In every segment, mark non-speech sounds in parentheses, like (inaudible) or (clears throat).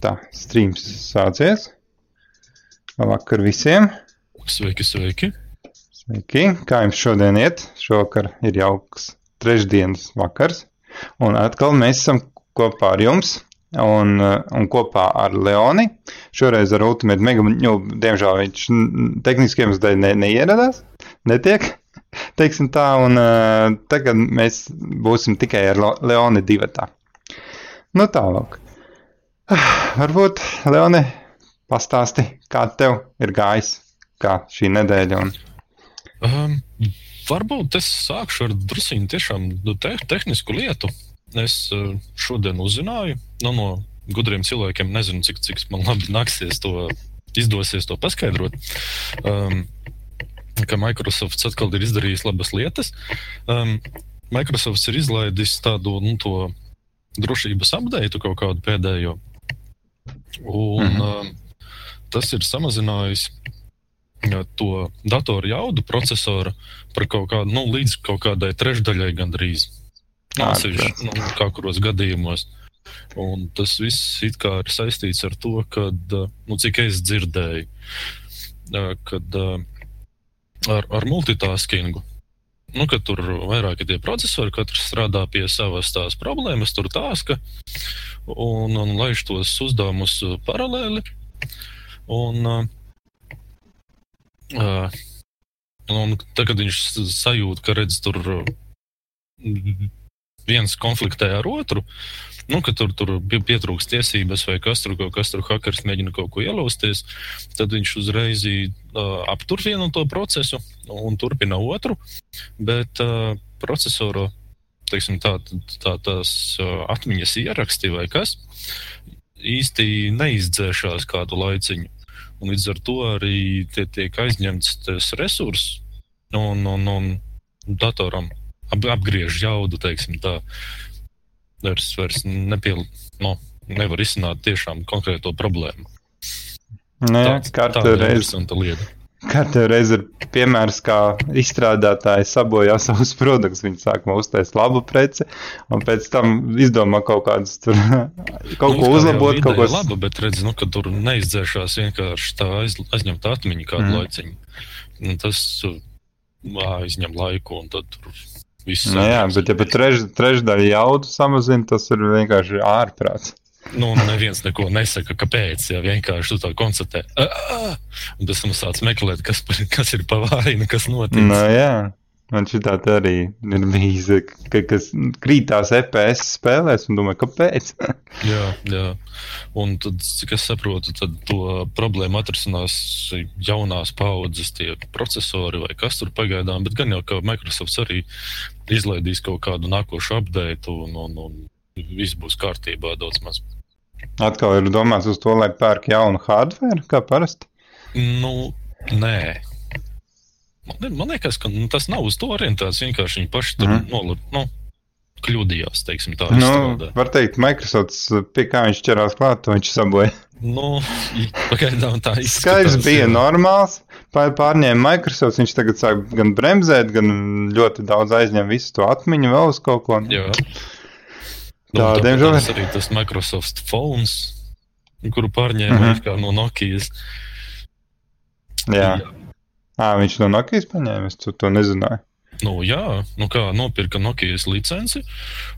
Tā, streams sācies. Labvakar visiem! Sveiki, sveiki! Sveiki! Kā jums šodien iet? Šovakar ir jauks trešdienas vakars. Un atkal mēs esam kopā ar jums un, un kopā ar Leoni. Šoreiz ar Ultimate Mega, nu, diemžēl viņš tehniskiem dēļ ne, neieradās, netiek. (laughs) Teiksim tā, un uh, tagad mēs būsim tikai ar Leoni divatā. Nu tālāk. Varbūt, Leone, pastāsti, kā tev ir gājis, kā šī nedēļa. Un... Um, varbūt es sākšu ar drusku tiešām nu, te, tehnisku lietu. Es uh, šodien uzzināju nu, no gudriem cilvēkiem, nezinu, cik, cik man labi nāksies to izdosies to paskaidrot. Um, ka Microsoft atkal ir izdarījis labas lietas. Um, Microsoft ir izlaidis tādu nu, drošības update kaut kādu pēdējo. Un, mm -hmm. tas ir samazinājis to datoru jaudu procesora par kaut kādu, nu, līdz kaut kādai trešdaļai gandrīz. Atsevišķi, nu, kā kuros gadījumos. Un tas viss ir saistīts ar to, ka, nu, cik es dzirdēju, kad ar, ar multitaskingu. Nu, kad tur vairāk ir tie procesori, katrs strādā pie savas tās problēmas, tur tāska un, un laiž tos uzdevumus paralēli. Un, uh, un tagad viņš sajūt, ka redz tur viens konfliktē ar otru, nu, ka tur, tur pietrūks tiesības, vai kas tur, kas tur hackers mēģina kaut ko ielausties, tad viņš uzreiz uh, aptur vienu to procesu un turpina otru. Bet uh, procesoru teiksim, tā, tā, tās uh, atmiņas ieraksti vai kas īsti neizdzēšās kādu laiciņu. Un līdz ar to arī tie, tiek aizņemts tas resurss un, un, un datoram ap, apgriež jaudu, teiksim tā vairs, vairs nepiel, no, nevar izsākt tiešām konkrēto problēmu. Nē, katru reizi. Katru reizi ir piemērs, kā izstrādātāji sabojā savus produktus. Viņi sākumā uztais labu preci, un pēc tam izdomā kaut kādus tur, kaut nu, ko uzlabot. Kaut ko labu, bet redz, nu, ka tur neizdzēšās vienkārši tā aiz, aizņemta atmiņa kādu mm. laiciņu. Un tas aizņem laiku, un tad tur Viss nu, jā, bet ja pat treš, trešdaļa jaudu samazina, tas ir vienkārši ārprāts. Nu, neviens neko nesaka, kāpēc. Ja vienkārši tu to konstatē. Un tas mums sāc meklēt, kas, kas ir pa vainu, kas notiek. Nu, jā. Man šī tāda arī ir bijis, ka, kas krītās EPS spēlēs, un domāju, kāpēc? (laughs) jā, jā. Un tad, cik es saprotu, tad to problēmu atrisinās jaunās paudzes tie procesori vai kas tur pagaidām, bet gan jau, ka Microsoft arī izlaidīs kaut kādu nākošu update un, un, un viss būs kārtībā daudz maz. Atkal ir domāts uz to, lai pērk jaunu hardware, kā parasti? Nu, nē Man, man liekas, ka nu, tas nav uz to orientēts. Vienkārši viņi paši tur mm. nolūk. Nu, kļūdījās. Teiksim, tā nu, izstrādē. var teikt, Microsoft pie kā viņš ķerās klāt, to viņš sabojā. Nu, pagaidām tā izskatās. Skaidrs bija jā. normāls. Pārņēma Microsoft, viņš tagad sāk gan bremzēt, gan ļoti daudz aizņem visu to atmiņu vēl uz kaut ko. Jā. Tā, nu, diemžēl. Tas arī tas Microsoft phones, kuru pārņēma mm -hmm. no Nokijas. Jā. jā. À, viņš no Nokijas paņēma, es to nezināju. Nu, jā, nu kā nopirka Nokijas licenci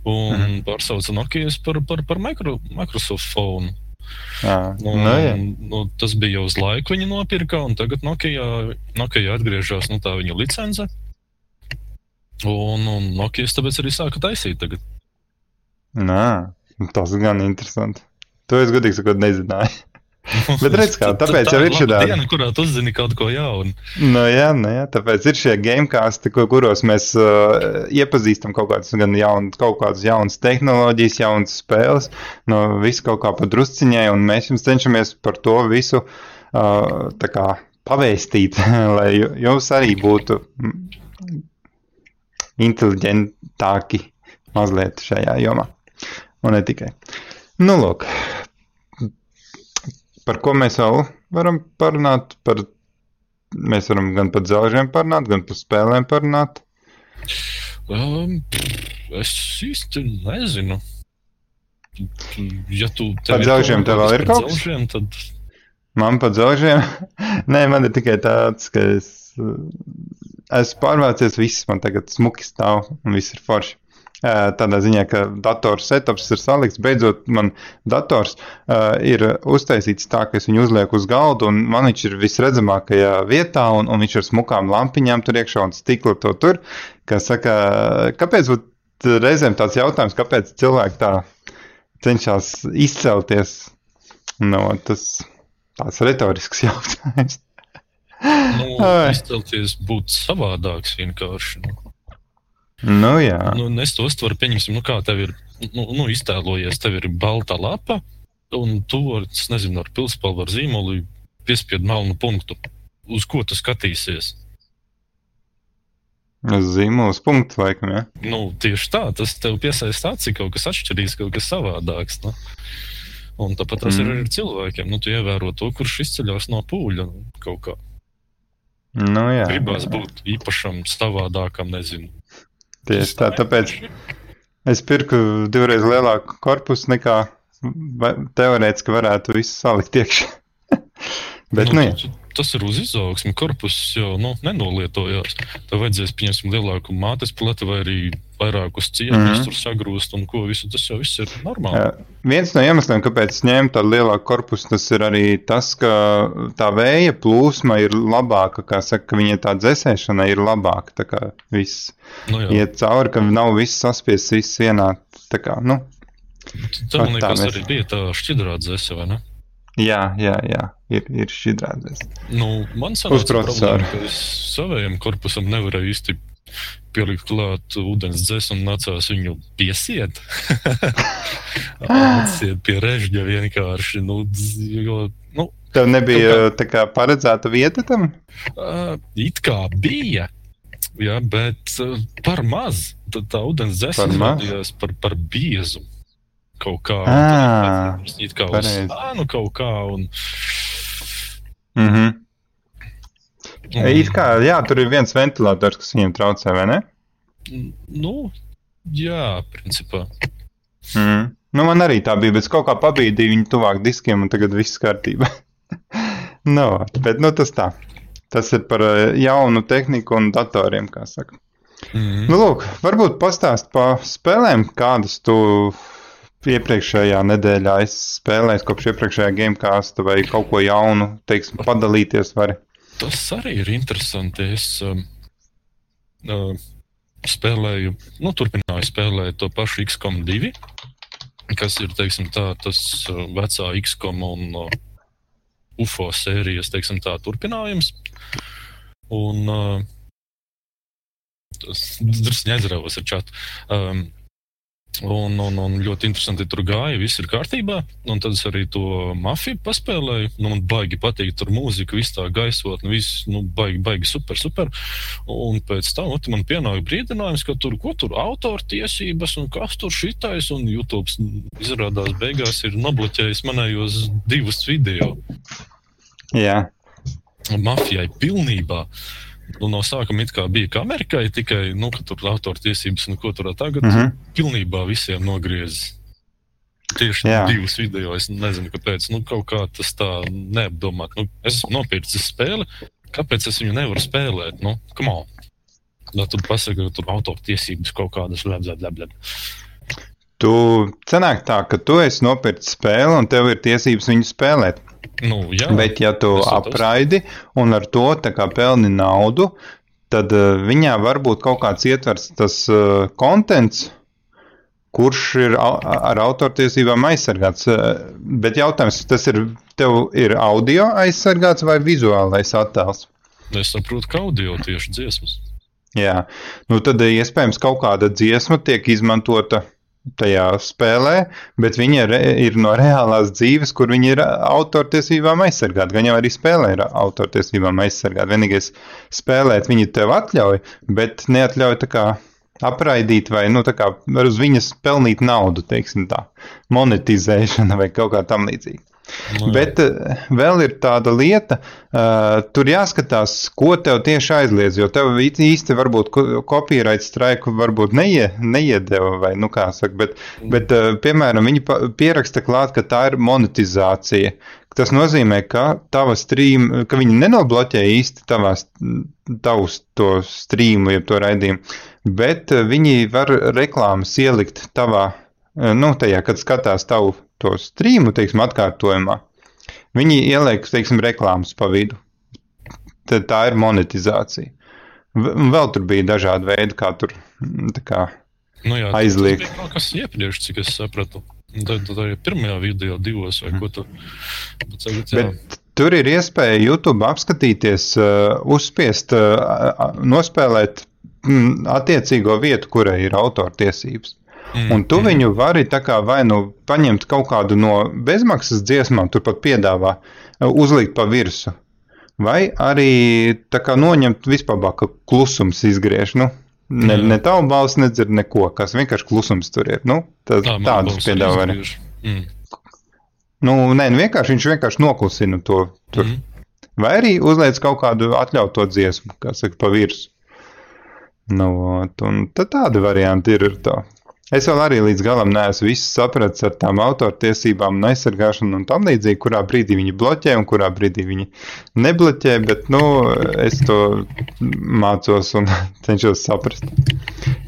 un mm. pārsauca Nokijas par, par, par micro, Microsoft phone. Jā, nu, nu, jā. Nu, tas bija jau uz laiku, viņi nopirka, un tagad Nokia, Nokia atgriežas nu, tā viņa licence. Un, un Nokijas tāpēc arī sāka taisīt tagad. Nā, tas gan interesanti. To es godīgi sakot nezināju. Bet redz, kā, tāpēc tā jau ir šī diena, kurā tu uzzini kaut ko jaunu. Nu, jā, nu, jā, tāpēc ir šie gamecasti, kuros mēs uh, iepazīstam kaut kādas, jaunas, kaut kādas jaunas tehnoloģijas, jaunas spēles, no visu kaut kā pa drusciņai, un mēs jums cenšamies par to visu uh, tā kā pavēstīt, (laughs) lai jums arī būtu inteliģentāki mazliet šajā jomā. Un ne tikai. Nu, lūk, Par ko mēs vēl varam parunāt? Par, mēs varam gan par dzelžiem parunāt, gan par spēlēm parunāt. Um, es īsti nezinu. Ja tu Par dzelžiem tev vēl ir kaut kas? Dzelžiem, tad Man pa dzelžiem? (laughs) Nē, man ir tikai tāds, ka es esmu pārvācies, viss man tagad smuki stāv un viss ir forši. Tādā ziņā, ka dators setups ir salikts, beidzot man dators uh, ir uztaisīts tā, ka es viņu uzlieku uz galda un man viņš ir visredzamākajā vietā un, un viņš ar smukām lampiņām tur iekšā un stiklu to tur. Kā saka, kāpēc būt reizēm tāds jautājums, kāpēc cilvēki tā cenšas izcelties no tas tāds retorisks (laughs) jautājums. nu, izcelties būtu savādāks vienkārši. Nu. Nu, jā. Nu, es to uztveru, pieņemsim, nu, kā tev ir nu, nu, iztēlojies, tev ir balta lapa, un tu ar, nezinu, ar pilspalvu, ar zīmolu piespiedu melnu punktu. Uz ko tu skatīsies? Uz zīmolas punktu, laikam. Ja? Nu, tieši tā, tas tev piesaista aci kaut kas atšķirīgs, kaut kas savādāks. Nu. Un tāpat tas mm. ir ar cilvēkiem. Nu, tu ievēro to, kurš izceļas no pūļa kaut kā. Nu, jā, Gribās jā. būt īpašam, savādākam, nezinu. Tieši tā, tāpēc es pirku divreiz lielāku korpusu nekā teorētiski varētu visu salikt iekšā. (laughs) Bet, nu, nu, tas ir uz izaugsmi. Korpus jau nu, nenolietojās. Tev vajadzēs pieņemt lielāku mātes plati vai arī vairākus ciemiņus mm -hmm. tur sagrūst un ko visu. Tas jau viss ir normāli. Jā. Viens no iemesliem, kāpēc ņēmu tādu lielāku korpusu, tas ir arī tas, ka tā vēja plūsma ir labāka, kā saka, ka viņa tā dzēsēšana ir labāka. Tā kā viss nu, jā. iet cauri, ka nav viss saspiests, viss vienā. Tā kā, nu, Tā man liekas, arī bija tā šķidrā dzēse, vai ne? Jā, jā, jā, ir, ir šķidrāts. Nu, man sanāca, problēma, ka es savējiem korpusam nevarēju īsti pielikt klāt ūdens dzēsu un nācās viņu piesiet. (laughs) Atsiet pie režģa vienkārši. Nu, jo, nu, Tev nebija kā, kā paredzēta vieta tam? Uh, it kā bija. Jā, bet uh, par maz. Tad tā ūdens dzēsa izrādījās par, par biezu. Kaut kā. Ah, it kā uz sānu kaut kā. Un... Mm -hmm. Mm. It kā, jā, tur ir viens ventilators, kas viņiem traucē, vai ne? Nu, jā, principā. Mm. Nu, man arī tā bija, bet kaut kā pabīdīja viņu tuvāk diskiem, un tagad viss kārtībā. (laughs) no, bet nu, tas tā. Tas ir par eh, jaunu tehniku un datoriem, kā saka. Mm. Nu, lūk, varbūt pastāst par spēlēm, kādas tu iepriekšējā nedēļā esi spēlējis kopš iepriekšējā gamecasta vai kaut ko jaunu, teiksim, padalīties vari. Tas arī ir interesanti. Es um, uh, spēlēju, nu, turpināju spēlēt to pašu XCOM 2, kas ir teiksim, tā, tas uh, vecā XCOM un uh, UFO sērijas teiksim, tā, turpinājums. Un uh, tas drusku neaizrāvos ar čatu. Um, Un, un, un ļoti interesanti tur gāja, viss ir kārtībā. Un tad es arī to mafiju paspēlēju. Nu, man baigi patīk tur mūzika, viss tā gaisotne, viss nu, baigi, baigi super, super. Un pēc tam ot, man pienāk brīdinājums, ka tur, ko tur autortiesības un kas tur šitais. Un YouTube izrādās beigās ir nobloķējis manējos divus video. Jā. Mafijai pilnībā. Nu, no sākuma it kā bija kā Amerikai, tikai nu, tur autortiesības un ko tur tagad mm -hmm. pilnībā visiem nogriezis. Tieši Jā. divus video. Es nezinu, kāpēc. Nu, kaut kā tas tā neapdomāt. Nu, es esmu nopircis spēli. Kāpēc es viņu nevaru spēlēt? Nu, on. Nu, tad pasaka, ka tur autortiesības kaut kādas leblēm. Tu cenāk tā, ka tu esi nopircis spēli un tev ir tiesības viņu spēlēt. Nu, jā, Bet, ja tu apraidi un ar to pelni naudu, tad uh, viņā var būt kaut kāds ietvers tas uh, kontents, kurš ir au ar autortiesībām aizsargāts. Uh, bet jautājums, tas ir, tev ir audio aizsargāts vai vizuālais attēls? Es saprotu, ka audio tieši dziesmas. Jā, nu tad iespējams kaut kāda dziesma tiek izmantota tajā spēlē, bet viņi ir, ir no reālās dzīves, kur viņi ir autortiesībām aizsargāti. Gan jau arī spēlē ir autortiesībām aizsargāti. Vienīgais spēlēt viņi tev atļauj, bet neatļauj tā kā apraidīt vai nu, uz viņas pelnīt naudu, teiksim tā, monetizēšana vai kaut kā tam līdzīga. No. Bet uh, vēl ir tāda lieta, uh, tur jāskatās, ko tev tieši aizliedz. Jo tev īsti varbūt copyright straiku varbūt neie, neiedeva, vai nu kā saka, bet, bet uh, piemēram, viņi pieraksta klāt, ka tā ir monetizācija. Tas nozīmē, ka tava stream, ka viņi nenobloķē īsti tavās, tavus to streamu, jeb to raidījumu, bet viņi var reklāmas ielikt tavā, nu, tajā, kad skatās tavu to streamu, teiksim, atkārtojumā, viņi ieliek, teiksim, reklāmas pa vidu. Tad tā ir monetizācija. Vēl tur bija dažādi veidi, kā tur kā, nu jā, aizliegt. Tas bija kaut kas iepriekš, cik es sapratu. Tad tā ir pirmajā video, divos vai ko tur. Bet, Bet tur ir iespēja YouTube apskatīties, uh, uzspiest, uh, nospēlēt mm, attiecīgo vietu, kurai ir autortiesības. Mm, un tu mm. viņu vari tā kā vai nu paņemt kaut kādu no bezmaksas dziesmām, turpat piedāvā, uh, uzlikt pa virsu. Vai arī tā kā noņemt vispār, ka klusums izgriež. Nu, ne, mm. ne tavu balsi nedzird neko, kas vienkārši klusums tur ir. Nu, tā, tā, tādus piedāvā arī. Mm. Nu, nē, nu vienkārši viņš vienkārši noklusina to tur. Mm. Vai arī uzliec kaut kādu atļautu dziesmu, kas saka, pa virsmu. Nu, tad tādi varianti ir to. Es vēl arī līdz galam neesmu visu sapratis ar tām autortiesībām un aizsargāšanu un tam līdzīgi, kurā brīdī viņi bloķē un kurā brīdī viņi nebloķē, bet, nu, es to mācos un (laughs) cenšos saprast.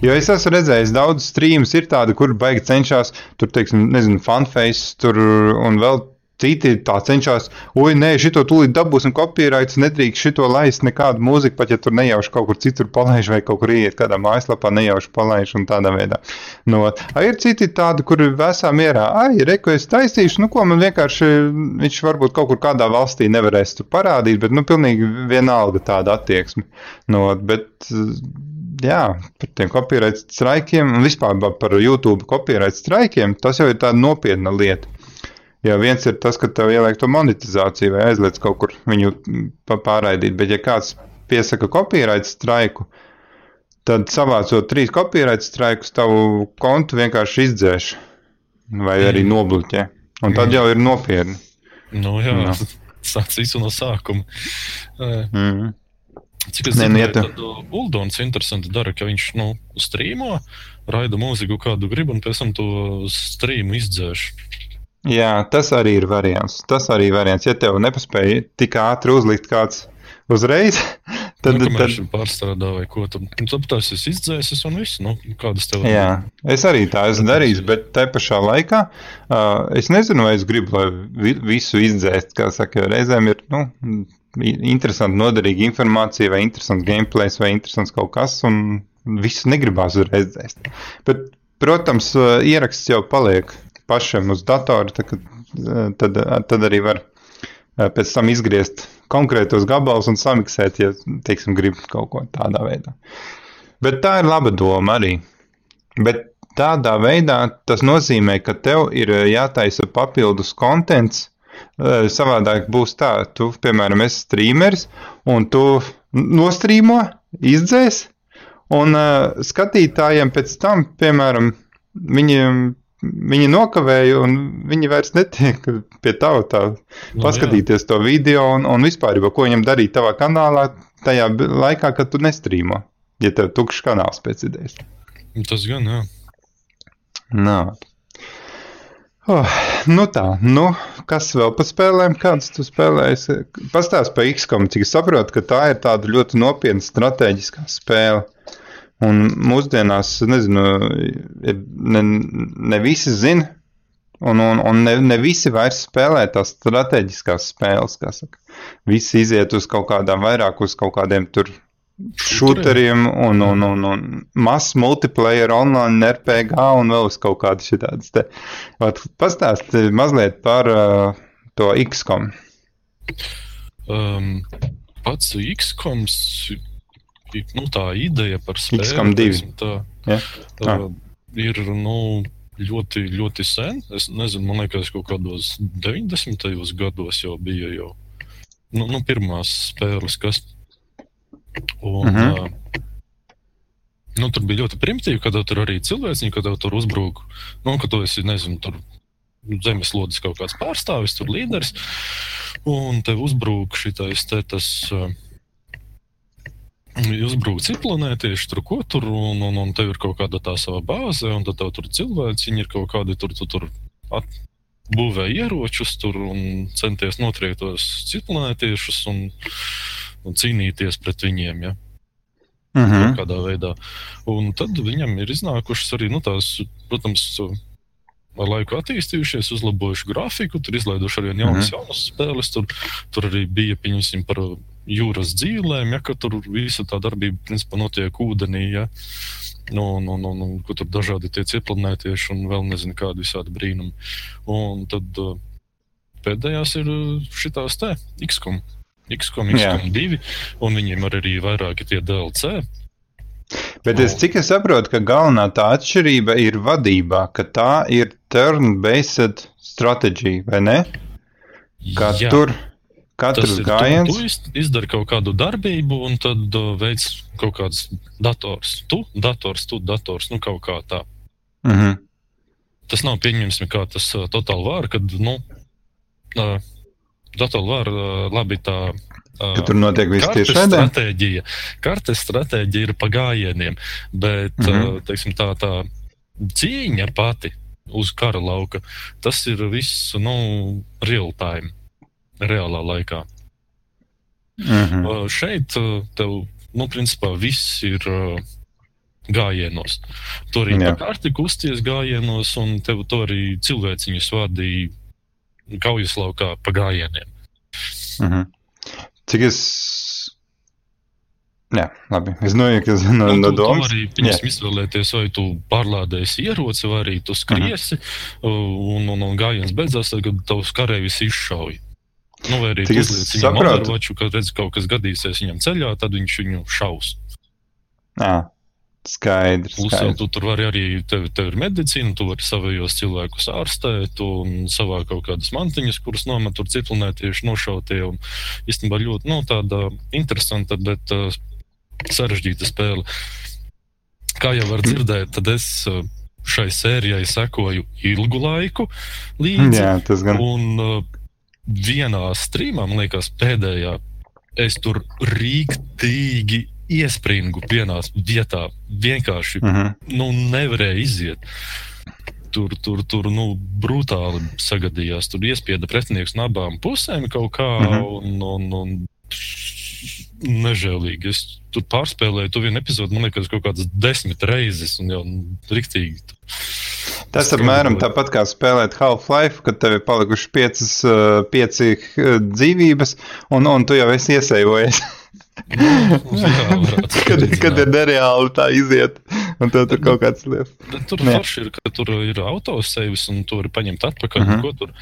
Jo es esmu redzējis daudz streamus, ir tādi, kur baigi cenšas, tur, teiksim, nezinu, fanface, tur un vēl Citi tā cenšas, oi, nē, šito tūlīt dabūsim kopīraits, nedrīkst šito laist nekādu mūziku, pat ja tur nejauši kaut kur citur palaiž vai kaut kur iet kādā mājaslapā nejauši palaiž un tādā veidā. No, a, ir citi tādi, kuri vesā mierā, ai, reku es taisīšu, nu ko man vienkārši, viņš varbūt kaut kur kādā valstī nevarēs tur parādīt, bet, nu, pilnīgi vienalga tāda attieksme. No, bet, jā, par tiem copyright straikiem un vispār par YouTube copyright straikiem, tas jau ir tāda nopietna lieta. Jā, viens ir tas, ka tev ieliek to monetizāciju vai aizliedz kaut kur viņu pārraidīt, bet ja kāds piesaka copyright straiku, tad savācot trīs copyright straikus, tavu kontu vienkārši izdzēš vai arī mm. nobloķē. Un tad mm. jau ir nopietni. Nu, jā, no. (laughs) sāc visu no sākuma. Mm. Cik es zinu, tad Uldons interesanti dara, ka viņš, nu, strīmo, raida mūziku kādu grib un pēc tam to strīmu izdzēš. Jā, tas arī ir variants. Tas arī ir variants. Ja tev nepaspēja tik ātri uzlikt kāds uzreiz, (laughs) tad nu, tad pārstrādā vai ko tam. Tas ir izdzēsis un viss. Nu, kādas tev? Jā, es arī tā esmu darījis, bet te pašā laikā uh, es nezinu, vai es gribu, lai visu izdzēst, kā saka, reizēm ir, nu, interesanti, noderīga informācija vai interesants gameplays vai interesants kaut kas un visu negribās uzreiz dzēst. Bet, protams, ieraksts jau paliek pašam uz datora, tad, tad, tad arī var eh, pēc tam izgriezt konkrētos gabalus un samiksēt, ja, teiksim, grib kaut ko tādā veidā. Bet tā ir laba doma arī. Bet tādā veidā tas nozīmē, ka tev ir eh, jātaisa papildus kontents. Savādāk būs tā, tu, piemēram, esi streameris un tu nostrīmo, izdzēs, un uh, skatītājiem pēc tam, piemēram, viņiem viņi nokavēja, un viņi vairs netiek pie tava tā, no, paskatīties to video un, un vispār, ko viņam darīt tavā kanālā tajā laikā, kad tu nestrīmo, ja tev tukšs kanāls pēc idejas. Tas gan, jā. Nā. Oh, nu tā, nu, kas vēl par spēlēm? Kādas tu spēlēji? Pastāst par XCOM, cik es saprotu, ka tā ir tāda ļoti nopietna strateģiskā spēle. Un mūsdienās, nezinu, ne, ne visi zina, un, un, un ne, ne visi vairs spēlē tās strateģiskās spēles, kā saka. Visi iziet uz kaut kādām vairāk, uz kaut kādiem tur šūteriem un, un, un, un mass multiplayer, online RPG un vēl uz kaut kādu šitādas te. Pastāst mazliet par uh, to XCOM. Um, pats XCOMs nu, tā ideja par spēli XCOM 2. Tā, ja? tā, ir nu, ļoti, ļoti sen. Es nezinu, man liekas, kaut kādos 90. gados jau bija jau nu, nu, pirmās spēles, kas. Un, uh -huh. uh, nu, tur bija ļoti primitīvi, kad tur arī cilvēks, kad tur uzbrūk. Nu, ka tu esi, nezinu, tur zemeslodes kaut kāds pārstāvis, tur līderis, un tev uzbrūk šitais te tas. Uh, Uzbrūk ciklonētieši, tur ko tur, un, un, un tev ir kaut kāda tā sava bāze, un tad tev tur cilvēci, viņi ir kaut kādi tur, tur, tur būvē ieročus tur un centies notriekt tos ciklonētiešus un, un cīnīties pret viņiem. Ja? Mm -hmm. Kādā veidā. Un tad viņam ir iznākušas arī nu, tās, protams, ar laiku attīstījušies, uzlabojuši grafiku, tur izlaiduši arī jaunas, mm -hmm. jaunas spēles. Tur, tur arī bija, pieņemsim, par jūras dzīvēm, ja tur visa tā darbība principā notiek ūdenī. Ja. Nu, nu, nu, nu, kur tur dažādi tie cieplanētieši un vēl nezinu kādi visādi brīnumi. Un tad uh, pēdējās ir šitās te XCOM. XCOM, XCOM 2, un viņiem ir arī vairāki tie DLC. Bet es, cik es saprotu, ka galvenā tā atšķirība ir vadībā, ka tā ir turn-based stratēģija, vai ne? Kā Jā. tur katrs gājiens. Tu, tu iz- izdari kaut kādu darbību, un tad uh, veids kaut kāds dators. Tu, dators, tu, dators, nu kaut kā tā. Mhm. Tas nav pieņemsim kā tas uh, totāli var, kad, nu, uh, totāli var uh, labi tā. Uh, tur notiek viss tieši tādā? stratēģija. Kartes stratēģija ir pa gājieniem, bet mm Mhm. -hmm. teiksim, tā, tā cīņa pati uz kara lauka, tas ir viss nu, real time, reālā laikā. Mhm. Uh, šeit uh, tev, nu, principā, viss ir uh, gājienos. Tur arī Jā. pa karti kusties gājienos, un tev to arī cilvēciņus vadīja kaujas laukā pa gājieniem. Mhm. Cik es. Jā, labi. Es noieku no, Un no tu, tu domas. vari piemēram, izvēlēties, vai tu pārlādēsi ieroci, vai arī tu skriesi, uh, un, un, un gājiens beidzās, tad, kad tavs kareivis izšauj. Nu, vai arī viņam saprotu. overwatchu, kad redz, kaut kas gadīsies viņam ceļā, tad viņš viņu šaus. Jā, skaidrs. Plus, skaidrs. tu tur vari arī, tev, tev ir medicīna, tu vari savējos cilvēkus ārstēt un savā kaut kādas mantiņas, kuras nomet tur ciklonētieši nošautie. Un, īstenībā ļoti, nu, tāda interesanta, bet uh, sarežģīta spēle. Kā jau var dzirdēt, tad es uh, šai sērijai sekoju ilgu laiku līdzi. Jā, tas gan. Un uh, vienā streamā, man liekas, pēdējā, es tur rīktīgi iespringu vienā vietā. Vienkārši Mhm. nu, nevarēja iziet. Tur, tur, tur nu, brutāli sagadījās. Tur iespieda pretinieks no abām pusēm kaut kā. Mhm. Un, un, un, Nežēlīgi. Es tur pārspēlēju to vienu epizodi, man liekas, kaut kādas desmit reizes, un jau nu, riktīgi. Tas apmēram tāpat kā spēlēt Half-Life, kad tev ir palikušas piecas, uh, pieci uh, dzīvības, un, un tu jau esi iesaivojies. Nu, jā, varētu (laughs) kad, kad ir nereāli tā iziet, un tev tur kaut kāds lietas. Bet Tur forši ir, ka tur ir autosēvis un tur ir paņemt atpakaļ. Mhm. Uh -huh. tur.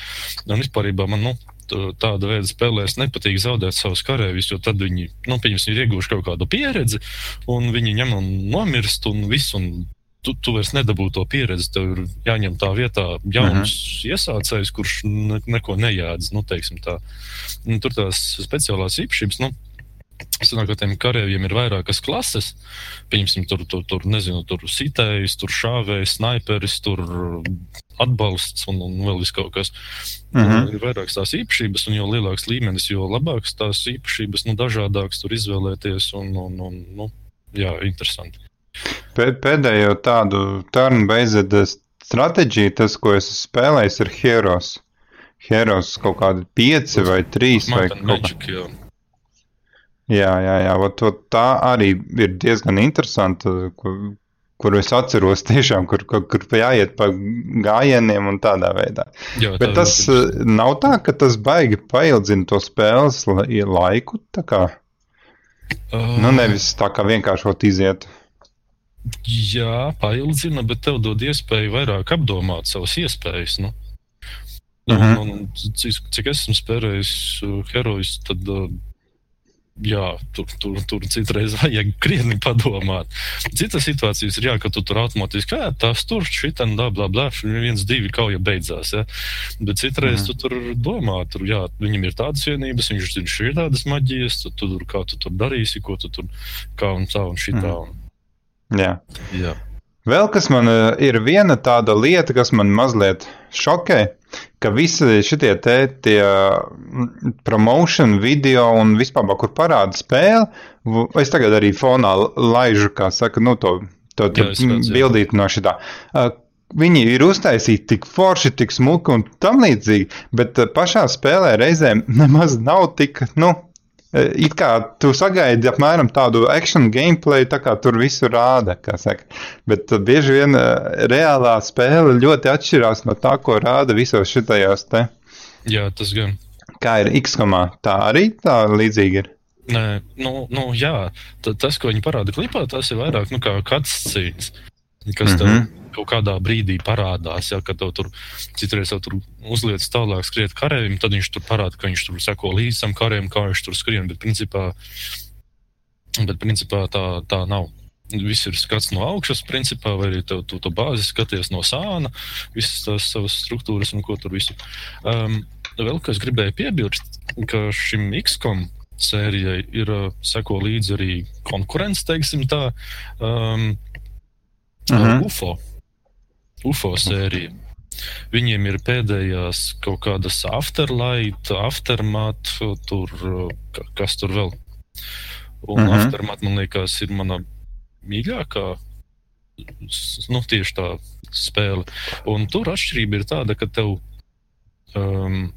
Un vispār man nu, tāda veida spēlēs nepatīk zaudēt savus karavīrus, jo tad viņi, nu, pieņemsim, ir ieguvuši kaut kādu pieredzi, un viņi ņem un nomirst, un viss. Un Tu, tu vairs nedabū to pieredzi. Tev ir jāņem tā vietā jauns uh -huh. iesācējs, kurš ne, neko nejēdz. Nu, tā. un tur tās speciālās īpašības. Nu, Sanāk, ka tiem karavīriem ir vairākas klases. Pieņemsim, tur, tur, tur nezinu, tur sitējs, tur šāvējs, sniperis, tur atbalsts un, un vēl kaut kas. Mhm. Mm. Ir vairākas tās īpašības, un jo lielāks līmenis, jo labākas tās īpašības, nu, dažādākas tur izvēlēties. Un, un, un, nu, jā, interesanti. Pē- Pēdējo tādu turn-based stratēģiju, tas, ko es esmu spēlējis, ir Heroes. Heroes kaut kādi pieci vai trīs vai Might and kaut kā. Jā. Jā, jā, jā. Vat to- tā arī ir diezgan interesanta, kur, kur es atceros tiešām, kur, kur, kur jāiet pa gājieniem un tādā veidā. Jā, Bet tas eh, nav tā, ka tas baigi paildzina to spēles la- laiku. tā kā, Uh, Nu, nevis tā kā vienkāršot iziet. Jā, paildzina, bet tev dod iespēju vairāk apdomāt savas iespējas. Nu. Un, Mhm. un, un, cik, cik esmu spēlējis uh, herojus, tad uh, jā, tur, tur, tur citreiz (laughs) vajag krietni padomāt. Citas situācijas ir, jā, ka tu tur automātiski kā tas tur, šitam, bla, bla, bla, viens, divi kauja beidzās. Ja? Bet citreiz mm. tu tur domā, tur, jā, viņam ir tādas vienības, viņš šī ir tādas maģijas, tu, tu, tur, kā tu tur darīsi, ko tu tur kā un tā un šitā. Un, Jā. jā. Vēl kas man eh, ir viena tāda lieta, kas man mazliet šokē. ka visi šitie te tie promotion video un vispār, kur parāda spēli, es tagad arī fonā laižu, kā saka, nu to, to, to bildīt no šitā. Viņi ir uztaisīti tik forši, tik smuki un tam līdzīgi, bet pašā spēlē reizēm (laughs) nemaz nav tik, nu, It kā tu sagaidi apmēram tādu action gameplay, tā kā tur visu rāda. Bet bieži vien reālā spēle ļoti atšķirās no tā, ko rāda visos šitajos te. Jā, tas gan. Kā ir X-komā, tā arī tā līdzīgi ir. Nē, nu, nu jā, T tas, ko viņi parāda klipā, tas ir vairāk nu, kā kāds cīņas, kas mm -hmm. tev kaut kādā brīdī parādās. Ja, kad tur citreiz jau tur uzliek tālāk skriet karavīm, tad viņš tur parāda, ka viņš tur seko līdzi tam karavīm, kā viņš tur skrien. Bet principā, bet principā tā, tā nav. Viss ir skats no augšas, principā, vai arī tu to bāzi skaties no sāna, visas tās savas struktūras un ko tur visu. Um, vēl kas gribēju piebilst, ka šim X-kom sērijai ir uh, seko līdzi arī konkurence, teiksim tā, um, uh -huh. UFO. UFO sērija. Viņiem ir pēdējās kaut kādas afterlight, aftermath, tur, kas tur vēl. Un uh mhm. -huh. aftermath, man liekas, ir mana mīļākā, nu, tieši tā spēle. Un tur atšķirība ir tāda, ka tev, um,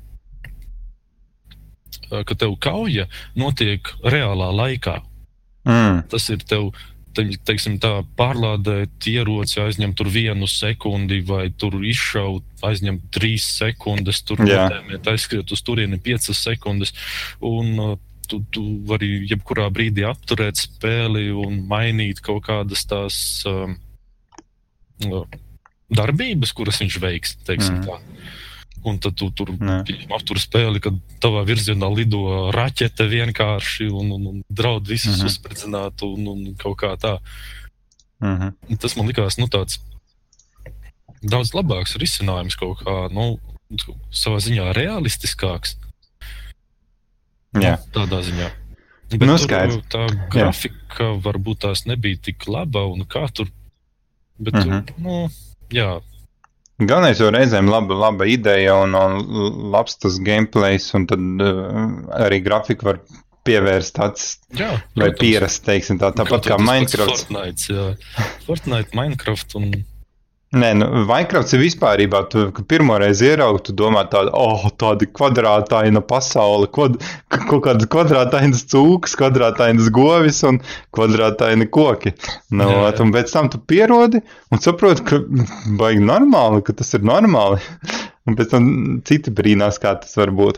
ka tev kauja notiek reālā laikā. Mm. Tas ir tev te, teiksim, tā, pārlādēt ieroci, aizņem tur vienu sekundi, vai tur izšaut, aizņem trīs sekundes, tur notēmēt, aizskriet uz turieni piecas sekundes. Un, uh, Tu, tu vari jebkurā brīdī apturēt spēli un mainīt kaut kādas tās um, uh, darbības, kuras viņš veiks. Teiksim, mm. tā un tad tu tur aptur spēli, kad tavā virzienā lido raķete vienkārši un, un, un draud visus mm -hmm. uzspridzināt un, un kaut kā tā. Mm -hmm. Tas man likās, nu, tāds daudz labāks risinājums kaut kā, nu, savā ziņā realistiskāks. Jā. Nu, tādā ziņā. Bet nu, tur, tā grafika jā. varbūt tās nebija tik laba un kā tur. Bet, mm -hmm. nu, jā, Galvenais jau reizēm laba, laba ideja un, un labs tas gameplays, un tad uh, arī grafiku var pievērst acis. Jā, vai pierast, teiksim tā, tāpat kā Minecraft. Fortnite, jā. Fortnite, Minecraft un Nē, nu, Minecraft ir vispār, tu pirmo reizi ieraugi, tu domā, tāda, oh, tāda kvadrātaina pasaule, kod, kaut kādas kvadrātainas cūkas, kvadrātainas govis un kvadrātaini koki. Nu, jā, jā. Un pēc tam tu pierodi un saproti, ka baigi normāli, ka tas ir normāli. (laughs) Un pēc tam citi brīnās, kā tas var būt.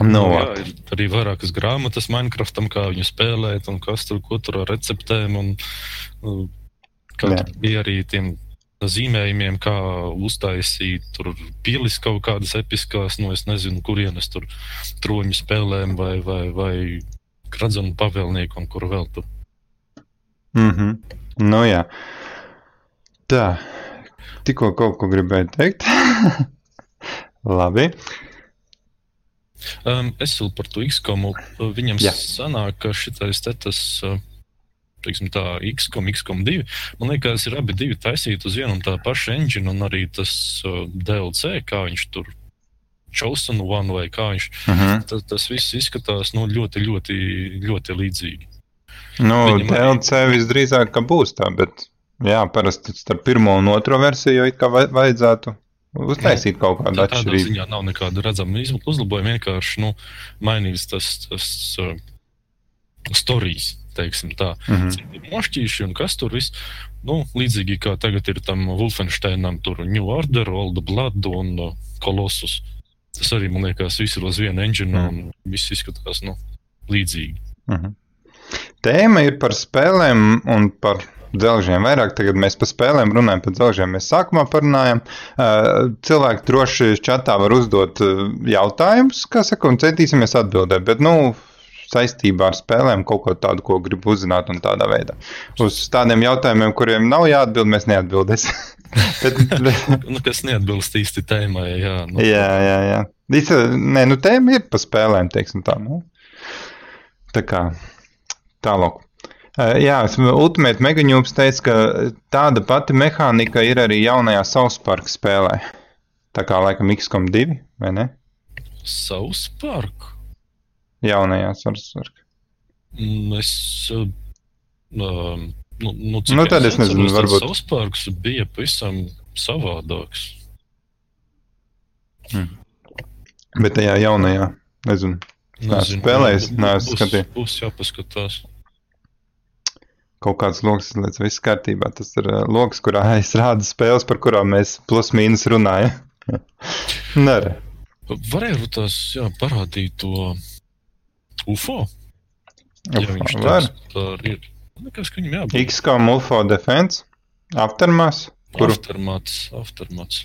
Nu, jā, ir arī vairākas grāmatas Minecraftam, kā viņu spēlēt, un kas tur, ko tur ar receptēm. Un, nu, kā bija arī tiem zīmējumiem, kā uztaisīt tur pilis kaut kādas episkās, no nu, es nezinu, kurienes tur troņu spēlēm vai, vai, vai kradzanu pavēlnieku un kur vēl tur. Mm nu jā. Tā. Tikko kaut ko gribēju teikt. (laughs) Labi. Um, es vēl par to X-komu. Viņam jā. sanāk, ka šitais te tas. Uh, teiksim, tā, XCOM, XCOM 2. Man liekas, ir abi divi taisīti uz vienu un tā pašu engine, un arī tas uh, DLC, kā viņš tur Chosen One vai kā viņš. Uh mhm. -huh. tas, tas viss izskatās nu, ļoti, ļoti, ļoti līdzīgi. Nu, Viņam DLC arī... visdrīzāk būs tā, bet jā, parasti starp pirmo un otro versiju jau vajadzētu uztaisīt kaut kādu atšķirību. Tādā ziņā nav nekāda redzama uzlabojuma, vienkārši nu, mainīs tas, tas uh, stāstījums teiksim tā. Mm -hmm. Mošķīši un kas tur viss. Nu, līdzīgi kā tagad ir tam Wolfensteinam, tur New Order, Old Blood un uh, Colossus. Tas arī, man liekas, viss ir uz viena engine mm. un viss izskatās nu, līdzīgi. Mm -hmm. Tēma ir par spēlēm un par dzelžiem. Vairāk tagad mēs par spēlēm runājam, par dzelžiem mēs sākumā parunājam. Uh, cilvēki droši čatā var uzdot uh, jautājumus, kā saka, un centīsimies atbildēt. Bet, nu, saistībā ar spēlēm kaut ko tādu, ko gribu uzzināt, un tādā veidā. Uz tādiem jautājumiem, kuriem nav jāatbild, mēs neatbildēsim. (laughs) (laughs) nu, kas neatbilst īsti tēmai, jā. Nu. Jā, jā, jā. Īsta, nē, nu tēma ir pa spēlēm, teiksim tā. Nu. Tā kā tālāk. Uh, jā, Ultimate Megaņūps teica, ka tāda pati mehānika ir arī jaunajā South Park spēlē. Tā kā laikam XCOM2, vai ne? Savs parku. Jaunajā Sarsvarka. Mm, Es. Uh, nu, nu, cik Nu, tad es nezinu, atceros, varbūt- Savs parks bija pavisam savādāks. Bet tajā jaunajā, nezinu. Spēlējis, būs- neesmu būs- skatījies. Būs jāpaskatās. kaut kāds lokus, lai viss kārtībā. Tas ir uh, lokus, kurā (laughs) es rādu spēles, par kurām mēs plus mīnus runājam. (laughs) Varēja tās jā, parādīt to UFO. Ja viņš var. par ir. Nekas, ka viņam jābūt. XCOM UFO Defense, Aftermath, kuru, Aftermats, aftermats.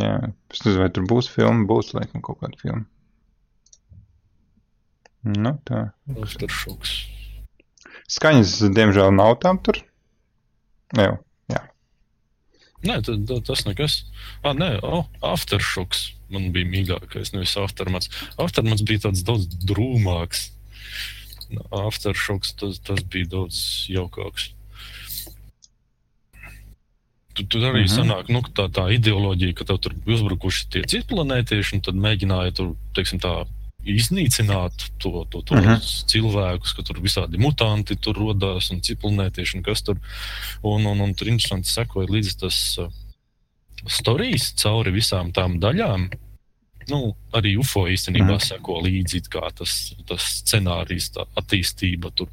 jā, es nezinu, vai tur būs filma, būs laikam kaut kāda filma. Nu, tā. Aftershocks. Skaņas, diemžēl, nav tam tur. Jā, Nē, tad, tad, tas nekas. Ah, nē, oh, aftershocks man bija mīļākais, nevis aftermats. Aftermats bija tāds daudz drūmāks. Aftershocks tas, tas bija daudz jaukāks. Tu, tu arī Mhm. sanāk, nu, tā, tā ideoloģija, ka tev tur uzbrukuši tie citplanētieši, un tad mēģināja tur, teiksim, tā iznīcināt to, to, to Mhm. cilvēkus, ka tur visādi mutanti tur rodās un citplanētieši un kas tur. Un, un, un tur interesanti sekoja līdzi tas uh, stāstījis cauri visām tām daļām. Nu, arī UFO īstenībā Mhm. mm. seko līdzi, tas, tas scenārijs, tā attīstība tur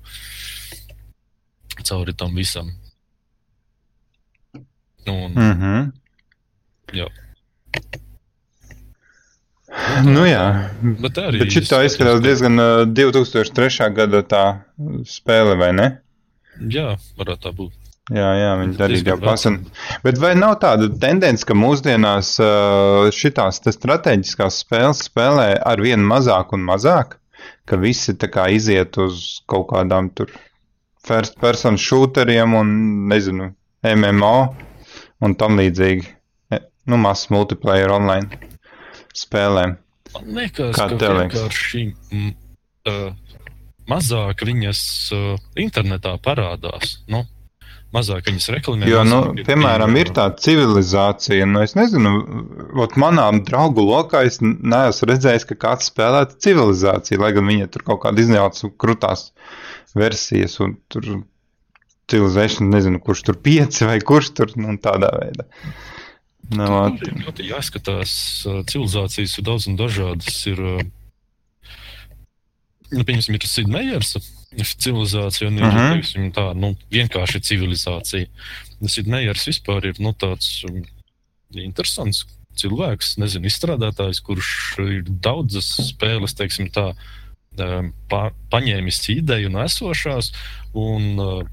cauri tam visam. Un, mm. mhm. Jā. Nu, jā. Bet arī Bet šī tā izskatās diezgan uh, 2003. gada tā spēle, vai ne? Jā, varētu tā būt. Jā, jā, viņi arī jau pasan. Bet vai nav tāda tendence, ka mūsdienās uh, šitās te strateģiskās spēles spēlē ar vien mazāk un mazāk, ka visi tā kā iziet uz kaut kādām tur first person shooteriem un, nezinu, MMO un tam līdzīgi, E, nu, mazs multiplayer online spēlēm. Man liekas, Kā ka vienkārši uh, mazāk viņas uh, internetā parādās. Nu, mazāk viņas reklamē. Jo, nu, piemēram, ir tā civilizācija, nu, es nezinu, ot manām draugu lokā es neesmu redzējis, ka kāds spēlētu civilizāciju, lai gan viņa tur kaut kāda izņauts krutās versijas, un tur civilizēšana, nezinu, kurš tur pieci vai kurš tur, nu, tādā veidā. Nu, ot, Tur ļoti jāskatās. uh, Civilizācijas ir daudz un dažādas. Ir, uh, nu, pieņemsim, ir Sidnejers civilizācija un ir Mhm. teiksim, tā nu, vienkārši civilizācija. Sidnejers vispār ir nu, tāds um, interesants cilvēks, nezinu, izstrādātājs, kurš ir daudzas spēles, teiksim, tā, pa, paņēmis ideju no esošās un uh,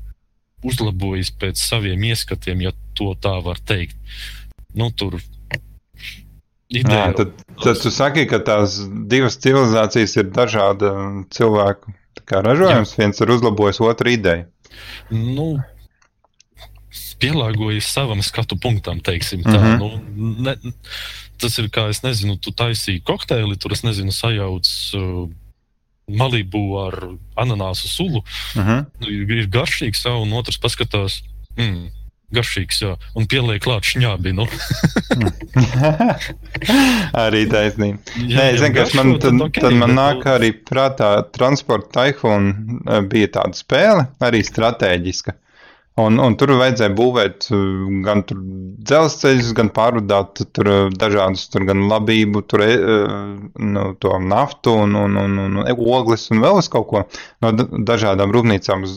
uzlabojis pēc saviem ieskatiem, ja to tā var teikt. Nu, tur Jā, ideja tad, tad tu saki, ka tās divas civilizācijas ir dažāda cilvēku ražojums. Jā. Viens ir uzlabojis otru ideju. nu, pielāgojas savam skatu punktam, teiksim tā. Mhm. Mm -hmm. nu, ne, tas ir kā, es nezinu, tu taisīji kokteili, tur, es nezinu, sajauc uh, malibu ar ananāsu sulu. Uh -huh. Nu, ir, ir garšīgs, jā, un otrs paskatās, mm, garšīgs, jā, un pieliek klāt šņābi. Nu. (laughs) arī taisnība. Ja Nē, es vienkārši man, tad, ok, tad man nāk nu, arī prātā transporta taihūna bija tāda spēle, arī strateģiska. Un, un tur vajadzēja būvēt uh, gan dzelzceļus, gan pārvadāt tur uh, dažādus, tur gan labību, tur uh, nu, to naftu un, un, un, un ogles un vēl uz kaut ko no da- dažādām rūpnīcām, uz,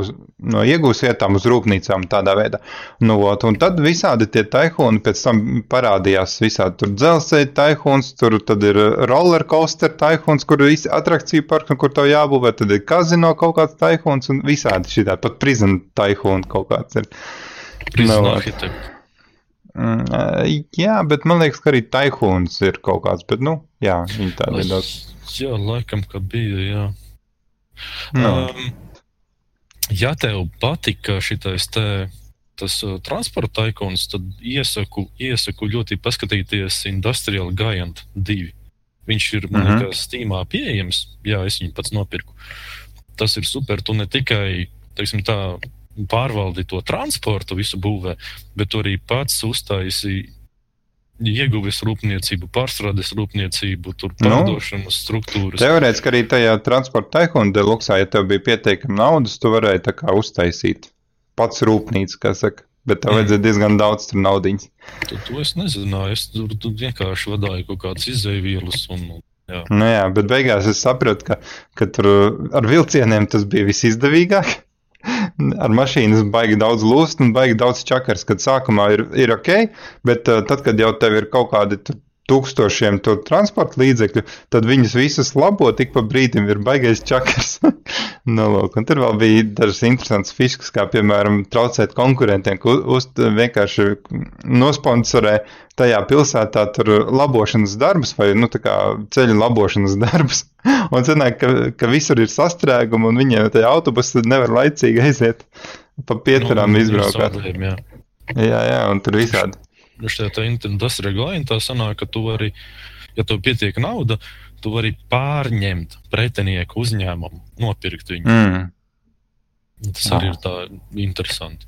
uz, no iegūs vietām uz rūpnīcām tādā veidā. Nu, ot, un tad visādi tie taihūni pēc tam parādījās visādi tur dzelzceļa taihūns, tur tad ir roller coaster taihūns, kur ir atrakciju parks un kur tev jābūvē, tad ir kazino kaut kāds taihūns un visādi šitā, pat prison taihūns kaut kāds ir. Prison arhitekts. Mm, jā, bet man liekas, ka arī taihūns ir kaut kāds, bet nu, jā, viņi tādi ir daudz. Jā, laikam, ka bija. Jā. Nu, Um, ja tev patika šitais te, tas uh, transporta ikons, tad iesaku, iesaku ļoti paskatīties Industrial Giant 2. Viņš ir, man Mhm. liekas, Steamā pieejams. Jā, es viņu pats nopirku. Tas ir super. Tu ne tikai, teiksim tā, pārvaldi to transportu, visu būvē, bet tu arī pats uztaisīji ieguves rūpniecību, pārstrādes rūpniecību, tur pārdošanas nu, struktūras. Teorētiski arī tajā transporta taihuna deluksā, ja tev bija pietiekami naudas, tu varēji tā kā uztaisīt pats rūpnīca, kā saka. Bet tev vajadzēja mm. diezgan daudz naudas. To, to es nezināju. Es tur, tur vienkārši vadīju kaut kādas izēvielas. Un, jā. Nu jā, bet beigās es sapratu, ka, ka tur ar vilcieniem tas bija visizdevīgāk ar mašīnas baigi daudz lūst un baigi daudz čakars, kad sākumā ir, ir ok, bet uh, tad, kad jau tev ir kaut kādi tūkstošiem to transporta līdzekļu, tad viņus visus labo tik pa brīdim ir baigais čakars. (laughs) nu, lūk, un tur vēl bija dažas interesantas fiškas, kā piemēram traucēt konkurentiem, ka uz, vienkārši nosponsorē tajā pilsētā tur labošanas darbus vai nu, ceļu labošanas darbus. (laughs) un sanāk, ka, ka visur ir sastrēgumi un viņiem tajā autobusā nevar laicīgi aiziet pa pieturām nu, izbraukāt. Jā. jā, jā, un tur visādi šajā tas reglamentā sanāk, ka tu vari, ja tev pietiek nauda, tu vari pārņemt pretinieku uzņēmumu, nopirkt viņu. Mm. Tas arī ir tā interesanti.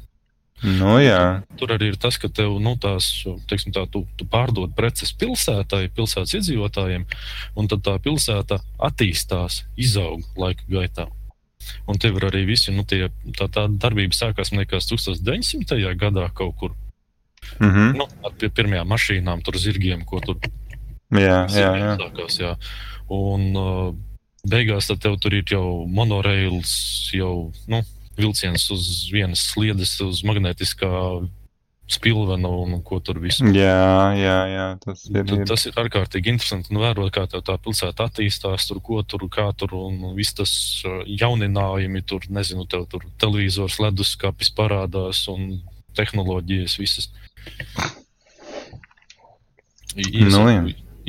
Nu, jā. Tur arī ir tas, ka tev nu, tās, teiksim, tā, tu, tu pārdod preces pilsētai, pilsētas iedzīvotājiem, un tad tā pilsēta attīstās, izaug laika gaitā. Un tev ir arī visi, nu, tie, tā, tā darbība sākās, man liekas, 1900. gadā kaut kur. Mm -hmm. nu, ar pirmajām mašīnām, tur zirgiem, ko tur jā, jā, jā. sākās. Jā. Un uh, beigās tev tur ir jau monorails, jau nu, vilciens uz vienas sliedes, uz magnetiskā spilvena un ko tur visu. Jā, jā, jā tas ir. ir. Tas ir ārkārtīgi interesanti un vērot, kā tā pilsēta attīstās, tur ko tur, kā tur un viss tas jauninājumi, tur, nezinu, tev tur televizors, leduskapis parādās un tehnoloģijas visas. Iesaku, nu, jā.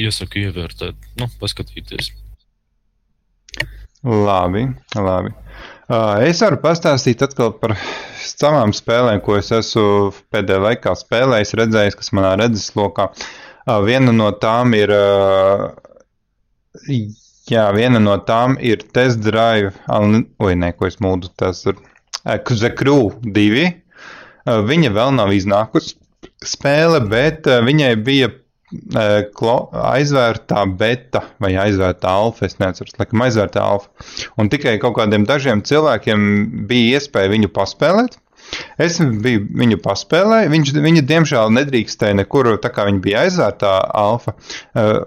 iesaku ievērtēt, nu, paskatīties. Labi, labi. Uh, es varu pastāstīt atkal par savām spēlēm, ko es esmu pēdējā laikā spēlējis, redzējis, kas manā redzeslokā. Uh, viena no tām ir, uh, jā, viena no tām ir Test Drive, oi, ne, ko es mūdu, tas ir The Crew 2. Viņa vēl nav iznākusi spēle, bet uh, viņai bija uh, klo, aizvērtā beta vai aizvērtā alfa. Es neatceros, laikam aizvērtā alfa. Un tikai kaut kādiem dažiem cilvēkiem bija iespēja viņu paspēlēt. Es biju viņu paspēlēju. Viņš, viņa, diemžēl, nedrīkstēja nekur, tā kā viņa bija aizvērtā alfa, uh,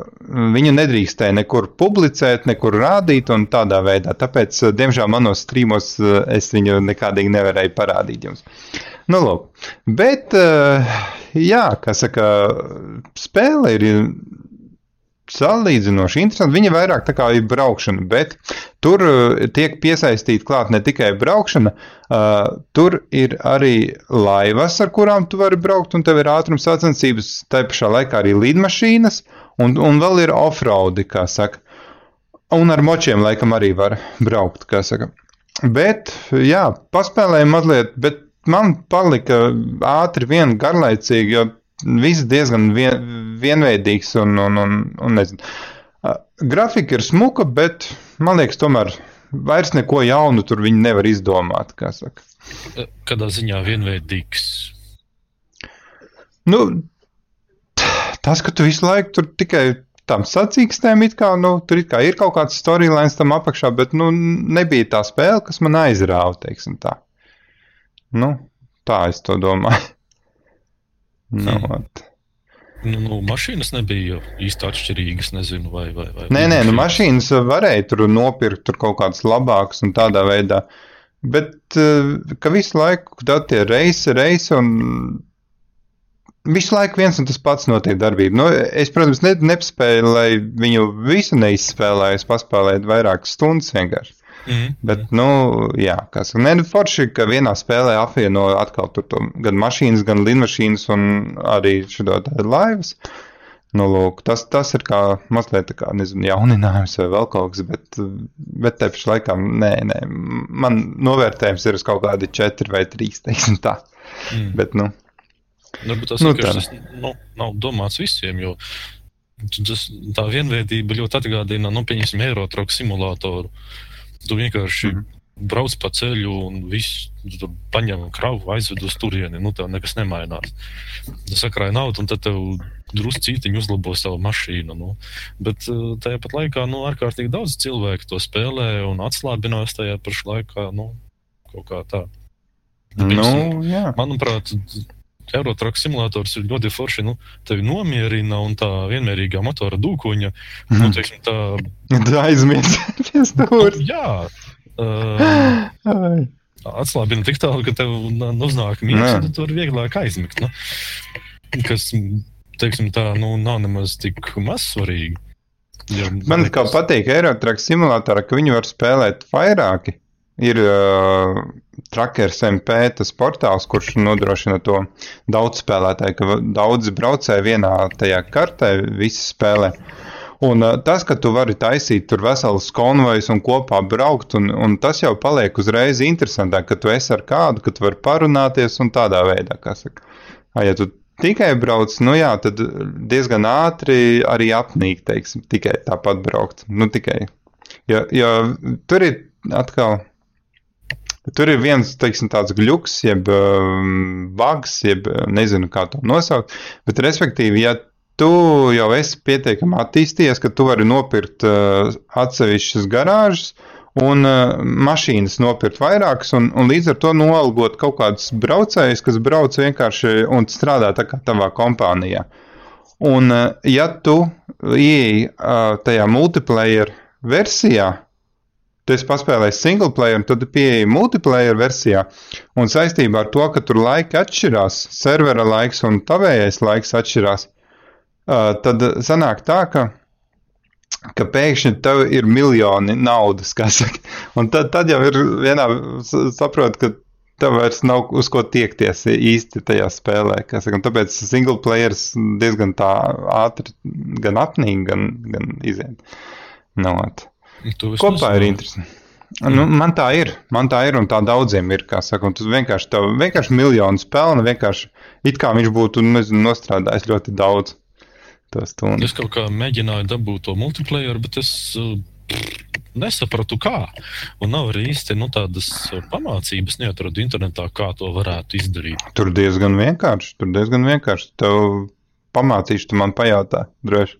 viņu nedrīkstēja nekur publicēt, nekur rādīt un tādā veidā. Tāpēc, diemžēl, manos strīmos es viņu nekādīgi nevarēju parādīt jums. Nu, lūk. Bet, jā, kā saka, spēle ir salīdzinoši interesanti. Viņa vairāk tā kā ir braukšana, bet tur tiek piesaistīta klāt ne tikai braukšana, uh, tur ir arī laivas, ar kurām tu vari braukt, un tev ir ātrums sacensības, tā pašā laikā arī lidmašīnas, un, un vēl ir offroadi, kā saka. Un ar močiem laikam arī var braukt, kā saka. Bet, jā, paspēlēju mazliet, bet man palika ātri vien garlaicīgi, jo viss diezgan vien, vienveidīgs un, un, un, un nezinu. Grafika ir smuka, bet man liekas, tomēr vairs neko jaunu tur viņi nevar izdomāt. Kādā ziņā vienveidīgs? Nu, tas, ka tu visu laiku tur tikai tam sacīkstēm, it kā, nu, tur kā ir kaut kāds storylines tam apakšā, bet, nu, nebija tā spēle, kas man aizrāva, teiksim tā. Nu, tā es to domāju. (laughs) nu, hmm. Nu, nu, mašīnas nebija īsti atšķirīgas. Nezinu, vai, vai, vai nē, nē, nu, mašīnas varēja tur nopirkt tur kaut kādas labākas un tādā veidā. Bet eh, ka visu laiku tie reisi, reisi un visu laiku viens un tas pats notiek darbība. Nu, es, protams, ne, nespēju, lai viņu visu neizspēlēju, es paspēlēju vairākas stundas vienkārši. Mm. Bet, nu, jā, kas ir forši, ka vienā spēlē apvieno atkal tur to, gan mašīnas, gan lidmašīnas un arī šo laivas. Nu, lūk, tas, tas ir kā mazliet tā kā, nezinu, jauninājums vai vēl kaut kas, bet, bet te pašā laikā, nē, nē, man novērtējums ir uz kaut kādi četri vai trīs, teiksim tā. Mm. Bet, nu. Varbūt tas nu, tas nu, nav domāts visiem, jo tas, tā vienveidība ļoti atgādina, nu, pieņemsim, Eiro truck simulātoru. Tu vienkārši mm -hmm. brauc pa ceļu un viss paņem kravu, aizved uz turieni. Nu, tev nekas nemainās. Tu sakrāji naudu, un tad tev drusku cītiņu uzlabo savu mašīnu. Nu. Bet uh, tajā pat laikā nu, ārkārtīgi daudz cilvēku to spēlē un atslābinās tajā pašā laikā. Nu, kaut kā tā. Nu, jā. Manuprāt, Eurotraka simulators ir ļoti forši. Nu, tevi nomierina un tā vienmērīgā motora dūkoņa. Mhm. Nu, teiksim, tā, Tā aizmirst (laughs) pie stūra. jā, (laughs) uh, atslābina tik tālu, ka tev nu, uznāk un tu tur vieglāk aizmigt. Nu, kas, teiksim, tā, nu, nav nemaz tik maz svarīgi. Ja, Man kā patīk Eirotraka simulatorā, ka viņi var spēlēt vairāki. Ir uh, trackers MP, tas portāls, kurš nodrošina to daudz spēlētāju, ka daudzi braucēji vienā tajā kartē visi spēlē. Un uh, tas, ka tu vari taisīt tur veselus konvojus un kopā braukt, un, un tas jau paliek uzreiz interesantāk, ka tu esi ar kādu, ka tu vari parunāties un tādā veidā, kā saka. Ja tu tikai brauc, nu jā, tad diezgan ātri arī apnīk, teiksim, tikai tāpat braukt. Nu tikai. Jo, jo tur ir atkal. Tur ir viens, teiksim, tāds gluks, jeb um, bugs, jeb uh, nezinu, kā to nosaukt. Bet, respektīvi, ja tu jau esi pietiekami attīstījies, ka tu vari nopirkt uh, atsevišķas garāžas un uh, mašīnas nopirkt vairākas, un, un līdz ar to noalgot kaut kādus braucējus, kas brauc vienkārši un strādā tā kā tavā kompānijā. Un, uh, ja tu ieej uh, tajā multiplayer versijā, tu esi paspēlējis single player, tad tu pieeji multiplayer versijā, un saistībā ar to, ka tur laiki atšķirās, servera laiks un tavējais laiks atšķirās, uh, tad sanāk tā, ka ka pēkšņi tev ir miljoni naudas, kā saka. Un tad, tad jau ir vienā saprot, ka tev vairs nav uz ko tiekties īsti tajā spēlē. Saka, tāpēc single players diezgan tā ātri gan apnīk, gan, gan iziet. Nu, ot. Tu Kopā ir nezināji. interesanti. Nu, man tā ir, man tā ir, un tā daudziem ir. Saka, tas vienkārši, tev, vienkārši miljonu pelna, vienkārši it kā viņš būtu nezinu, nostrādājis ļoti daudz. Es kaut kā mēģināju dabūt to multiplayer, bet es uh, nesapratu, kā. Un nav arī īsti nu, tādas uh, pamācības, neatradu internetā, kā to varētu izdarīt. Tur diezgan vienkārši. Tur diezgan vienkārši. Tev pamācīšu, tu man pajautā. Droši.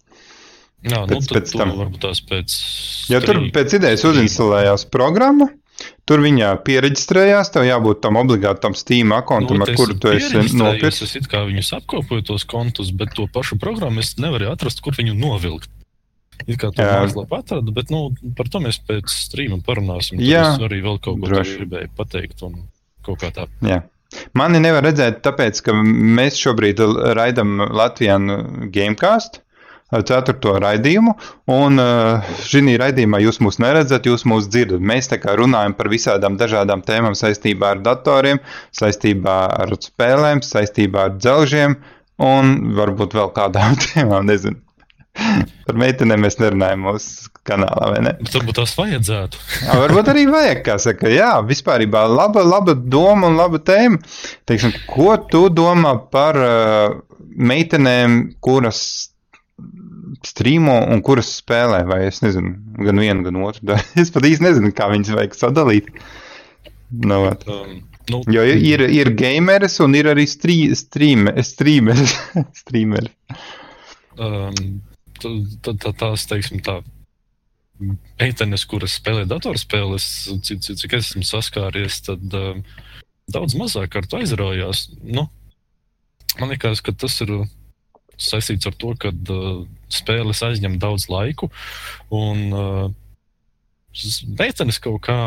Jā, Pēc- nu, tad pēc to tam. varbūt tās pēc. Ja tur pēc idejas uzinstalējās programma, tur viņā pieregistrējās, tev jābūt tam obligātam Steam kontam, ar es kuru tu esi nopircis. Es it kā viņus apkopoju tos kontus, bet to pašu programmu es nevaru atrast, kur viņu novilkt. It kā to Jā. mājaslapā atradu, bet nu, par to mēs pēc strīma parunāsim. Tad Jā, arī vēl kaut ko tādu gribēju pateikt. Un kaut kā tā. Jā. Mani nevar redzēt, tāpēc, ka mēs šobrīd raidām Latvijas Gamecast. Ceturto raidījumu, un uh, šī raidījumā jūs mūs neredzat, jūs mūs dzirdat. Mēs tā kā runājam par visādām dažādām tēmām saistībā ar datoriem, saistībā ar spēlēm, saistībā ar dzelžiem un varbūt vēl kādām (laughs) tēmām, nezinu. Par meitenēm mēs nerunājam mūsu kanālā, vai ne? Varbūt tās vajadzētu. Jā, varbūt arī vajag, kā saka, jā, vispār laba, laba doma un laba tēma. Teiksim, ko tu domā par uh, meitenēm, kuras strīmo un kuras spēlē, vai es nezinu, gan vienu, gan otru. (laughs) Es pat īsti nezinu, kā viņas vajag sadalīt. Nu, vat. Um, nu, jo ir, ir, gameris un ir arī strī, strīme, strīmeris. (laughs) strīmeris. um, tad- tad tās, teiksim, tā. Meitenes, kuras spēlē datorspēles, cik, cik, cik es esmu saskāries, tad um, daudz mazāk ar to aizraujās. Nu, man liekas, ka tas ir saistīts ar to, ka uh, spēles aizņem daudz laiku, un uh, meitenes kaut kā,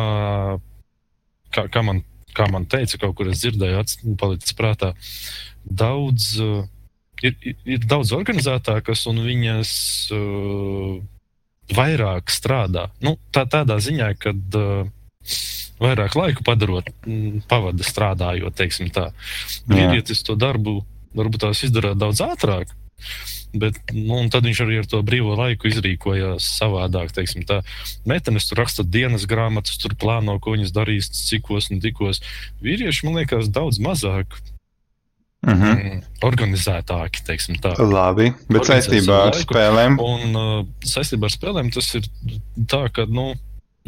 kā, kā, man, kā man teica, kaut kur es dzirdēju, ats- palicis prātā, daudz. Uh, ir, ir, daudz organizētākas, un viņas uh, vairāk strādā. Nu, tā, tādā ziņā, ka uh, vairāk laiku padarot, mm, pavada strādājot, teiksim tā. Jā. Vīrietis to darbu varbūt tās izdarīt daudz ātrāk. Bet, nu, tad viņš arī ar to brīvo laiku izrīkojās savādāk. Meitenes tur raksta dienas grāmatas, tur plāno, ko viņas darīs, cikos un tikos. Vīrieši, man liekas, daudz mazāk Uh -huh. mm, organizētāki, teiksim tā. Labi, bet saistībā ar laiku. spēlēm. Un uh, saistībā ar spēlēm tas ir tā, ka nu,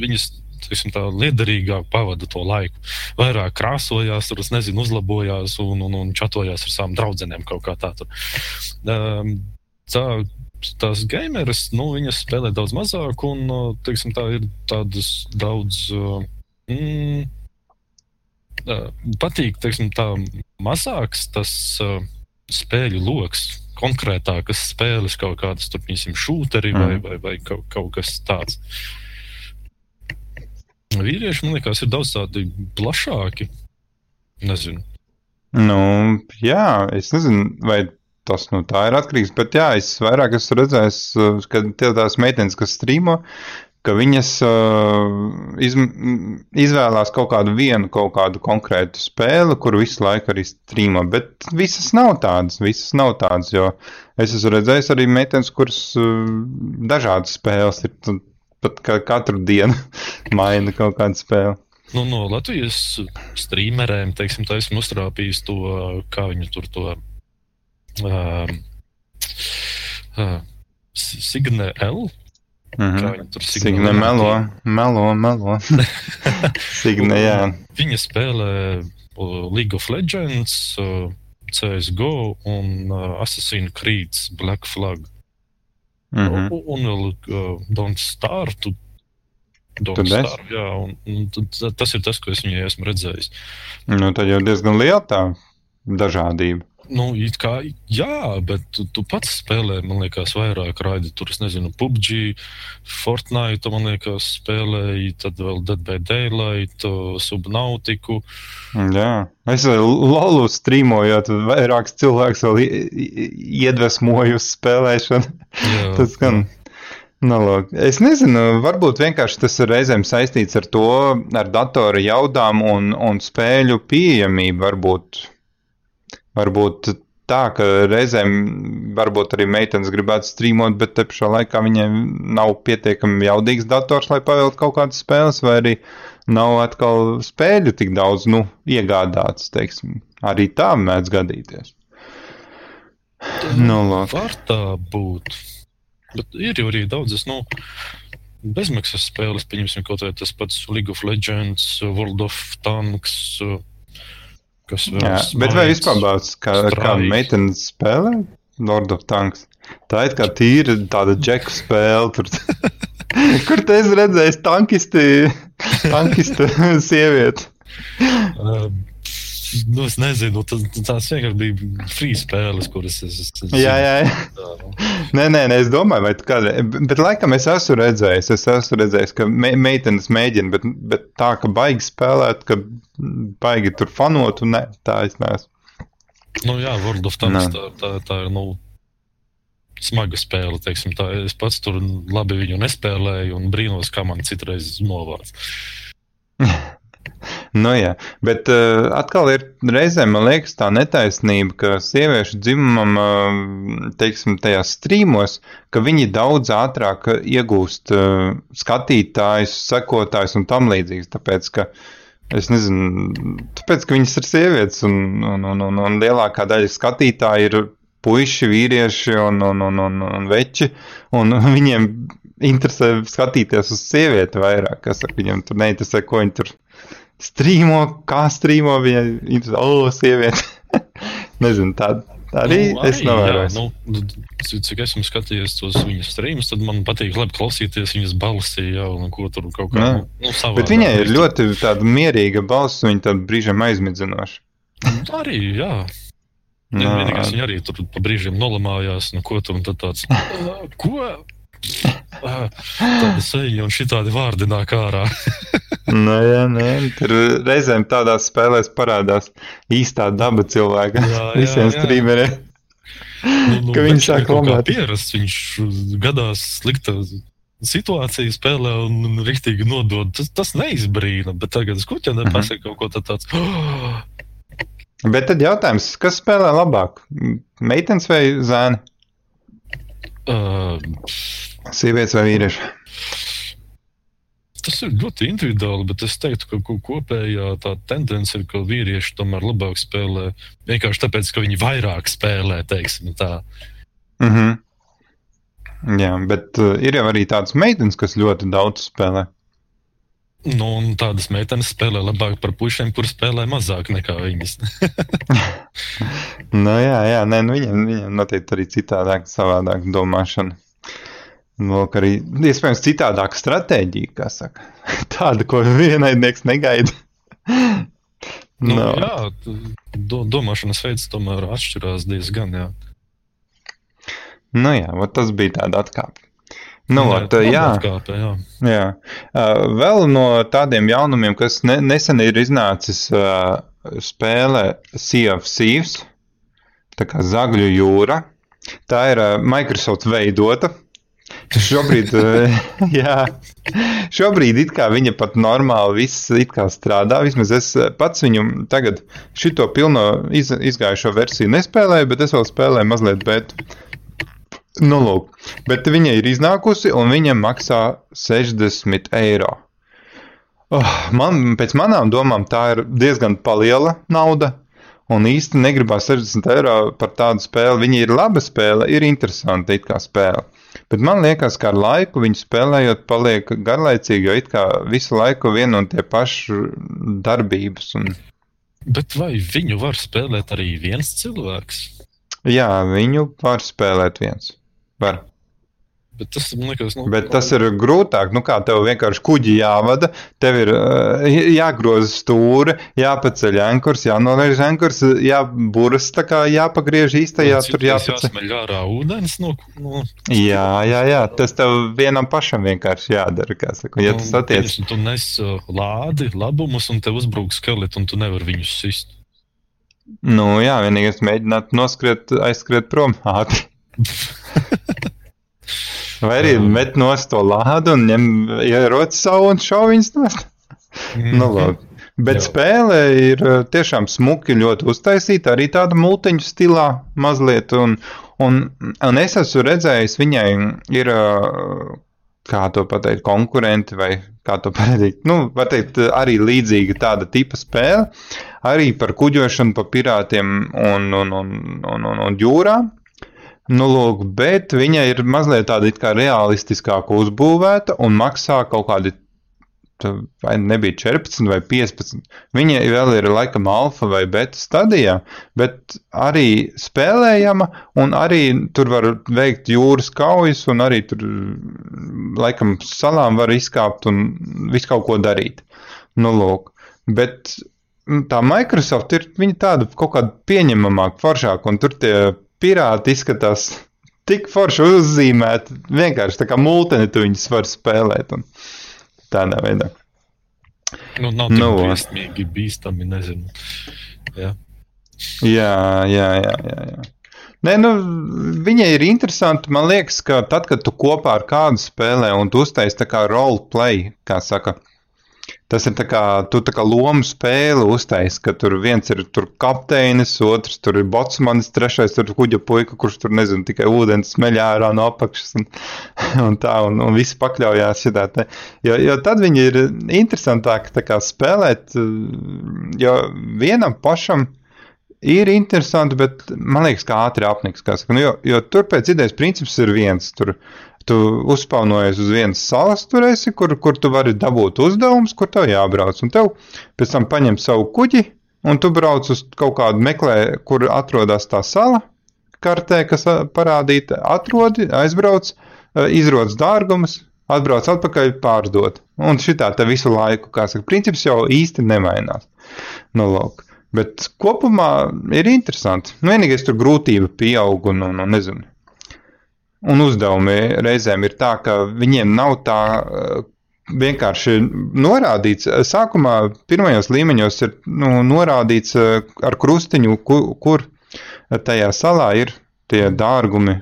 viņas teiksim, tā, liederīgāk pavada to laiku. Vairāk krāsojās, tur, nezinu, uzlabojās un, un, un čatojās ar savām draudzenēm kaut kā tā. Tur. Um, tā tās gameris, nu, viņas spēlē daudz mazāk, un teiksim, tā ir tādas daudz. Mm, patīk, teiksim, tā mazāks tas uh, spēļu lokus, konkrētākas spēles, kaut kādas, piemēram, šūteri vai, mm. vai, vai kaut, kaut kas tāds. Vīrieši, man liekas, ir daudz tādi plašāki. Nezinu. Nu, jā, es nezinu, vai tas no tā ir atkarīgs. Bet jā, es vairāk esmu redzējis, ka tie tās meitenes, kas strīmo, ka viņas uh, iz, izvēlās kaut kādu vienu, kaut kādu konkrētu spēli, kur visu laiku arī strīmo. Bet visas nav tādas, visas nav tādas, jo es esmu redzējis arī meitenes, kuras uh, dažādas spēles ir. Pat ka katru dienu (laughs) maina kaut kādu spēli. Nu, no Latvijas streameriem, teiksim, esmu uztrāpījis to, kā viņi tur to uh, uh, Signe L. Mm -hmm. Tur Signe melo, melo, (laughs) melo. Signe, jā. Viņa spēlē League of Legends, CSGO un Assassin's Creed Black Flag. Mm -hmm. Un vēl uh, Don't Start. Don't Star, jā, un, un tas ir tas, ko es viņai esmu redzējis. Nu, tad jau diezgan liela tā dažādība. Nu, kā, jā, bet tu, tu pats spēlē, man liekas, vairāk raidi. Tur es nezinu, PUBG, Fortnite, man liekas, spēlēji, tad vēl Dead by Daylight, Subnautiku. Jā, es lolu strīmojot, vairāks cilvēks vēl iedvesmoju uz spēlēšanu. Jā, (laughs) Tas gan. Nalog. Es nezinu, varbūt vienkārši tas ir reizēm saistīts ar to, ar datora jaudām un, un spēļu pieejamību. Varbūt varbūt tā, ka reizēm varbūt arī meitenes gribētu strīmot, bet te pašā laikā viņiem nav pietiekami jaudīgs dators, lai pavilktu kaut kādas spēles, vai arī nav atkal spēļu tik daudz, nu, iegādāts, teiksim. Arī tā mēdz gadīties. Nu, lāk. Var tā būt. Bet ir jau arī daudzas, nu, bezmaksas spēles, pieņemsim, kaut vai tas pats League of Legends, World of Tanks, Kas vēl Jā, bet vai vispār bāc, kā, kā meitene spēlē Lord of Tanks? Tā ir kā tīra tāda džeku spēle. Tur, (laughs) kur te es redzēju tankisti, tankisti (laughs) sievieti? Um, Nu, es nezinu, tas, tās vienkārši bija free spēles, kuras es. es, es jā, jā, jā. Tā, nu. nē, nē, nē, es domāju, vai kāda. Bet, laikam, es esmu redzējis, es esmu redzējis, ka me, meitenes mēģina, bet, bet tā, ka baigi spēlēt, ka baigi tur fanot, un ne, tā es neesmu. Nu, jā, World of Tanks, tā, tā, tā ir, nu, smaga spēle, teiksim tā. Es pats tur labi viņu nespēlēju un brīnos, kā man citreiz novāc. (laughs) Nu, jā, bet uh, atkal ir reizēm, man liekas, tā netaisnība, ka sieviešu dzimumam, uh, teiksim, tajās strīmos, ka viņi daudz ātrāk iegūst uh, skatītājus, sekotājus un tam līdzīgs. Tāpēc, ka, es nezinu, tāpēc, ka viņas ir sievietes un, un, un, un, un lielākā daļa skatītāju ir puiši, vīrieši un, un, un, un, un veči, un (laughs) viņiem interesē skatīties uz sievieti vairāk, kas viņam tur neinteresē, ko viņi tur strīmo, kā strīmo viņa interesē, o, sieviete. (laughs) Nezinu, tā, tā arī, nu, es novēroju. Nu, cik esmu skatījies tos viņas strīmus, tad man patīk labi klausīties viņas balsī, jau, un ko tur kaut kā, nu, nu savā. Bet viņai ir ļoti tāda mierīga balss, viņa tad brīžiem aizmidzinoša. Nu, arī, jā. Nā. Vienīgais viņa arī tur pa brīžiem nolamājās, nu ko tur un tad tāds, ko? (laughs) Tāda seja un šitādi vārdi nāk ārā. (laughs) nu, jā, nē, tur reizēm tādās spēlēs parādās īstā daba cilvēka. Jā, (laughs) jā, visiem strīmeriem. Nu, nu, ka viņi sāk lamāt. Pierasts, viņš gadās slikta situācija spēlē un, riktīgi nodod. Tas, tas neizbrīna, bet tagad es nepasaka mhm. kaut ko tā tāds. Oh! (gasps) Bet tad jautājums, kas spēlē labāk? Meitenes vai zēni? Uh, Sievietes vai vīrieši? Tas ir ļoti individuāli, bet es teiktu, ka kopējā tā tendence ir, ka vīrieši tomēr labāk spēlē. Vienkārši tāpēc, ka viņi vairāk spēlē, teiksim tā. Mm -hmm. Jā, bet uh, ir jau arī tādas meitenes, kas ļoti daudz spēlē. Nu, un tādas meitenes spēlē labāk par pušiem, kur spēlē mazāk nekā viņas. (laughs) nu, jā, jā, nē, nu, viņam, viņam noteikti arī citādāk, savādāk domāšana. Nu, arī iespējams citādāka stratēģija, kā saka. (laughs) Tāda, ko vienaidnieks negaida. nu, no. Jā, do, domāšanas veids tomēr atšķirās diezgan. Jā. Nu, jā, tas bija tāds atkāpes. Nu, jā, ot, jā. Atkāpe, jā. jā. Uh, vēl no tādiem jaunumiem, kas ne, nesen ir iznācis uh, spēle Sea of Thieves, tā kā Zagļu jūra. Tā ir uh, Microsoft veidota. Šobrīd, (laughs) (laughs) jā, šobrīd viņa pat normāli viss strādā. Vismaz es pats viņu tagad šito pilno iz, izgājušo versiju nespēlēju, bet es vēl spēlēju mazliet bētu. Nu, lūk, bet viņa ir iznākusi un viņa maksā 60 eiro. Oh, man, pēc manām domām, tā ir diezgan liela nauda. Un īsti negribās 60 eiro par tādu spēli. Viņa ir laba spēle, ir interesanta it kā spēle. Bet man liekas, ka ar laiku viņu spēlējot, paliek garlaicīgi, jo it kā visu laiku viena un tie paši darbības. Un... Bet vai viņu var spēlēt arī viens cilvēks? Jā, viņu var spēlēt viens. Var. Bet tas, liekas, nu, Bet tas ir grūtāk. Nu, kā tev vienkārši kuģi jāvada, tev ir uh, jāgroza stūri, jāpaceļ ankurs, jānolaiž ankurs, jāburas, tā kā jāpagriež īstajā tur. Jāsmeļ ārā ūdens. Nu, nu. Jā, jā, jā, tas tev vienam pašam vienkārši jādara. Saka, ja nu, tas attiec. Tieši, tu nes uh, lādi, labumus, un tev uzbrūk skeleti, un tu nevari viņus sist. Nu, jā, vienīgais mēģināt noskriet, aizskriet prom ātri. (laughs) Vai arī met nost to lādu un ņem ieroci savu un šauj viņus nost. Mm nu, labi. Bet Jā. spēle ir eh, tiešām smuki, ļoti uztaisīta, arī tāda mūteņu stilā mazliet. Un, un, un es esmu redzējis, viņai ir, eh, kā to pateikt, konkurenti vai kā to pateikt, nu, var teikt, arī līdzīga tāda tipa spēle, arī par kuģošanu pa pirātiem un, un, un, un, un, un jūrām. Nu, lūk, bet viņa ir mazliet tāda kā realistiskāka uzbūvēta un maksā kaut kādi, vai nebija 14 vai 15. Viņa vēl ir laikam alfa vai beta stadijā, bet arī spēlējama un arī tur var veikt jūras kaujas un arī tur laikam salām var izkāpt un visu kaut ko darīt. Nu, lūk, bet nu, tā Microsoft ir tāda kaut kāda pieņemamāka, foršāka, un tur tie pirāti izskatās tik forši uzzīmēti. Vienkārši tā kā mūteni tu viņus var spēlēt. Tādā veidā. Nu, nav tik nu, briesmīgi, bīstami, nezinu. Jā, jā, jā. jā, jā. Nē, nu, viņa ir interesanti. Man liekas, ka tad, kad tu kopā ar kādu spēlē un tu uztaisīji tā kā roleplay, kā saka, Tas ir tā kā, tu tā kā lomu spēli uztais, ka tur viens ir tur kapteinis, otrs tur ir botsmanis, trešais tur kuģa puika, kurš tur nezinu, tikai ūdens smeļ ārā no apakšas un, (laughs) un tā, un, un visi pakļaujās šitā te. Jo, jo tad viņi ir interesantāki tā kā spēlēt, jo vienam pašam ir interesanti, bet man liekas, kā ātri apniks, nu, jo, jo tur pēc idejas princips ir viens, tur tu uzspaunojies uz vienas salas, tur esi, kur, kur tu vari dabūt uzdevumus, kur tev jābrauc. Un tev pēc tam paņem savu kuģi, un tu brauc uz kaut kādu meklē, kur atrodas tā sala, kartē, kas parādīta, atrodi, aizbrauc, izrodas dārgumus, atbrauc atpakaļ, pārdot. Un šitā te visu laiku, kā saka, princips jau īsti nemainās. Nu, lūk. Bet kopumā ir interesanti. Nu, vienīgais tur grūtība pieaug un, un, un nezinu un uzdevumi reizēm ir tā, ka viņiem nav tā eh, vienkārši norādīts. Sākumā pirmajos līmeņos ir nu, norādīts eh, ar krustiņu, kur, kur tajā salā ir tie dārgumi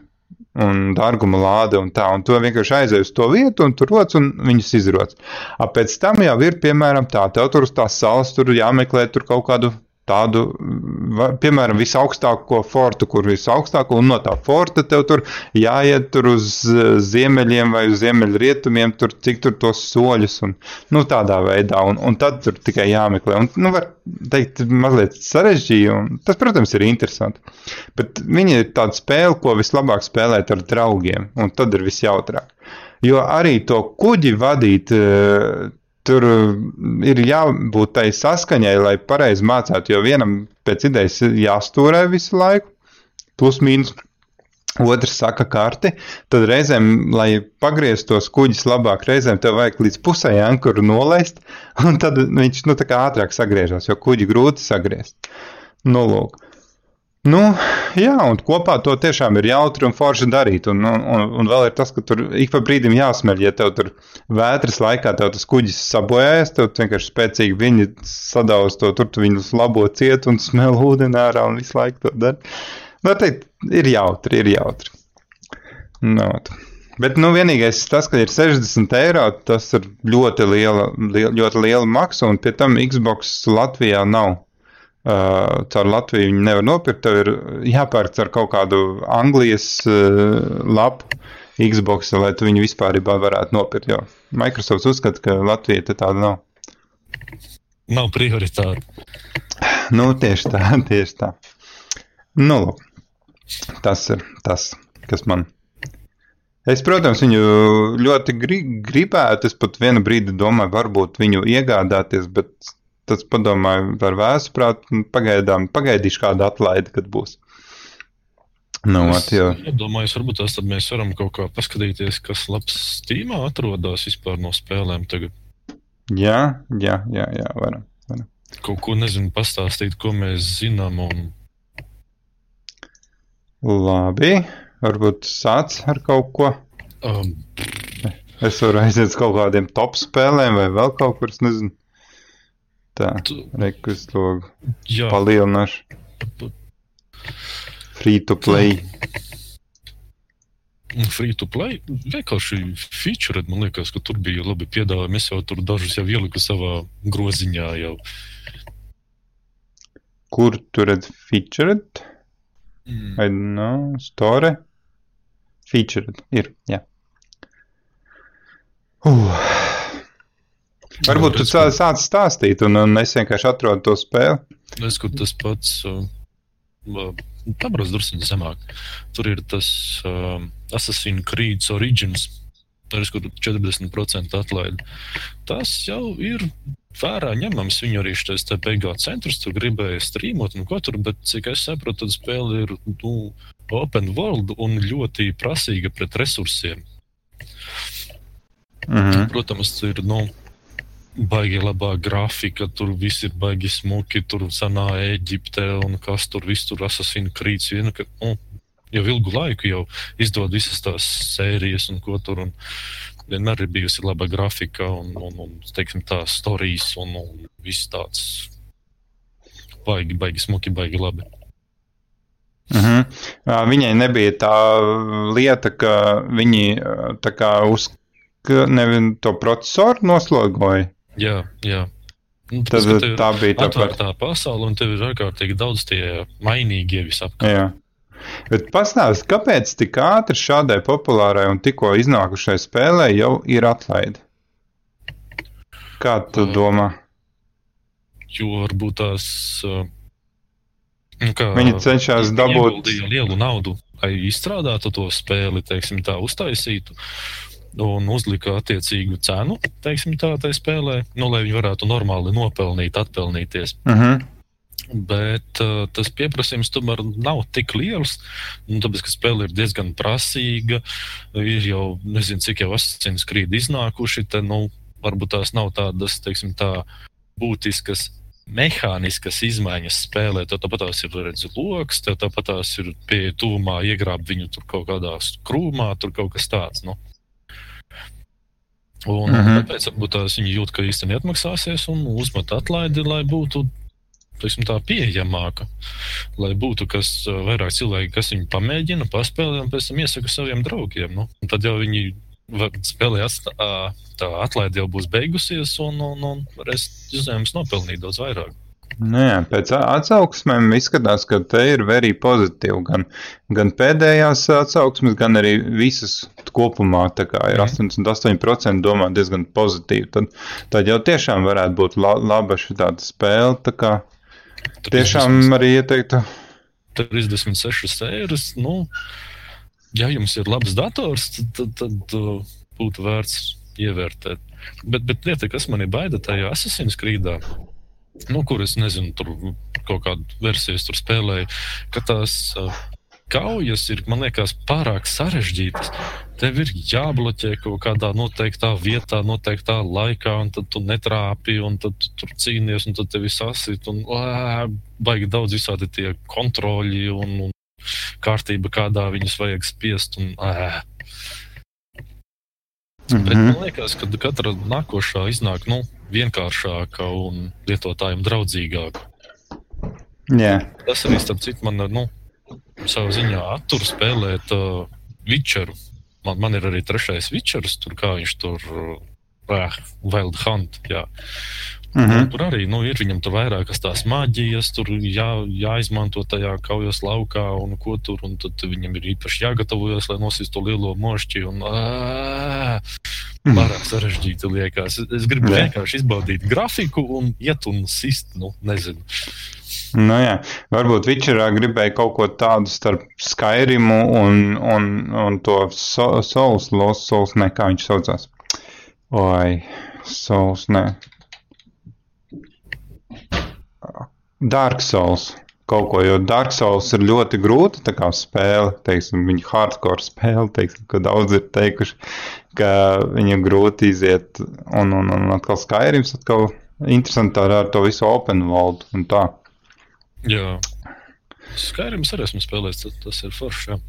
un dārguma lāde un tā, un to vienkārši aizēj uz to vietu un tur rodas un viņus izrodas. Pēc tam jau ir, piemēram, tā, tev tur uz tās salas tur jāmeklē tur kaut kādu tādu, piemēram, visaugstāko fortu, kur visaugstāko, un no tā forta tev tur jāiet tur uz ziemeļiem vai uz ziemeļrietumiem, tur cik tur tos soļus, un nu, tādā veidā, un, un tad tur tikai jāmeklē. Un, nu, var teikt, mazliet sarežģīja, un tas, protams, ir interesanti. Bet viņi ir tāda spēle, ko vislabāk spēlēt ar draugiem, un tad ir visjautrāk. Jo arī to kuģi vadīt, tur uh, ir jābūt tai saskaņai, lai pareizi mācītu, jo vienam pēc idejas jāstūrē visu laiku, plus mīnus. Otrs saka, karti, tad reizēm, lai pagrieztu tos kuģus labāk, reizēm tev vajag līdz pusē ankuru nolaist, (laughs) un tad viņš nu, ātrāk sagriežas, jo kuģi grūti sagriezt. Nu, lūk. Nu, jā, un kopā to tiešām ir jautri un forši darīt. Un, un, un, un vēl ir tas, ka tur ik pa brīdim jāsmeļ, ja tev tur vētras laikā tev tas kuģis sabojājas, tev vienkārši spēcīgi viņi sadauz to, tur tu viņus labo ciet un smēl ūdeni ārā un visu laiku to dara. Var teikt, ir jautri, ir jautri. No. Nu, Bet nu, vienīgais tas, ka ir 60 eiro, tas ir ļoti liela, liela, ļoti liela maksa, un pie tam Xbox Latvijā nav. Uh, caur Latviju viņi nevar nopirkt. Tev ir jāpērk ar kaut kādu Anglijas uh, lapu Xbox, lai tu viņu vispār varētu nopirkt. Jo Microsoft uzskata, ka Latvija tāda nav. Nav prioritāte. Nu, tieši tā, (laughs) tieši tā. Nu, lūk, tas ir tas, kas man. Es, protams, viņu ļoti gri gribētu. Es pat vienu brīdi domāju, varbūt viņu iegādāties, bet tas padomāju par vēsturprātu, pagaidām, pagaidīšu kādu atlaidi, kad būs. Nu, es jo... domāju, varbūt tas tad mēs varam kaut kā paskatīties, kas labs Steamā atrodas vispār no spēlēm tagad. Jā, jā, jā, jā varam. varam. Kaut ko nezinu, pastāstīt, ko mēs zinām. Un... Labi, varbūt sāc ar kaut ko. Um, es varu aiziet uz kaut kādiem top spēlēm vai vēl kaut kur, nezinu. Tā, rekus logu palielināšu. Free to play. Free to play vienkārši feature, man liekas, ka tur bija labi piedāvājumi. Es jau tur dažus jau ieliku savā groziņā. Jau. Kur tur redz featured? Mm. I don't know, store. Featured ir, jā. Uh. Varbūt tu sāc, sāc stāstīt, un, un es vienkārši atrodu to spēli. Es kur tas pats. Uh, Pabras drusku zemāk. Tur ir tas uh, Assassin's Creed Origins. Tur ir 40% atlaide. Tas jau ir vērā ņemams. Viņu arī šis PGA centrs tur gribēja strīmot un ko tur, bet cik es saprotu, tad spēle ir nu, open world un ļoti prasīga pret resursiem. -hmm. Protams, ir nu, baigi labā grafika, tur viss ir baigi smuki, tur senā Eģipte un kas tur viss tur asasina krīts. Viena, ka, nu, jau ilgu laiku jau izdod visas tās sērijas un ko tur. Un vienmēr ir bijusi laba grafika un, un, un teiksim, tā stāstījis un, un viss tāds baigi, baigi smuki, baigi labi. Uh -huh. Viņai nebija tā lieta, ka viņi tā kā uz nevienu to procesoru noslogoja. Jā, jā. Nu, tas, Tad, tā bija tā atvērtā par... pasaule, un tev ir ārkārtīgi daudz tie mainīgie visapkārt. Bet pastāstiet, kāpēc tik ātri šādai populārai un tikko iznākušai spēlē jau ir atlaide? Kā tu uh, domā? Jo varbūt tās. Uh, kā, viņi cenšas dabūt lielu naudu, lai izstrādātu to spēli, teiksim, tā uztaisītu un uzlika attiecīgu cenu, teiksim, tā tai spēlē, nu, lai viņi varētu normāli nopelnīt, atpelnīties. Uh mhm. -huh. Bet uh, tas pieprasījums tomēr nav tik liels. Nu, tāpēc, ka spēle ir diezgan prasīga, ir jau nezinu, cik jau asins krīt iznākuši. Te, nu, varbūt tās nav tādas, teiksim, tā būtiskas mehāniskas izmaiņas spēlē. Tev tāpat tās ir redzams, lokus, tāpat tās ir pie tuvumā iegrābt viņu tur kaut kādā krūmā, tur kaut kas tāds. Nu. Un, mm -hmm. Tāpēc varbūt tās viņi jūt, ka īstenībā neatmaksāsies un uzmet atlaidi, lai būtu teiksim, tā pieejamāka. Lai būtu kas, vairāk cilvēki, kas viņu pamēģina, paspēlē un pēc tam iesaka saviem draugiem. Nu? Un tad jau viņi spēlē atstā, tā atlaide jau būs beigusies un, un, un varēs uzņēmums nopelnīt daudz vairāk. Nē, nu pēc atsauksmēm izskatās, ka te ir very pozitīvi. Gan, gan pēdējās atsauksmes, gan arī visas kopumā ir mm. 88% domā diezgan pozitīvi. Tad, tad jau tiešām varētu būt la, laba šī spēle. Tā kā tiešām 30, arī ieteiktu. 36 eiro. Nu, ja jums ir labs dators, tad, tad, tad būtu vērts ievērtēt. Bet, bet lieta, kas man ir baida tajā Assassin's Creedā, nu, kur es nezinu, tur kaut kādu versiju tur spēlēju, ka tās uh, kaujas ir, man liekas, pārāk sarežģītas. Tev ir jābloķē kaut kādā noteiktā vietā, noteiktā laikā, un tad tu netrāpi, un tad tu tur cīnies, un tad tev ir sasit, un ā, baigi daudz visādi tie kontroļi un, un kārtība, kādā viņus vajag spiest. Un, ā. Bet man liekas, ka katra nākošā iznāk nu, vienkāršāka un lietotājiem draudzīgāka. Yeah. Tas arī, starp citu, man nu, savā ziņā attur spēlēt uh, Witcheru. Man, man ir arī trešais Witchers, tur kā viņš tur uh, Wild Hunt. Jā. Mm -hmm. Tur arī nu, ir viņam tur vairākas tās maģijas, tur jā, jāizmanto tajā kaujas laukā, un ko tur. Un tad viņam ir īpaši jāgatavojas, lai nosīstu to lielo mošķi. Un, ā, pārāk sarežģīti liekas. Es, gribu yeah. vienkārši izbaudīt grafiku un iet un sist, nu, nezinu. Nu, jā. Varbūt Witcherā gribēja kaut ko tādu starp Skyrimu un, un, un to so, Souls, Lost Souls, ne, kā viņš saucās. Oi, Souls, ne. Dark Souls kaut ko, jo Dark Souls ir ļoti grūta tā kā spēle, teiksim, viņa hardcore spēle, teiksim, ka daudz ir teikuši, ka viņam grūti iziet, un, un, un atkal Skyrims atkal interesanti ar to visu open world un tā. Jā, Skyrims arī esmu spēlējis, tas ir forši. Jā.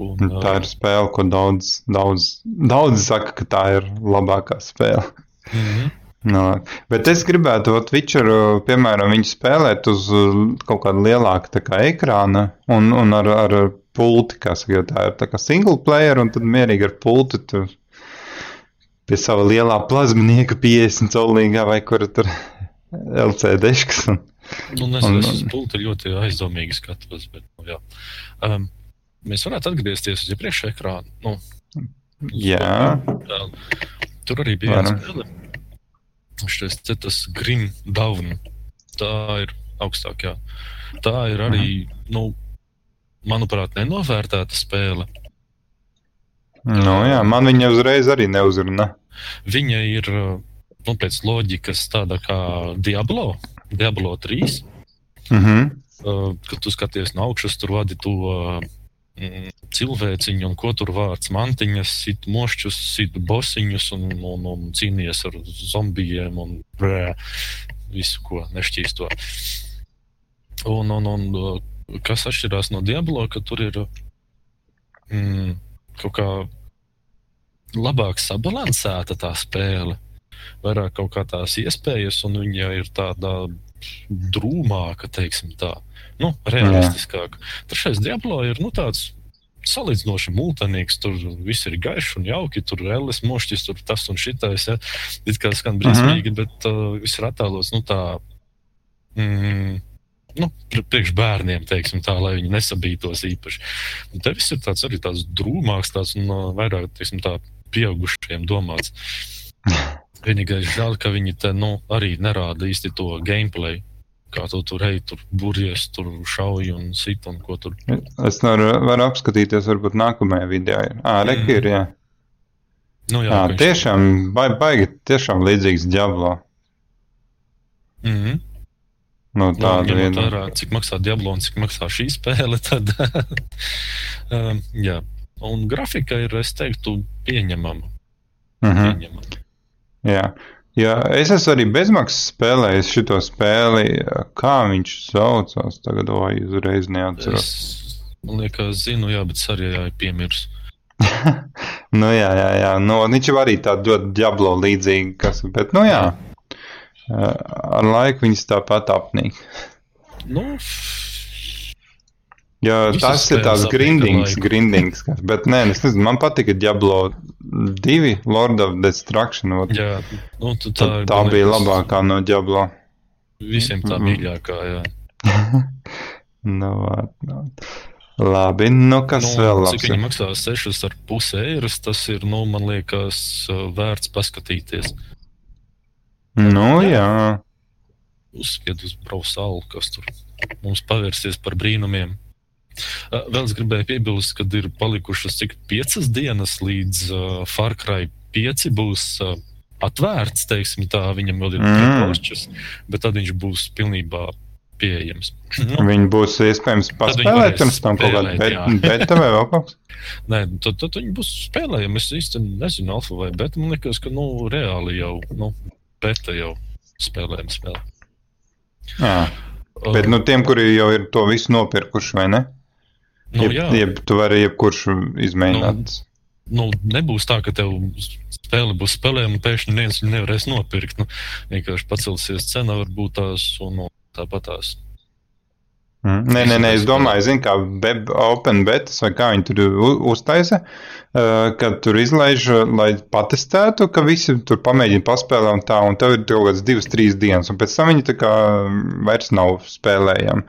Un, tā ir spēle, ko daudz, daudz, daudz saka, ka tā ir labākā spēle. Mm -hmm. No, bet es gribētu, ot, Witcheru, piemēram, viņu spēlēt uz kaut kāda lielāka kā, ekrāna un, un ar, ar pulti, kas jau tā ir tā kā single player, un tad mierīgi ar pulti tur pie sava lielā plazminieka 50 colīgā vai kur tur (laughs) LCD. Un, nu, nezinu, es uz pulti ļoti aizdomīgi skatos, bet, nu, jā. Um, mēs varētu atgriezties uz iepriekšējā ekrāna. Nu, jā. jā. Tur arī bija viena spēle šis tas Grim Dawn. Tā ir augstākā. Tā ir arī, mhm. nu, manuprāt, nenovērtēta spēle. Nu, jā, man viņa uzreiz arī neuzrunā. Viņa ir nu, pēc loģikas tāda kā Diablo, Diablo 3. Mm -hmm. uh, kad tu skaties no augšas, tur vadi to uh, Cilvēciņu, un ko tur vārds? Mantiņas, sit mošķus, sit bosiņus un, un, un cīnījies ar zombijiem un brē, visu, ko nešķīsto. Un, un, un kas atšķirās no Diablo, ka tur ir mm, kaut kā labāk sabalansēta tā spēle, vairāk kaut kā tās iespējas, un viņa ir tāda drūmāka, teiksim tā nu, realistiskāk. Trešais Diablo ir nu, tāds salīdzinoši mūtenīgs. Tur viss ir gaišs un jauki. Tur ir Ellis mošķis, tur tas un šitais. Ja. It kā skan uh -huh. bet uh, viss ir attēlots nu, tā. Mm, nu, priekš bērniem, teiksim, tā, lai viņi nesabītos īpaši. Un te viss ir tāds arī tāds drūmāks, tāds un uh, vairāk, teiksim, tā pieaugušiem domāts. (laughs) Vienīgais žēl, ka viņi te nu, arī nerāda īsti to gameplay kā tu tur ej, tur burjies, tur šauji un sit un ko tur. Es varu, varu apskatīties, varbūt nākamajā video. Ā, rek mm. ir, jā. Nu, jā, jā tiešām, ba baigi, tiešām līdzīgs Diablo. Mm -hmm. No tāda nu, viena. Vērā, cik maksā Diablo un cik maksā šī spēle, tad, (laughs) um, jā. Un grafika ir, es teiktu, pieņemama. Mm -hmm. pieņemama. Jā. Jā, es esmu arī bezmaksas spēlējis šo spēli. Kā viņš saucās? Tagad vai uzreiz neatceros. Es, man liekas, zinu, jā, bet arī jā, piemirs. (laughs) nu, jā, jā, jā. Nu, viņš jau arī tā ļoti diablo līdzīgi, kas, bet, nu, jā. Ar laiku viņas tāpat apnīk. Nu, Jo tas ir tās grindings, grindings. Bet nē, es nezinu, man patika Diablo 2, Lord of Destruction. Ot. Jā, nu, tā, tā bija labākā no Diablo. Visiem tā mīļākā, jā. (laughs) nu, nu. Labi, nu kas nu, vēl labs? Cik viņi maksā 6,5 eirus, tas ir, nu, man liekas, vērts paskatīties. Nu, jā. jā. Uzspied uz brausalu, kas tur mums pavērsies par brīnumiem. Vēl es gribēju piebilst, ka ir palikušas cik piecas dienas līdz uh, Far Cry pieci būs uh, atvērts, teiksim, tā viņam vēl ir Mm. plašs, bet tad viņš būs pilnībā pieejams. (clears throat) Nu, Viņi būs iespējams paspēlēt pirms tam kaut kādā beta vai vēl kaut kas. (laughs) Nē, tad, tad viņi būs spēlējami. Es īsti nezinu, alfa vai beta. Man liekas, ka nu, reāli jau nu, beta jau spēlējama spēle. Jā, bet nu, tiem, kuri jau ir to visu nopirkuši, vai ne? Nu, jeb, jā, jeb tu vari jebkurš izmēģināt. nu, nebūs tā, ka tev spēle būs spēlējama un pēkšņi neviens nevarēs nopirkt. Nu, vienkārši pacelsies cena, varbūt tās un nu, tāpat tās. Mm. Nē, nē, nē, es domāju, zin, kā web, open betas vai kā viņi tur uztaisa, uh, kad tur izlaiž, lai patestētu, ka visi tur pamēģina paspēlēt un tā, un tev ir kaut kāds divas, trīs dienas, un pēc tam viņi tā kā vairs nav spēlējami.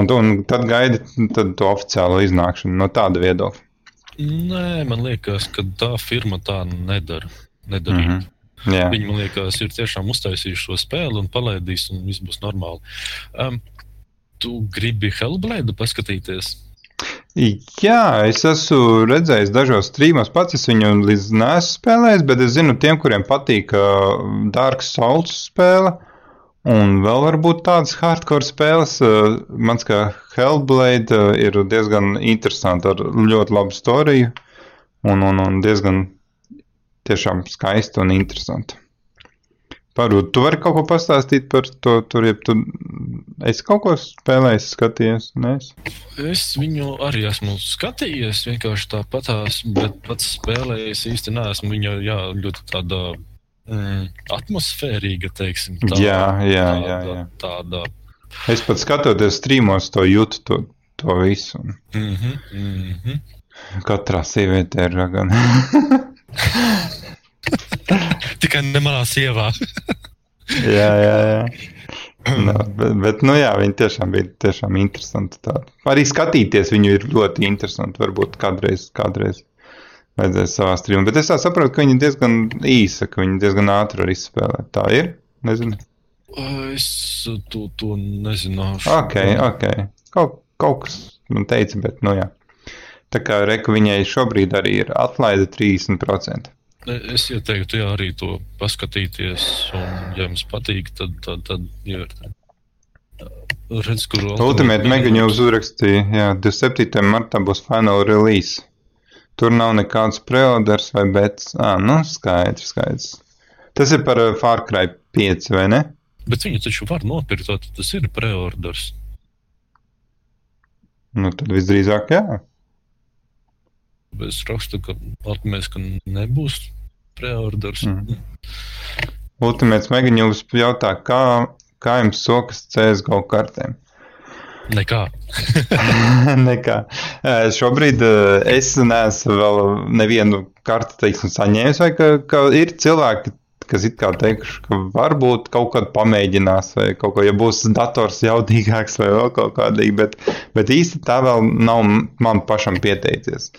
Un, un tad gaidi tad to oficiālo iznākšanu no tāda viedokļa. Nē, man liekas, ka tā firma tā nedara. nedara. Mm Mhm. -hmm. Jā. Viņi, man liekas, ir tiešām uztaisījuši šo spēli un palaidīs, un viss būs normāli. Um, tu gribi Hellblade paskatīties? Jā, es esmu redzējis dažos streamos, pats es viņu līdz nesu spēlējis, bet es zinu tiem, kuriem patīk uh, Dark Souls spēle. Un vēl varbūt tādas hardcore spēles, uh, mans kā Hellblade, uh, ir diezgan interesanti ar ļoti labu storiju un, un, un diezgan tiešām skaisti un interesanti. Parūd, tu vari kaut ko pastāstīt par to, tur, ja tu esi kaut ko spēlējis, skatījies, nes? Es viņu arī esmu skatījies, vienkārši tāpatās, bet pats spēlējis īsti neesmu. Viņa jā, ļoti tāda mm, atmosfērīga, teiksim. Tā, Jā, jā, tāda, jā, jā. Tāda, Es pat skatoties streamos, to jūtu, to, to visu. Mm -hmm, mm -hmm. Katrā sievietē ir gan. (laughs) Tikai ne manā sievā. (laughs) jā, jā, jā. No, bet, bet, nu jā, viņi tiešām bija tiešām interesanti. Tādi. Arī skatīties viņu ir ļoti interesanti. Varbūt kādreiz, kādreiz vajadzēs savā streamā. Bet es saprotu, ka viņi diezgan īsa, ka viņi diezgan ātri var izspēlēt. Tā ir? Nezinu. Es to, to nezināšu. Ok, ok. Kaut, kaut kas man teica, bet nu jā. Tā kā reku viņai šobrīd arī ir atlaide 30%. Es ieteiktu, jā, arī to paskatīties. Un, ja jums patīk, tad, tad, tad ievērtē. Redz, kur Ultimate Mega News uzrakstīja, jā, 27. martā būs final release. Tur nav nekāds preorders vai bets. Ā, nu, skaidrs, skaidrs. Tas ir par Far Cry 5, vai ne? Bet viņu taču var nopirkt, tad tas ir preorders. Nu, tad visdrīzāk, jā. Es rakstu, ka atmēs, ka nebūs preorders. Mhm. Ultimate Mega News jautā, kā, kā jums sokas CSGO kartēm? Nekā. (laughs) Nekā. Šobrīd es neesmu vēl nevienu karti teiksim, saņēmis, vai ka, ka ir cilvēki, kas it kā teikuši, ka varbūt kaut kad pamēģinās, vai kaut ko, ja būs dators jaudīgāks vai vēl kaut kādīgi, bet, bet īsti tā vēl nav man pašam pieteicies.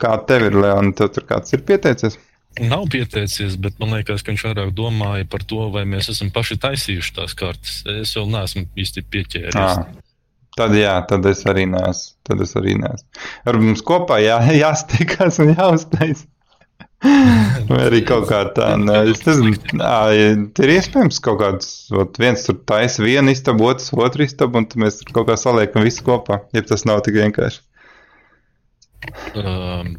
Kā tev ir, Leon, tev tur kāds ir pieteicies? Nav pieteicies, bet man liekas, ka viņš vairāk domāja par to, vai mēs esam paši taisījuši tās kartes. Es vēl neesmu īsti pieķēries. À, tad jā, tad es arī neesmu. Tad es arī neesmu. Varbūt mums kopā jā, (laughs) jāstikās un jāuztais. (laughs) Vai arī kaut kā tā, ne, es nezinu, ā, ir iespējams kaut kāds, ot, viens tur taisa vienu istabu, otrs otru istabu, un mēs tur kaut kā saliekam visu kopā, ja tas nav tik vienkārši. Um,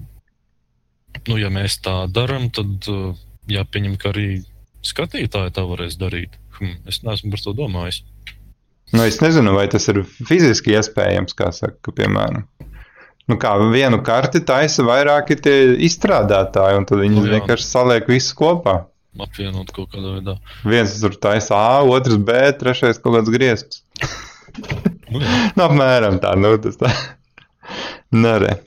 nu, ja mēs tā darām, tad uh, jāpieņem, ka arī skatītāji tā varēs darīt. Hm, es neesmu par to domājis. Nu, es nezinu, vai tas ir fiziski iespējams, kā saka, piemēram. Nu, kā vienu karti taisa vairāki tie izstrādātāji, un tad viņi Nu, jā. vienkārši saliek visu kopā. Apvienot kaut kādā veidā. Viens tur taisa A, otrs B, trešais kaut kāds griezts. Nu. (laughs) Nu, apmēram tā, nu, tas tā. Nu, re.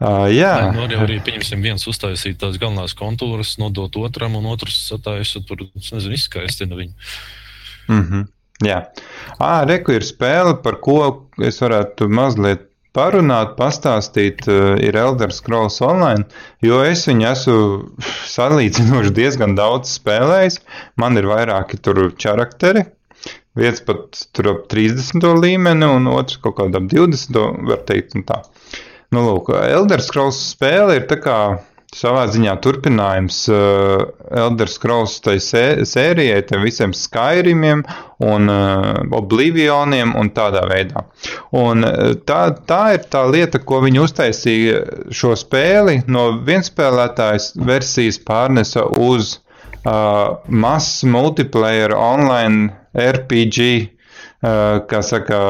Uh, jā, Nē, nu, arī, pieņemsim, viens uztaisīt tās galvenās kontūras, nodot otram, un otrs sataisa tur, nezinu, izskaistina viņu. mm -hmm. jā. À, reku ir spēle, par ko es varētu mazliet parunāt, pastāstīt, uh, ir Elder Scrolls Online, jo es viņu esmu salīdzinoši diezgan daudz spēlējis. Man ir vairāki tur charakteri. Viens pat tur ap 30. līmeni, un otrs kaut kādā ap 20. var teikt, un tā. Nu, lūk, Elder Scrolls spēle ir tā kā savā ziņā turpinājums uh, Elder Scrolls sē, sērijai, tam visiem Skyrimiem un uh, Oblivioniem un tādā veidā. Un uh, tā, tā ir tā lieta, ko viņi uztaisīja šo spēli no vienspēlētājas versijas pārnesa uz uh, mass multiplayer online RPG, uh, kā saka,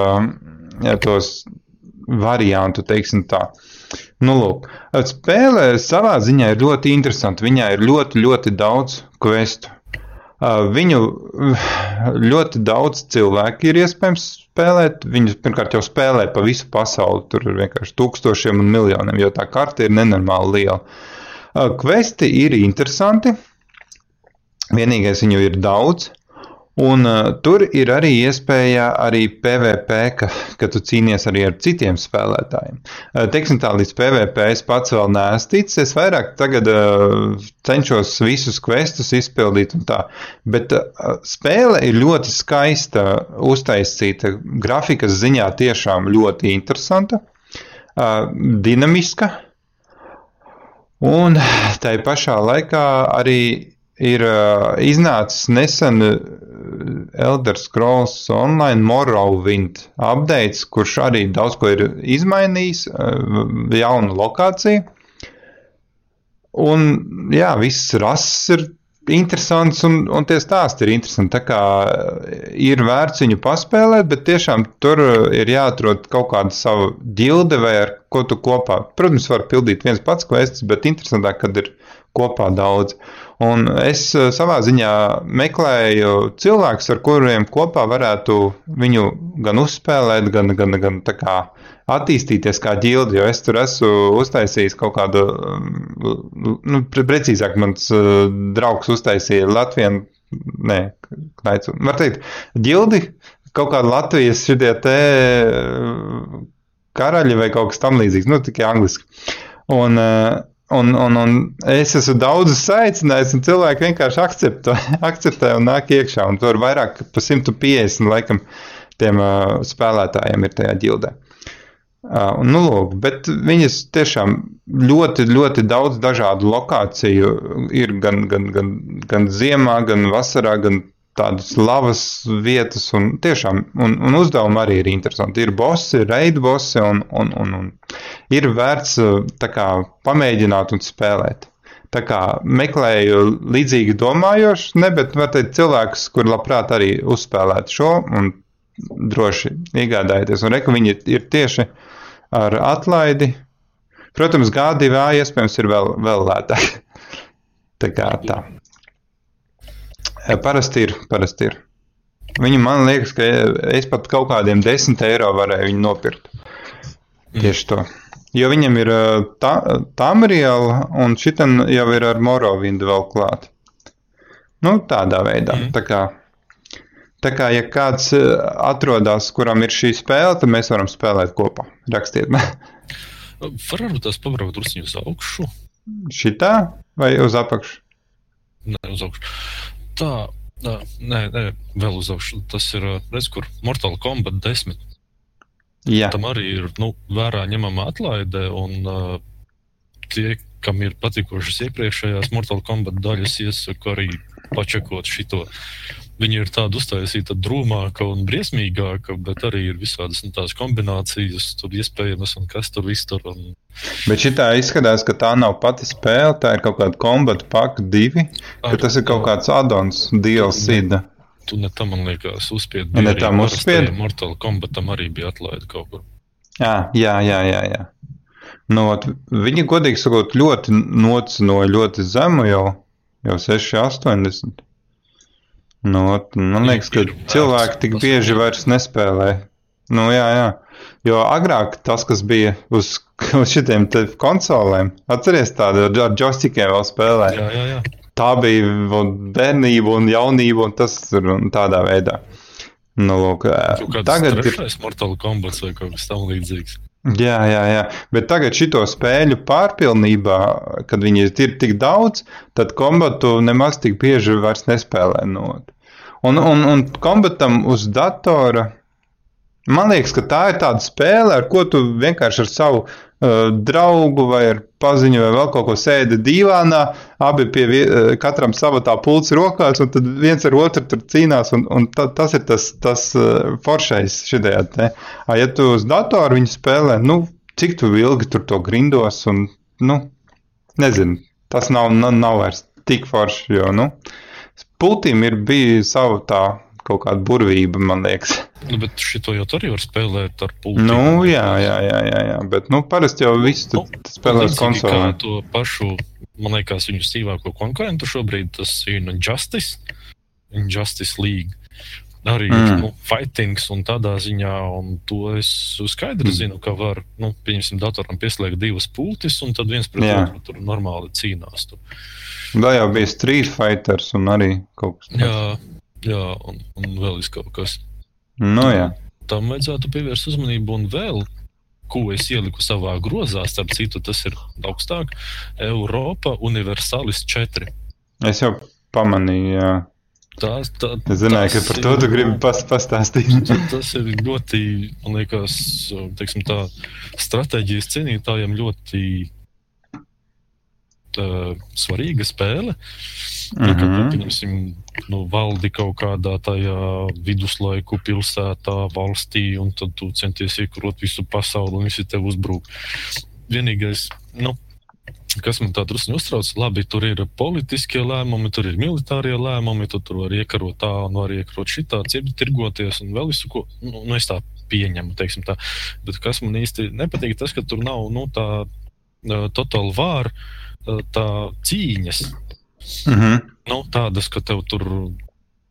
ja tos variantu, teiksim tā. Nu, lūk, spēle savā ziņā ir ļoti interesanta. Viņā ir ļoti, ļoti daudz questu. Viņu ļoti daudz cilvēku ir iespējams spēlēt. Viņus pirmkārt jau spēlē pa visu pasauli. Tur ir vienkārši tūkstošiem un miljoniem, jo tā karte ir nenormāli liela. Questi ir interesanti. Vienīgais viņu ir daudz. Un uh, tur ir arī iespēja arī PVP, ka, ka tu cīnies arī ar citiem spēlētājiem. Uh, teiksim tā, līdz PVP es pats vēl neesmu ticis. Es vairāk tagad uh, cenšos visus questus izpildīt un tā. Bet uh, spēle ir ļoti skaista, uztaisīta, grafikas ziņā tiešām ļoti interesanta, uh, dinamiska. Un tai pašā laikā arī ir uh, iznācis nesen Elder Scrolls Online Morrowind updates, kurš arī daudz ko ir izmainījis, jaunu lokāciju. Un, jā, viss rases ir interesants un, un tie stāsti ir interesanti. Tā kā ir vērts viņu paspēlēt, bet tiešām tur ir jāatrod kaut kāda sava ģilde vai ar ko tu kopā. Protams, var pildīt viens pats quests, bet interesantāk, kad ir kopā daudz. Un es eh, savā ziņā meklēju cilvēkus, ar kuriem kopā varētu viņu gan uzspēlēt, gan, gan, gan kā attīstīties kā ģildi, jo es tur esmu uztaisījis kaut kādu, mm, nu, precīzāk, mans eh, draugs uztaisīja Latviju, nē, knaicu, var teikt, ģildi, kaut kāda Latvijas šitie te eh, karaļi vai kaut kas tam līdzīgs, nu, tikai angliski. Un, uh, Un, un, un es esmu daudzus aicinājis, un cilvēki vienkārši akceptē, (laughs) akceptē un nāk iekšā. Un tur vairāk par 150 laikam tiem uh, spēlētājiem ir tajā ģildē. Uh, nu, lūk, bet viņas tiešām ļoti, ļoti daudz dažādu lokāciju ir gan, gan, gan, gan ziemā, gan vasarā, gan tādas lavas vietas, un tiešām, un, un uzdevumi arī ir interesanti. Ir bossi, reidu bossi, un, un, un, un ir vērts kā, pamēģināt un spēlēt. Tā kā meklēju līdzīgi domājošus, ne, bet var teikt cilvēkus, kur labprāt arī uzspēlēt šo un droši iegādājieties. Un reku viņi ir tieši ar atlaidi. Protams, G2A iespējams ir vēl, vēl lētāk. (laughs) tā kā tā. Parasti ir, parasti ir. Viņi man liekas, ka es pat kaut kādiem 10 eiro varēju viņu nopirkt. Mm. Tieši to. Jo viņam ir tā, Tamriela un šitam jau ir ar Morovindu vēl klāt. Nu, tādā veidā. Mm. Tā kā, tā kā, ja kāds atrodas, kuram ir šī spēle, tad mēs varam spēlēt kopā. Rakstiet (laughs) man. Varbūt tas pabraukt drusku uz augšu. Šitā vai uz apakšu? Nē, uz augšu tā, tā nē, nē, vēl uz augšu. Tas ir redz, kur Mortal Kombat 10. Jā. Tam arī ir nu, vērā ņemama atlaide. Un, uh, tie, kam ir patikušas iepriekšējās Mortal Kombat daļas, iesaku arī pačakot šo Viņa ir tāda uztaisīta drūmāka un briesmīgāka, bet arī ir visādas nu, tās kombinācijas, tur iespējamas un kas tur viss tur. Un... Bet šī tā izskatās, ka tā nav pati spēle, tā ir kaut kāda kombata paka divi, ka Ar, tas ir kaut kāds addons, DLC. Ne, tu ne tam, man liekas, uzspied. Ne tam uzspied? Mortal Kombatam arī bija atlaida kaut kur. Jā, jā, jā, jā. jā. Nu, viņi, godīgi sakot, ļoti nocinoja ļoti zemu jau, jau 6, 80. Nu, man liekas, ka cilvēki tik bieži vairs nespēlē. Nu, jā, jā. Jo agrāk tas, kas bija uz, (laughs) uz šitiem konsolēm, atceries tādu ar joystickiem vēl spēlēja. Jā, jā, jā. Tā bija bērnība un jaunība un tas ir tādā veidā. Nu, lūk, tagad ir Mortal Kombat vai kaut kas tam līdzīgs. Jā, jā, jā. Bet tagad šito spēļu pārpilnībā, kad viņi ir tik daudz, tad kombatu nemaz tik bieži vairs nespēlē. No. Un, un, un kombatam uz datora, man liekas, ka tā ir tāda spēle, ar ko tu vienkārši ar savu uh, draugu vai ar paziņu vai vēl kaut ko sēdi divānā, abi pie vie- katram sava tā pulca rokās, un tad viens ar otru tur cīnās, un, un ta, tas ir tas, tas uh, foršais šitā te. A, ja tu uz datoru viņu spēlē, nu, cik tu ilgi tur to grindos, un, nu, nezinu, tas nav, nav, nav vairs tik forši, jo, nu, Putim ir bija sava tā kaut kāda burvība, man liekas. Nu, bet šito jau tur var spēlēt ar pulti. Nu, jā, jā, jā, jā, jā. bet nu, parasti jau viss Nu, spēlē uz līdzīgi kā konsolēm. To pašu, man liekas, viņu stīvāko konkurentu šobrīd tas ir Justice, Justice League. Arī Mm. nu, fightings un tādā ziņā, un to es skaidri Mm. zinu, ka var, nu, pieņemsim, datoram pieslēgt divas pultis, un tad viens pret otru tur normāli cīnās. Tu. Vēl jau bija Street Fighters un arī kaut kas tāds. Jā, un, un vēl kaut kas. Nu, jā. Tam vajadzētu pievērst uzmanību, un vēl, ko es ieliku savā grozā, starp citu, tas ir augstāk, Eiropa Universalis 4. Es jau pamanīju, jā. Tā, tā, Es zināju, ka par to tu gribi pas, pastāstīt. (laughs) Tas ir ļoti, man liekas, teiksim, tā stratēģijas cienītājiem ļoti tā, svarīga spēle. Tā kā, Mhm. pieņemsim, nu, valdi kaut kādā tajā viduslaiku pilsētā, valstī, un tad tu centies iekurot visu pasauli, un visi tev uzbrūk. Vienīgais, nu, kas man tā drusku uztrauc, labi, tur ir politiskie lēmumi, tur ir militārie lēmumi, tu tur var iekarot tā, un var iekarot šitā, ciep- tirgoties, un vēl visu, ko, nu, nu es tā pieņemu, teiksim tā. Bet kas man īsti nepatīk, tas, ka tur nav, nu, tā uh, total var, uh, tā cīņas, Mhm. nu, tādas, ka tev tur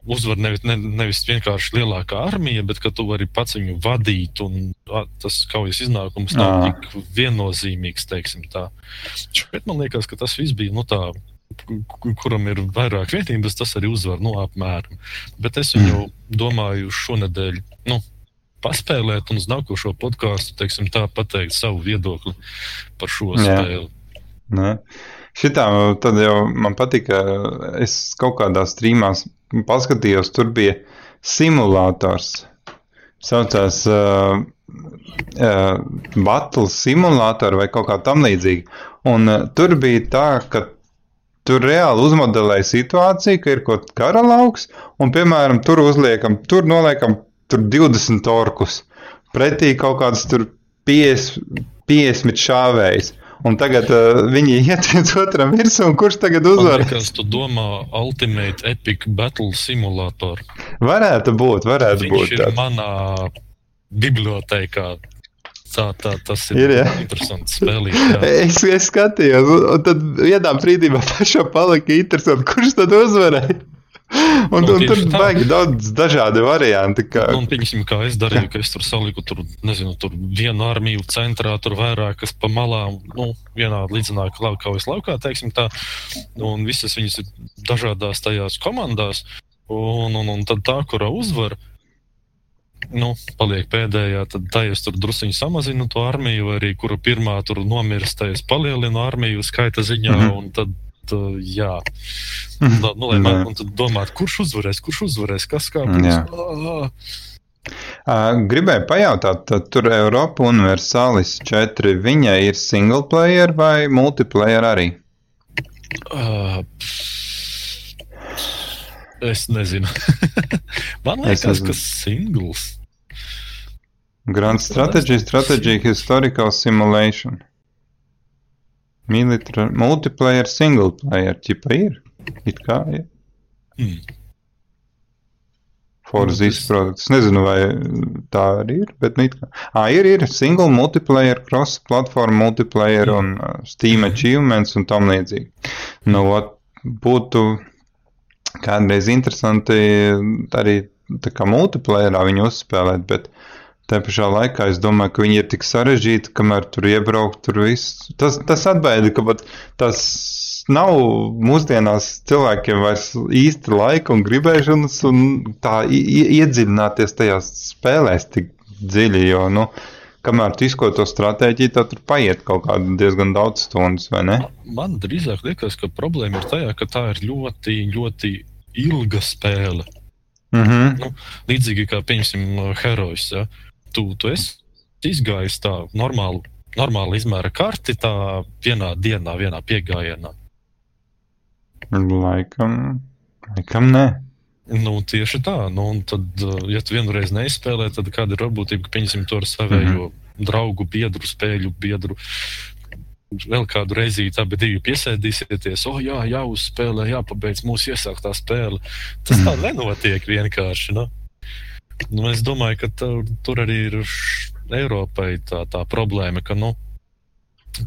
uzvar nevis, ne, nevis vienkārši lielākā armija, bet ka tu vari pats viņu vadīt. Un, a, tas kaujas iznākums nav Ā. tik viennozīmīgs, teiksim tā. Bet man liekas, ka tas viss bija nu, tā. ku- Kuram ir vairāk vienības, tas arī uzvar nu, apmēram. Bet es viņu domāju šonadēļ nu, paspēlēt un uz nākošo podkāstu tā pateikt savu viedokli par šo Jā. spēli. Ne. Šitā tad jau man patika, es kaut kādā strīmā paskatījos, tur bija simulators. Saucās uh, uh, Battle Simulator vai kaut kā tam līdzīga. Un uh, tur bija tā, ka tur reāli uzmodelēja situāciju, ka ir kaut kāds kara lauks, un, piemēram, tur uzliekam, tur noliekam tur 20 orkus. Pretī kaut kāds tur 50, 50 šāvējs. Un tagad uh, viņi (laughs) iet viens otram virsū, un kurš tagad uzvar? liekas, tu domā Ultimate Epic Battle Simulator. Varētu būt, varētu Viņš būt. ir tāds. manā bibliotekā. Tā, tā, tas ir, Ir, jā. interesants spēlīt. Jā. (laughs) Es, es skatījos, un, un tad vienā brīdī man pašam palika interesanti, kurš tad uzvarēja. Un, Nu, un tur tā. baigi daudz dažādi varianti. Kā, Nu, pieņemsim, kā es darīju, ka es tur saliku tur, nezinu, tur vienu armiju centrā, tur vairākas pa malām, nu, vienā līdzenā kaujas laukā, teiksim tā, un visas viņas ir dažādās tajās komandās, un, un, un tad tā, kura uzvar, nu, paliek pēdējā, tad tā es tur druskuļi samazinu to armiju, vai arī kura pirmā tur nomirst, tā es palielinu armiju skaita ziņā, mm -hmm. Uh, jā, Mhm. nu, lai man, Jā. un tad domāt, kurš uzvarēs, kurš uzvarēs, kas kā būs. Gribēju pajautāt, tad tur Eiropa Universalis 4, viņa ir single player vai multiplayer arī? Uh, es nezinu. (laughs) Man liekas, ka singls. Grand Strategy, Strategy, Historical Simulation. Military, multiplayer, single player, ķipa ir. It kā ir. Hmm. For Nu, product. Es nezinu, vai tā arī ir, bet nu it kā. Ā, ir, ir single multiplayer, cross-platform multiplayer Mm. un uh, Steam achievements un tam līdzīgi. Nu, ot, būtu kādreiz interesanti arī tā kā multiplayerā viņu uzspēlēt, bet tā pašā laikā es domāju, ka viņi ir tik sarežģīti, kamēr tur iebraukt, tur viss. Tas, tas atbaida, ka tas nav mūsdienās cilvēkiem vairs īsti laika un gribēšanas un tā iedziļināties tajās spēlēs tik dziļi, jo, nu, kamēr tu izko to stratēģiju, tad tur paiet kaut kādi diezgan daudz stundas, vai ne? Man drīzāk liekas, ka problēma ir tajā, ka tā ir ļoti, ļoti ilga spēle. Mhm. Līdzīgi kā, pieņemsim, herojs. Ja? Tu, tu esi izgājis tā normālu normāli izmēra karti tā vienā dienā, vienā piegājienā? Laikam, laikam nē. Nu, tieši tā. Nu, tad, uh, ja tu vienreiz neizspēlē, tad kāda ir varbūtība, ka pieņemsim to ar savējo mm -hmm. draugu, biedru, spēļu biedru? Vēl kādu reizi abi divi piesēdīsieties, oh, jā, jāuzspēlē, jāpabeidz mūsu iesāktā spēle. Tas tā nenotiek vienkārši. Nu? Nu, es domāju, ka tur, tur arī ir Eiropai tā, tā problēma, ka nu,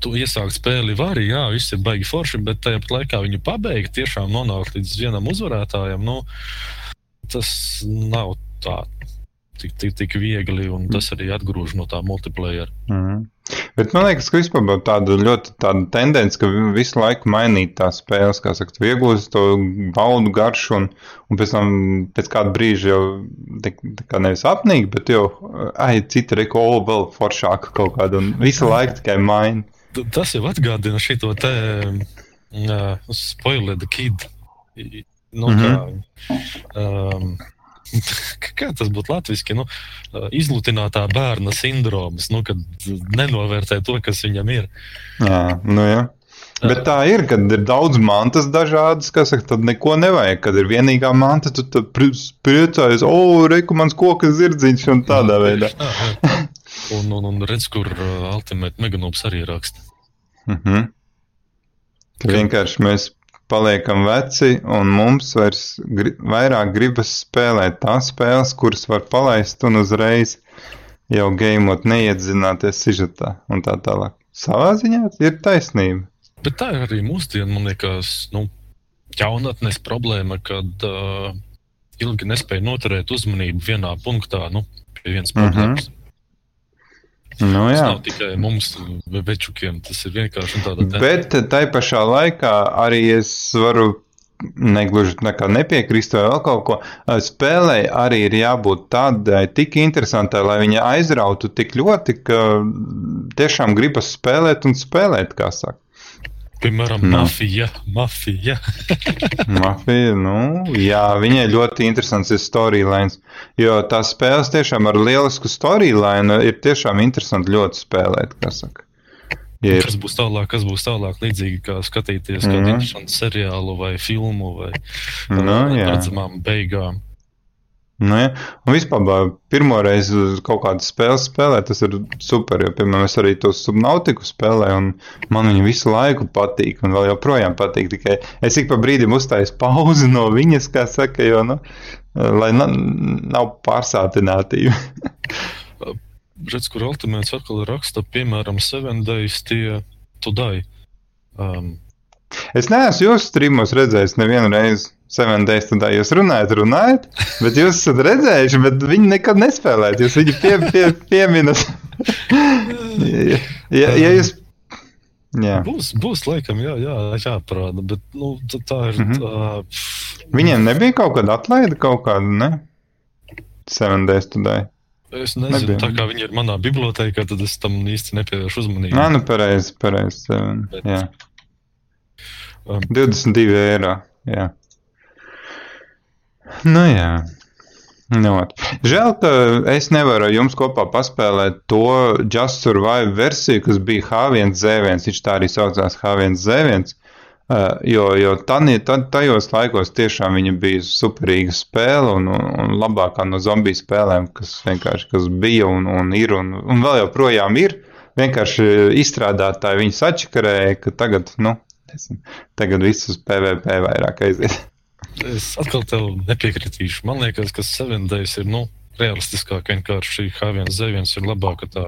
tu iesākt spēli vari, jā, viss ir baigi forši, bet tajā pat laikā viņu pabeigt, tiešām nonākt līdz vienam uzvarētājam, nu, tas nav tā tik, tik, tik viegli, un tas arī atgrūž no tā multiplayer. Mm. Bet man liekas, ka vispār tāda ļoti tāda tendence, ka visu laiku mainīt tās spēles, kā saka, iegūsi to baudu garšu, un, un pēc tam pēc kāda brīža jau tā, kā nevis apnīk, bet jau, ai, cita reko, o, vēl foršāka kaut kāda, un visu laiku tikai maina. Tas jau atgādina šito te uh, spoiler the kid. Nu, mm -hmm. kā, um, (laughs) kā tas būtu latviešu, nu, izlutinātā bērna sindroms, nu, kad nenovērtē to, kas viņam ir. Jā, nu jā. Bet tā ir, kad ir daudz mantas dažādas, kas saka, tad neko nevajag. Kad ir vienīgā manta, tad tu priecājies, o, reku mans kokas zirdziņš un tādā jā, veidā. Tā, jā. Un, un, un redz, kur uh, Ultimate Meganobs arī raksta. Mhm. Uh -huh. Vienkārši mēs paliekam veci, un mums vairs gri vairāk gribas spēlēt tās spēles, kuras var palaist un uzreiz jau gēmot, neiedzināties sižetā un tā tālāk. Savā ziņā ir taisnība. Bet tā ir arī mūsdienu, man liekas, nu, jaunatnes problēma, kad uh, ilgi nespēja noturēt uzmanību vienā punktā, nu, pie vienas mhm. problēmas. Mm -hmm. Nu, jā. tas nav tikai mums, večukiem, tas ir vienkārši lieta. Bet tai pašā laikā arī es varu negluži nepiekrist vai vēl kaut ko. Spēlē arī ir jābūt tādai tik interesantai, lai viņa aizrautu tik ļoti, ka tiešām gribas spēlēt un spēlēt, kā saka. Piemēram, nu. mafija. Mafija. (laughs) mafija, nu, jā, viņai ļoti interesants ir storylines. Jo tās spēles tiešām ar lielisku storyline ir tiešām interesanti ļoti spēlēt, saka. Ja ir... Kas būs tālāk, kas būs tālāk, līdzīgi kā skatīties mm -hmm. kādu interesantu seriālu vai filmu vai no, nu, redzamām beigām. Nu, ja. Un vispār pirmo reizi kaut kādu spēli spēlēt, tas ir super. Jo, piemēram, es arī to subnautiku spēlēju, un man viņa visu laiku patīk, un vēl joprojām patīk. Tikai es ik pa brīdim uztāju pauzi no viņas, kā saka, jo, nu, lai na, nav pārsātinātība. (laughs) Redz, kur Ultimēts atkal raksta, piemēram, Seven Days tie to die. Um, Es neesmu jūsu streamos redzējis nevienu reizi. Seven Days tādā jūs runājat, runājat, bet jūs esat redzējuši, bet viņi nekad nespēlēt. Jūs viņu pie, pie, pieminat. ja, (laughs) ja, ja jūs Jā. Būs, būs laikam, jā, jā, jāparāda. Bet, nu, tā ir. Mm -hmm. tā... Viņiem nebija kaut kāda atlaide, kaut kāda, ne? Seven days today. Es nezinu, nebija. tā kā viņi ir manā bibliotekā, tad es tam īsti nepievēršu uzmanību. Nā, nu, pareizi, pareizi. Bet... Jā. Um, 22 eiro. Jā. Nu, jā. Nu, Žēl, ka es nevaru jums kopā paspēlēt to Just Survive versiju, kas bija H1Z1. Viņš tā arī saucās H1Z1. Uh, jo jo tani, tajos laikos tiešām viņa bija superīga spēle un, un, un labākā no zombiju spēlēm, kas vienkārši kas bija un, un ir un, un vēl joprojām ir. Vienkārši izstrādātāji viņu sačakarēja, ka tagad, nu, Tagad viss uz PVP vairāk aiziet. Es atkal tev nepiekritīšu. Man liekas, ka Seven Days ir nu, realistiskāk. Vienkārši H1Z1 ir labāka tā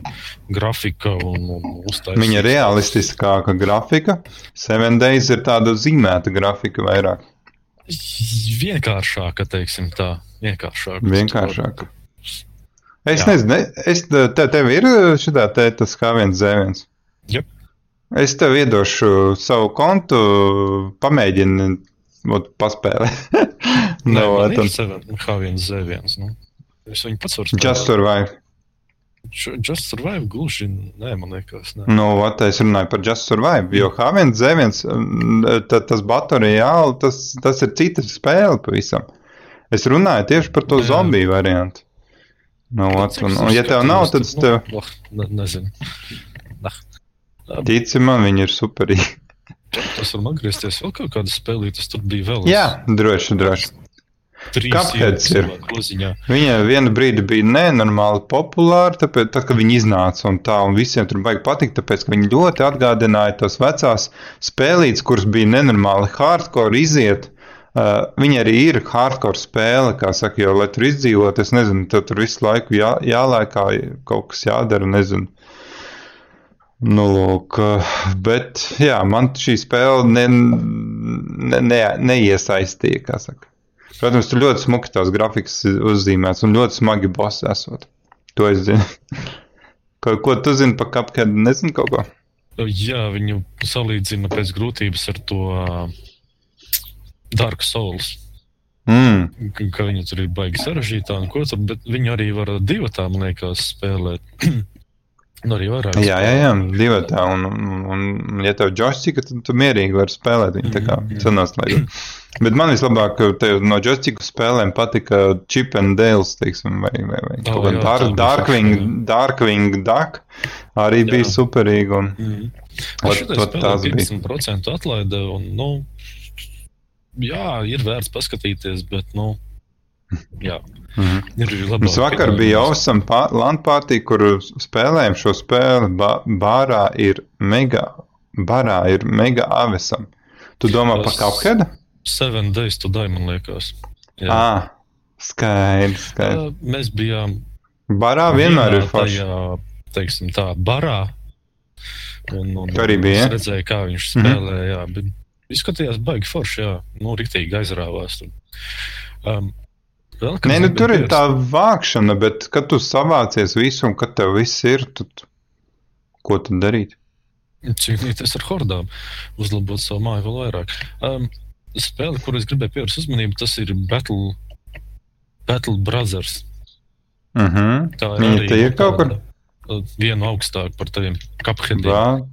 grafika un, un uztaisījums. Viņa ir realistiskāka grafika. Seven Days ir tāda zīmēta grafika vairāk. Vienkāršāka, teiksim tā. Vienkāršāka. Vienkāršāka. Es Jā. nezinu, es, te, tev ir šitā te tas H1Z1. Yep. Es tev iedošu savu kontu, pamēģini paspēlēt. no, Nē, tas ir H1Z1. Nu. Es viņu pats varu spēlēt. Just Survive. Just Survive gluži, nē, man liekas. Nē. Nu, vat, es runāju par Just Survive, jo H1Z1, tas baterijāli, tas, tas ir cita spēle pavisam. Es runāju tieši par to jā. zombiju variantu. Nu, vat, un, un, ja tev nav, tad es tev. Nu, ne, nezinu. (laughs) Tici man, viņi ir superīgi. (laughs) Tas var atgriezties vēl kaut kāda spēlīte, tas tur bija vēl. Jā, droši, droši. Kāpēc ir? Viņa vienu brīdi bija nenormāli populāra, tāpēc, tad, kad viņi iznāca un tā, un visiem tur baigi patikt, tāpēc, ka viņi ļoti atgādināja tos vecās spēlītes, kuras bija nenormāli hardcore iziet. Uh, viņa arī ir hardcore spēle, kā saka, jo, lai tur izdzīvot, es nezinu, tur visu laiku jā, jālēkā, kaut kas jādara, nezinu. Nu, lūk, bet jā, man šī spēle ne, ne, ne, neiesaistīja. Protams, tur ļoti smuki tās grafikas uzzīmēts un ļoti smagi bosi esot. To es zinu. (laughs) ko, ko tu zini par Cuphead? Nezinu kaut ko. Jā, viņu salīdzina pēc grūtības ar to Dark Souls. Mm. Ka viņi tur ir baigi sarežģītā un ko tur, bet viņi arī var divu tā, man liekas, spēlēt. (clears throat) Nu, arī vairāk. Jā, jā, jā, divi tā. Un, un, un, ja tev joysticka, tad tu mierīgi vari spēlēt viņu tā kā Mhm. cenāslēgt. Bet man vislabāk no joysticku spēlēm patika Chip and Dales, teiksim, vai, vai, vai Oh, kaut kā jā, tā Dark, Darkwing. Darkwing Duck arī Jā. bija superīgi. Un, Mm. Ot- tās bija. 50% atlaide, un, nu, jā, ir vērts paskatīties, bet, nu, jā, mhm. labi. Mums vakar bija awesome landpārtī, kur spēlējām šo spēli. Ba bārā ir mega, barā ir mega avesam. Tu domā par Cuphead? Seven Days to Die, man liekas. Jā. Ā, skaidrs, skaidrs. Mēs bijām Barā vienmēr ir forši. teiksim, tā barā. Un, un, Tu arī biji, es redzēju, kā viņš spēlē. Jā, bet izskatījās baigi forši, jā, nu, riktīgi aizrāvās. Tur. Um, vēl Nē, nu tur ir tā vākšana, bet kad tu savācies visu un kad tev viss ir, tad ko tad darīt? cīnīties ar hordām, uzlabot savu māju vēl vairāk. Um, spēle, kur es gribēju pievērst uzmanību, tas ir Battle, Battle Brothers. Uh -huh. Tā ir Viņa te ir kaut kur? uh, Vienu augstāk par taviem kapheadiem.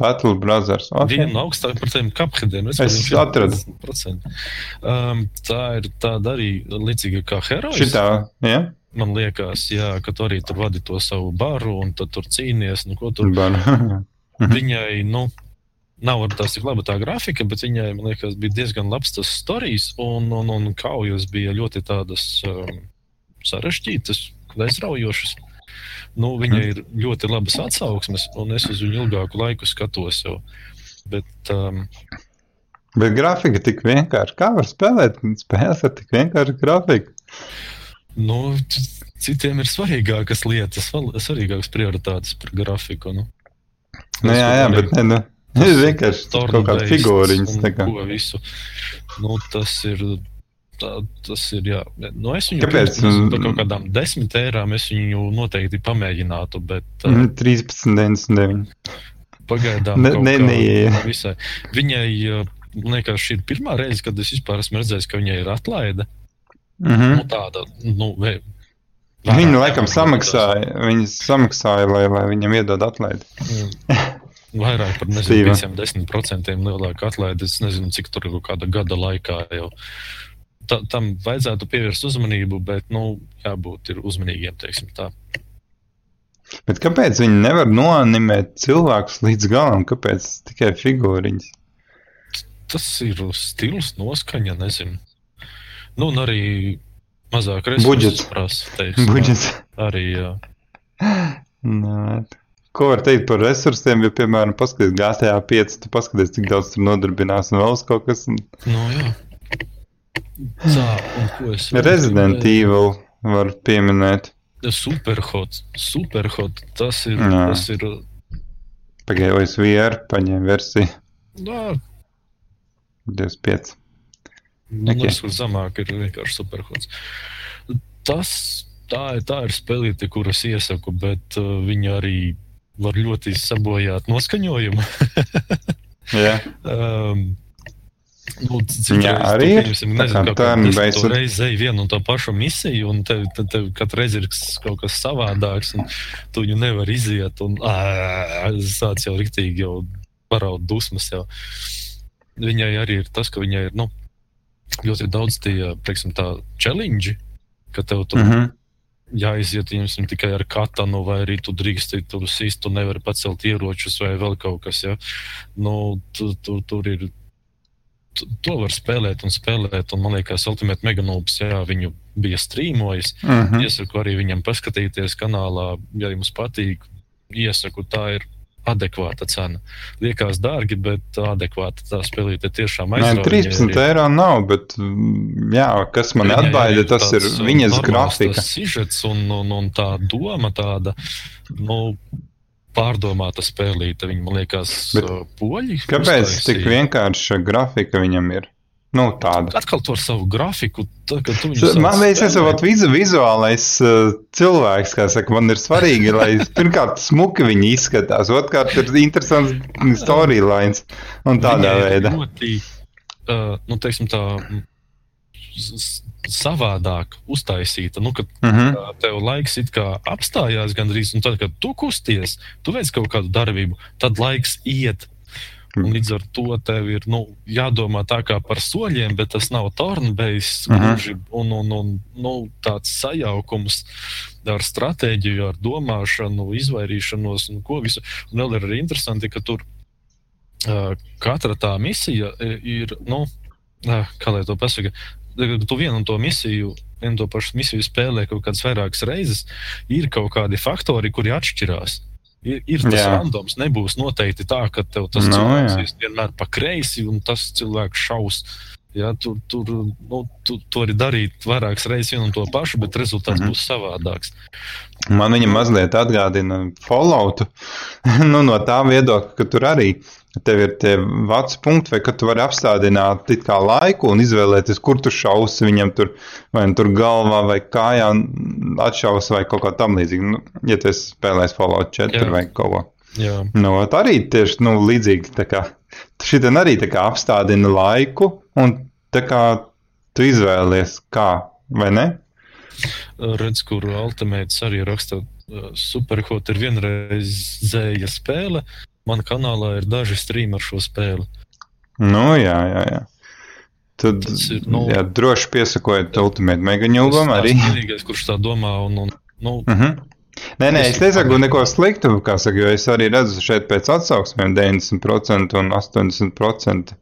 Battle Brothers. Okay. Vienu augstāk par taviem kapheadiem. Es atradu. Um, tā ir tāda arī līdzīga kā heroja. Šitā, ja? Man liekas, jā, ka tu arī tur vadi to savu baru un tad tur cīnies. Nu, tur Bar. (laughs) viņai, nu, nav tās tik laba tā grafika, bet viņai, man liekas, bija diezgan labs tas stāstījums, un, un, un kaujas bija ļoti tādas um, sarežģītas, aizraujošas. Nu, viņai ir ļoti labas atsauksmes, un es uz viņu ilgāku laiku skatos jau. Bet, um, Bet grafika tik vienkārši. Kā var spēlēt spēles ar tik vienkāršu grafiku? nu, citiem ir svarīgākas lietas, svarīgākas prioritātes par grafiku. Nu. Nu, jā, jā, bet ne, nu. Tas (laughs) vienkārši kaut kāda tā kā. Nu, tas ir. Tā, tas ir. Jā. Nu, es viņu Kāpēc? pirms, par kaut kādām desmit eirām es viņu noteikti pamēģinātu, bet uh, Mhm, 13,99. pagaidām Ne- ne- visai. Viņai, uh, šī ir pirmā reize, kad es vispār esmu redzējis, ka viņai ir atlaide. Mhm. Nu, tāda, nu, vai, Viņa laikam samaksāja, viņa samaksāja, lai, lai viņam iedod atlaidi. Mm. Vairāk par nezinu, 5-10% lielāku atlaidi. Es nezinu, cik tur ir kaut kāda gada laikā. Jau. Ta, tam vajadzētu pievērst uzmanību, bet nu, jābūt ir uzmanīgiem. Bet kāpēc viņi nevar noanimēt cilvēkus līdz galam? Kāpēc tikai figūriņas? Tas ir stils, noskaņa, nezinu. Nu, un arī mazāk resursu prasa. Budžets. Arī jā. Nē. Ko var teikt par resursiem? Ja, piemēram, paskaties GTA 5, tu paskaties, cik daudz tur nodarbinās un vēl kaut kas. un Nu, jā. Tā, es (laughs) Resident? Evil var pieminēt. Superhot. Superhot. Tas ir. Jā. Tas ir Pagaidā OSVR paņēma versiju nā, 25. Nu, Ok. okay. Tas zemāk ir vienkārši superhods. Tas tā tā ir spēlīte, kuras iesaku, bet uh, viņa arī var ļoti sabojāt noskaņojumu. (laughs) Jā, um, nu, Jā, arī ir. Tā kā turn-based. Tur reizē ej vienu un to pašu misiju, un tev, tev, tev katru reizi ir kaut kas savādāks, un tu viņu nevar iziet. Un, sāc jau riktīgi jau paraud dusmas. Jau. Viņai arī ir tas, ka viņai ir nu, ļoti daudz tie, teiksim, tā challenge, ka tev tur mhm. jāiziet jums tikai ar katanu, vai arī tu drīksti tur sist, tu nevari pacelt ieročus vai vēl kaut kas. Ja? Nu, tu, tu, tur ir. To var spēlēt un spēlēt. Un, man liekas, Ultimate Meganūps, jā, viņu bija strīmojis. Uh Mhm. -huh. Iesaku arī viņam paskatīties kanālā, ja jums patīk. Iesaku, tā ir adekvāta cena. Liekas dārgi, bet adekvāta tā spēlīte tiešām aizrauja. 13 eiro nav, bet mm, jā, kas man Viņai atbaida, tas ir viņas grafika. tas Sižets un, un, un tā doma tāda, nu, pārdomāta spēlīte. Viņa, man liekas, Bet uh, poļi. Kāpēc uztaisīja. tik vienkārša grafika viņam ir? Nu, tāda. Atkal to ar savu grafiku. Tā, Man liekas, spēlēt. esmu vizu, vizuālais uh, cilvēks, kā saka, man ir svarīgi, lai (laughs) pirmkārt smuki viņi izskatās, otrkārt ir interesants storylines un tādā Viņa ir veidā. Ļoti, uh, nu, teiksim tā, savādāk uztaisīta. Nu, kad Uh -huh. uh, tev laiks it kā apstājās gandrīz, un tad, kad tu kusties, tu veic kaut kādu darbību, tad laiks iet. Un līdz ar to tev ir nu, jādomā tā kā par soļiem, bet tas nav turnbase Mhm. gluži, un, un, un nu, tāds sajaukums ar stratēģiju, ar domāšanu, izvairīšanos un ko visu. Un vēl ir arī interesanti, ka tur uh, katra tā misija ir, nu, uh, kā lai to pasaka, kad tu vienu un to misiju, vienu to pašu misiju spēlē kaut kādas vairākas reizes, ir kaut kādi faktori, kuri atšķirās. Ir, ir tas Jā. randoms, nebūs noteikti tā, ka tev tas Nu, cilvēks ies vienmēr pa kreisi un tas cilvēks šaus. Ja, tur tur nu, tu, tu vari darīt vairākas reizes vienu un to pašu, bet rezultāts mm -hmm. būs savādāks. Man viņa mazliet atgādina Falloutu (laughs) nu, no tā viedokļa, ka tur arī tev ir tie vats punkti, vai ka tu vari apstādināt laiku un izvēlēties, kur tu šausi viņam tur, vai nu tur galvā vai kājā atšaus vai kaut kā tam līdzīga. Nu, ja tu esi spēlējis Fallout 4 Jā. vai kaut ko. Jā. Nu, tā arī tieši nu, līdzīgi. kā Šitien arī apstādina laiku, un tā kā tu izvēlies, kā, vai ne? redz, kur Ultimēts arī raksta, uh, superhot ir vienreizēja spēle. Man kanālā ir daži streami ar šo spēli. Nu, jā, jā. jā. Tad Tas ir, nu- jā, droši piesakojot Ultimate Megaņūbam arī. Tas (laughs) vienīgais, kurš tā domā, un, un nu, Uh -huh. Nē, nē, es nesaku neko sliktu, kā saka, jo es arī redzu šeit pēc atsauksmēm 90% un 80%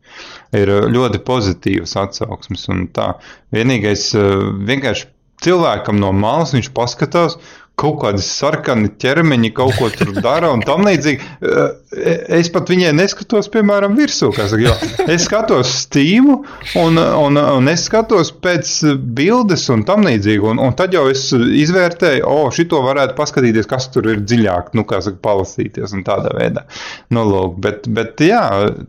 ir ļoti pozitīvas atsauksmes. Un tā vienīgais uh, vienkārši cilvēkam no malas viņš paskatās, kaut kādi sarkani ķermeņi kaut ko tur dara un tam līdzīgi. Uh, Es pat viņai neskatos, piemēram, virsū. Saka, es skatos stīmu un, un, un es skatos pēc bildes un tam līdzīgi. Un, un tad jau es izvērtēju, o, oh, šito varētu paskatīties, kas tur ir dziļāk, nu, kā saka, palasīties un tādā veidā. Nu, lūk, bet, bet jā,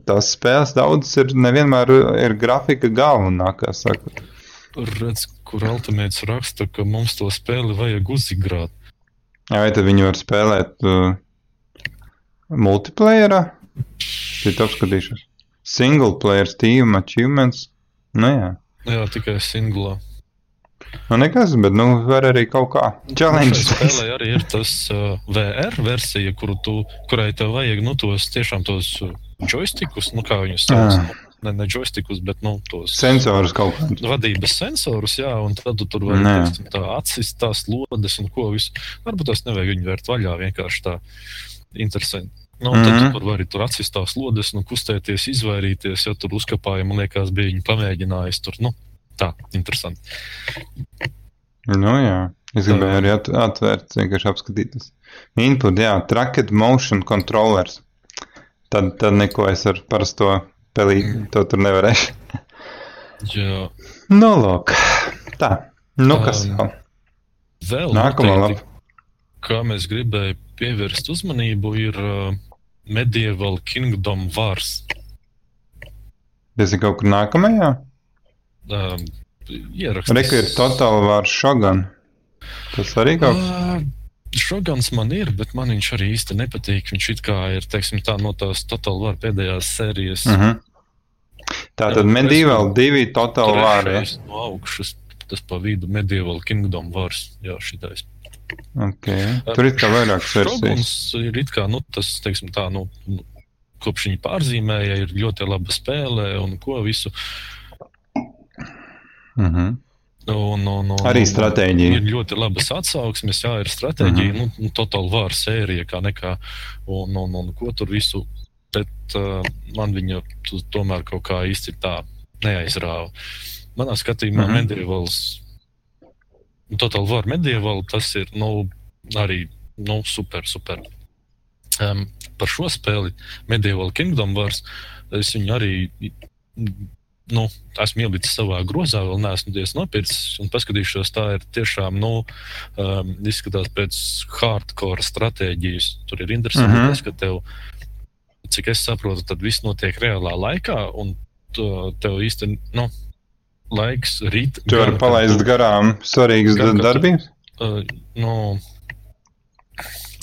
tās spēles daudzas ir nevienmēr ir grafika galvenā, kā saka. redz, kur Ultimēts raksta, ka mums to spēli vajag uzzigrāt. Vai tad viņi var spēlēt uh, multiplayerā? Tad apskatīšos. Single player, Steam, achievements. Nu jā. Jā, tikai singlā. Nu nekas, bet nu var arī kaut kā. Challenge. Spēlē arī ir tas uh, VR versija, kuru tu, kurai tev vajag nu, tos tiešām tos uh, joystikus, nu kā viņus sauc. Ah. Ne, ne joystikus, bet nu, tos Sensors kaut kāds. vadības sensorus, jā, un tad tu tur Nē. teiksim, tā atsist tās lodes un ko visu. Varbūt tas nevajag viņu vērt vaļā, vienkārši tā interesanti. Nu, un tad Mhm. tu tur vari tur atsist tās lodes, nu, kustēties, izvairīties, ja tur uzkapāja, man liekas, bija viņi pamēģinājis tur, nu, tā, interesanti. Nu jā. Es gribēju arī at atvērt, vienkārši apskatīties. Input, jā, tracked motion controllers. Tad, tad neko es ar parasto pelīti to tur nevarēšu. Jā, Nu, lūk. Tā. Nu, kas Um, vēl? vēl Nākamā lapa. kā mēs gribējām pievērst uzmanību, ir uh, Medieval Kingdom Wars. Tas ir kaut kur nākamajā? Um, ieraksts. Reku ir totāli vārds šogan. Tas arī kaut kas. Uh, Šogans man ir, bet man viņš arī īsti nepatīk. Viņš it kā ir teiksim, tā, no tās Total War pēdējās sērijas. Uh -huh. Tā tad medieval divi totāli vārdi. Trešais No augšas, tas pa vidu Medieval Kingdom Wars. Jā, šitais. Okay. Tur ir kā vairākas versijas. Ir it kā, nu, tas, teiksim tā, nu, nu, kopš viņa pārzīmēja, ir ļoti laba spēle un ko visu. Uh -huh. Un, un, un, Arī un- stratēģija. Ir ļoti labas atsauksmes, jā, ir stratēģija, Mhm. mm -hmm. nu, totāli vāra sērija, kā nekā, un, un, un ko tur visu. Bet uh, man viņa tu, tomēr kaut kā īsti tā neaizrāva. Manā skatījumā, mm Mhm. -hmm. medievāls, totāli vāra medievāli, tas ir nu, arī nu, super, super. Um, par šo spēli, Medieval Kingdom Wars, es viņu arī nu, esmu ielicis savā grozā, vēl neesmu diezgan nopircis. Un paskatīšos, tā ir tiešām, nu, um, izskatās pēc hardcore stratēģijas. Tur ir interesanti, Mhm. mm -hmm. tas, ka tev, cik es saprotu, tad viss notiek reālā laikā, un tu, tev īsti, nu, laiks rīt. Tu vari palaist tu- garām svarīgas darbības. uh, nu,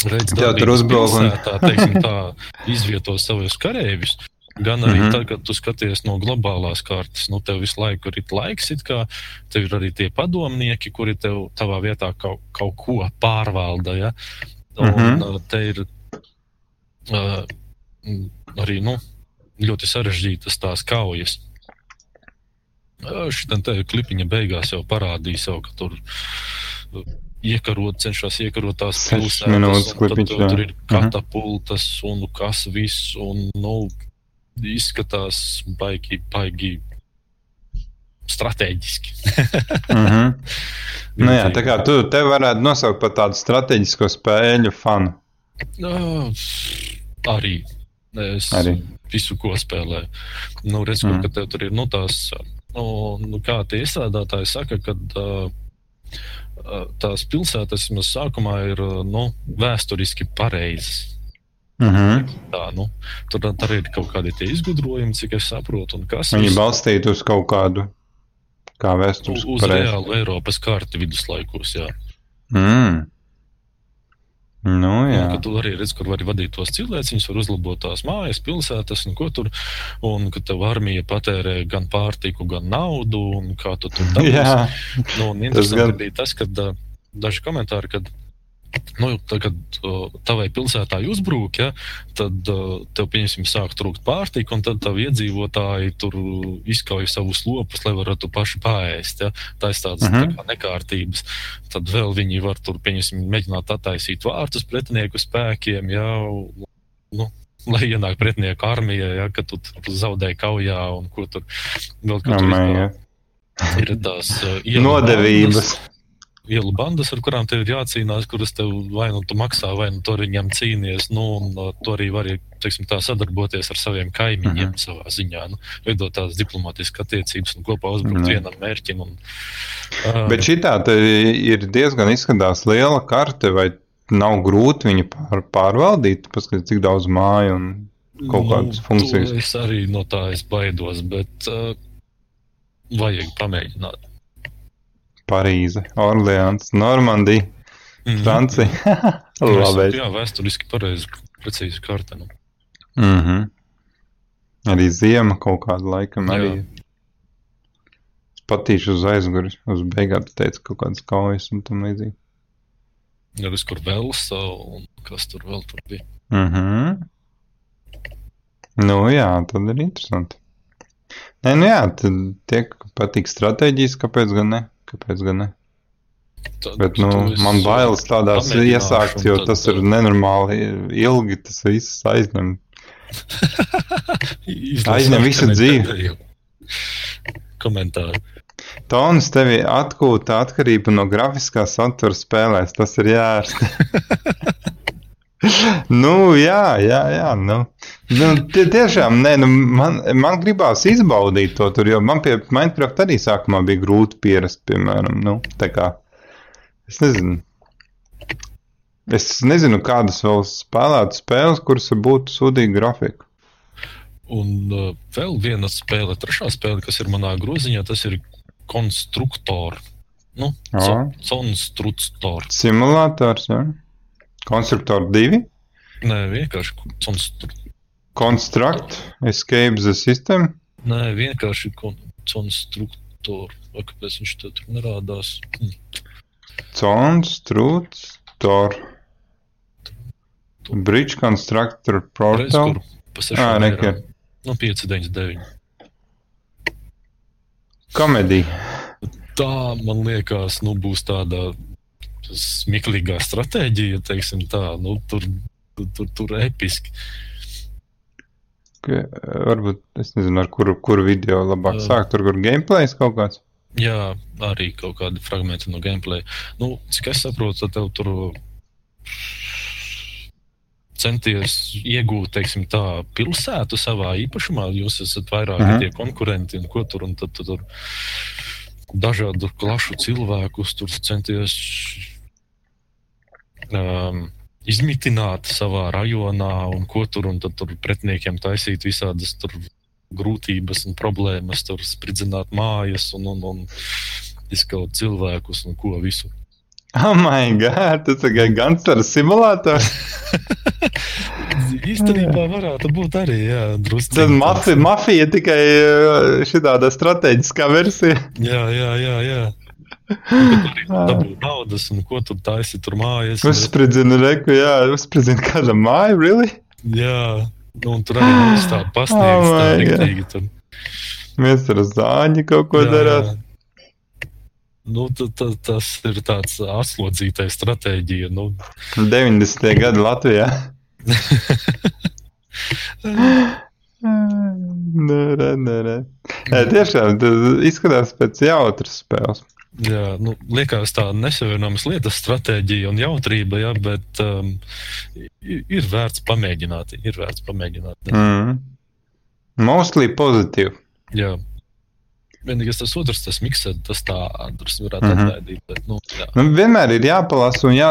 redz, Tev tur darbības uzbruk un- pilsētā, teiksim, tā izvieto savus kareivis. Gan arī mm. -hmm. tad, kad tu skaties no globālās kartes, nu, tev visu laiku ir laiks, it kā tev ir arī tie padomnieki, kuri tev tavā vietā kaut, kaut ko pārvalda. Ja? Un Mhm. uh, te ir uh, mm, arī nu, ļoti sarežģītas tās kaujas. Šī te klipiņa beigās jau parādīja sev, ka tur uh, iekarot, cenšas iekarot tās pilsētas, minūtes klipiņš, uh, jā. Tur ir Mhm. katapultas un kas viss, un nu, izskatās baigi, baigi strateģiski. Mhm. (laughs) Nu, jā, tā kā tu te varētu nosaukt par tādu strateģisko spēļu fanu. Uh, arī. Es Arī. visu, ko spēlēju. Nu, redz, mm. Mm. ka tev tur ir nu, tās, nu, nu, kā tie izstrādātāji saka, ka uh, tās pilsētas vismaz sākumā ir nu, vēsturiski pareizas. Mhm. Tā, nu, tur arī ir kaut kādi izgudrojumi, cik es saprotu. un Kas Viņi viss balstītu uz kaut kādu, kā uz, vēstures uz pareizi. reālu Eiropas karti viduslaikos. Jā. Mm. Nu, jā. Un, ka tu arī redz, kur var vadīt tos cilvēkus, var uzlabot tās mājas, pilsētas, un ko tur. Un ka tev armija patērē gan pārtiku, gan naudu, un kā tu tur dabūsi. (laughs) Nu, un Tas interesanti gan. bija tas, ka uh, daži komentāri, kad nu, tā, kad uh, tavai pilsētā uzbrūk, ja, tad uh, tev, pieņemsim, sāk trūkt pārtika, un tad tavi iedzīvotāji tur izkauj savus lopus, lai varētu paši pāriest. Ja. Tā ir tādas Mhm. tā kā nekārtības. Tad vēl viņi var tur, pieņemsim, mēģināt attaisīt vārtus pretinieku spēkiem. Ja, nu, Lai ienāk pretinieku armija, ja, kad tu zaudēji kaujā, un ko tur vēl kaut kā God. ir tās uh, ielu Nodevības. bandas, Ielu bandas, ar kurām tev ir jācīnās, kuras tev vai nu maksā, vai nu ar viņiem cīnies. Nu, un, uh, tu arī vari teiksim, tā, sadarboties ar saviem kaimiņiem Mhm. mm -hmm. savā ziņā. Nu, veidot tādas diplomātiskas attiecības un kopā uzbrukt Mhm. vienam mērķim. Un, uh, Bet šī tā ir diezgan izskatās liela karte, vai nav grūti viņu pār, pārvaldīt, paskatīt, cik daudz māju un kaut kādas funkcijas. Nu, to Es arī no tā es baidos, bet uh, vajag pamēģināt. Parīze, Orleans, Normandija, Mhm. Francija. (laughs) Labi. Jā, vēsturiski pareizi, precīzi karte. Nu. Mm -hmm. Arī ziema kaut kāda laikam Jā. arī. Es patīšu uz aizguri, uz beigām tu teici kaut kādas kaujas un tam līdzīgi. Jā, es kur Velsa un kas tur vēl tur bija. Mhm. Nu jā, tad ir interesanti. Nē, nu jā, tad tiek patīk stratēģijas, kāpēc gan ne? Kāpēc gan ne? Tad, Bet, nu, man bailes tādās iesākt, jo tad, tas ir nenormāli ilgi, tas viss aizņem. aizņem visu dzīvi. Komentāri. Tons tevi atgūta atkarība no grafiskā satura spēlēs. Tas ir jārasta. (laughs) (laughs) nu, jā, jā, jā. Nu. Nu, tie, tiešām, nē, nu, man, man gribās izbaudīt to tur, jo man pie Minecraft arī sākumā bija grūti pierast, piemēram. Nu, tā kā, es nezinu. Es nezinu, kādas vēl spēlētu spēles, kuras būtu sūdīga grafika. Un uh, vēl viena spēle, trešā spēle, kas ir manā groziņā, tas ir konstruktor. Nu, Jā. konstruktor. Simulators, ja? Konstruktor 2, Nē, vienkārši konstruktor. Construct, Escape the System. Nē, vienkārši kon konstruktor. Kāpēc viņš tur nerādās? Hm. Constructor. Bridge Constructor Portal. kur pa Ā, sešām neka. eirām. Nu, 5, 9, 9. Komēdija. tā, man liekas, nu, būs tāda smieklīgā stratēģija, teiksim tā, nu, tur, tur, tur, tur episki. Varbūt es nezinu, ar kuru, kuru video labāk sākt. Tur, kur gameplays kaut kāds. Jā, arī kaut kādi fragmenti no gameplay. Nu, cik es saprotu, tad tev tur centies iegūt, teiksim, tā pilsētu savā īpašumā. Jūs esat vairāk uh -huh. tie konkurenti un ko tur, un tad, tad tur dažādu klašu cilvēkus tur centies um, izmitināt savā rajonā un ko tur, un tur pretiniekiem taisīt visādas tur grūtības un problēmas, tur spridzināt mājas un, un, un izkaut cilvēkus un ko visu. (laughs) Oh, my God! Tas ir gangsteru simulators. (laughs) Īstenībā varētu būt arī drusku. Tad mafija, mafija tikai eh, šāda strateģiskā versija. Jā, jā, jā. jā. Dabūt naudas, un ko tur taisi tur mājas. Uzspridzina reku, jā, uzspridzina kāda māja, really? Jā, nu, un tur arī mums tā pasniegs, oh tā riktīgi tur. Mēs ar zāņu kaut ko darām. Nu, t, t, tas ir tāds atslodzītais stratēģija. Nu. 90. gada Latvijā. (laughs) nē, nē. nē tiešām tas izskatās pēc jautras spēles. Jā, nu, liekas, tā nesavienojamas lietas, stratēģija un jautrība, jā, bet um, ir vērts pamēģināt. Ir vērts pamēģināt. Mm. Mostly pozitīvi. Jā. Vienīgais tas otrs, tas miksēt, tas tā drusku varētu mm -hmm. atlaidīt. Bet, nu, jā. nu, vienmēr ir jāpalasa un jā,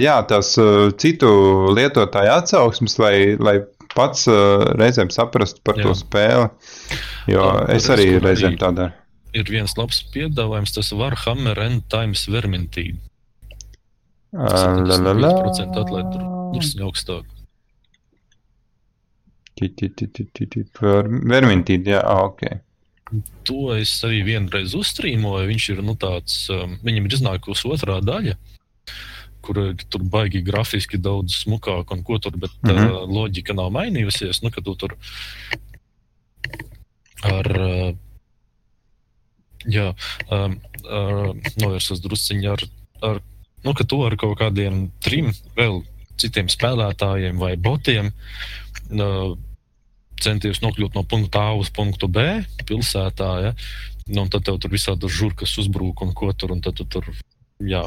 jā, tās citu lietotāju atsauksmes, lai, lai pats reizēm saprastu par jā. to spēli. Jo tā, es arī reizēm tā daru. Ir viens labs piedāvājums, tas var Hammer End Times Vermintī. La. 5% atlaid drusku augstāk. Vermintī, jā, ok. To es arī vienreiz uzstrīmoju. Viņš ir nu, tāds, um, viņam ir iznākusi otrā daļa, kur tur baigi grafiski daudz smukāk un ko tur, bet mm -hmm. uh, loģika nav mainījusies. Nu, ka tu tur ar. Uh, Jā, um, uh, novērsos drusciņā ar, ar, nu, ka to ar kaut kādiem trim vēl citiem spēlētājiem vai botiem uh, centies nokļūt no punkta A uz punktu B pilsētā. Ja? Nu, tad tev tur visādi žurkas uzbrūk un ko tur, un tad tu tur, jā.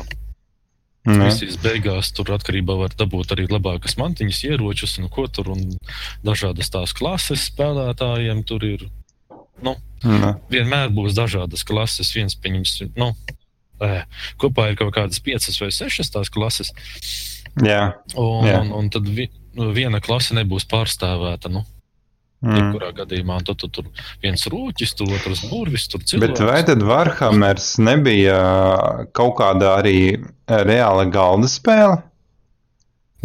Visīs beigās tur atkarībā var dabūt arī labākas mantiņas, ieročus un ko tur, un dažādas tās klases spēlētājiem tur ir. Nu, ne. vienmēr būs dažādas klases. Viens, pieņems, nu, ē, kopā ir kaut kādas piecas vai sešas tās klases. Jā. Un, jā. un, un tad vi, viena klase nebūs pārstāvēta. Nu. Mm. Jebkurā gadījumā tu, tu, tur viens rūķis, tu otrs burvis, tur cilvēks. Bet vai tad Warhammers nebija kaut kāda arī reāla galda spēle?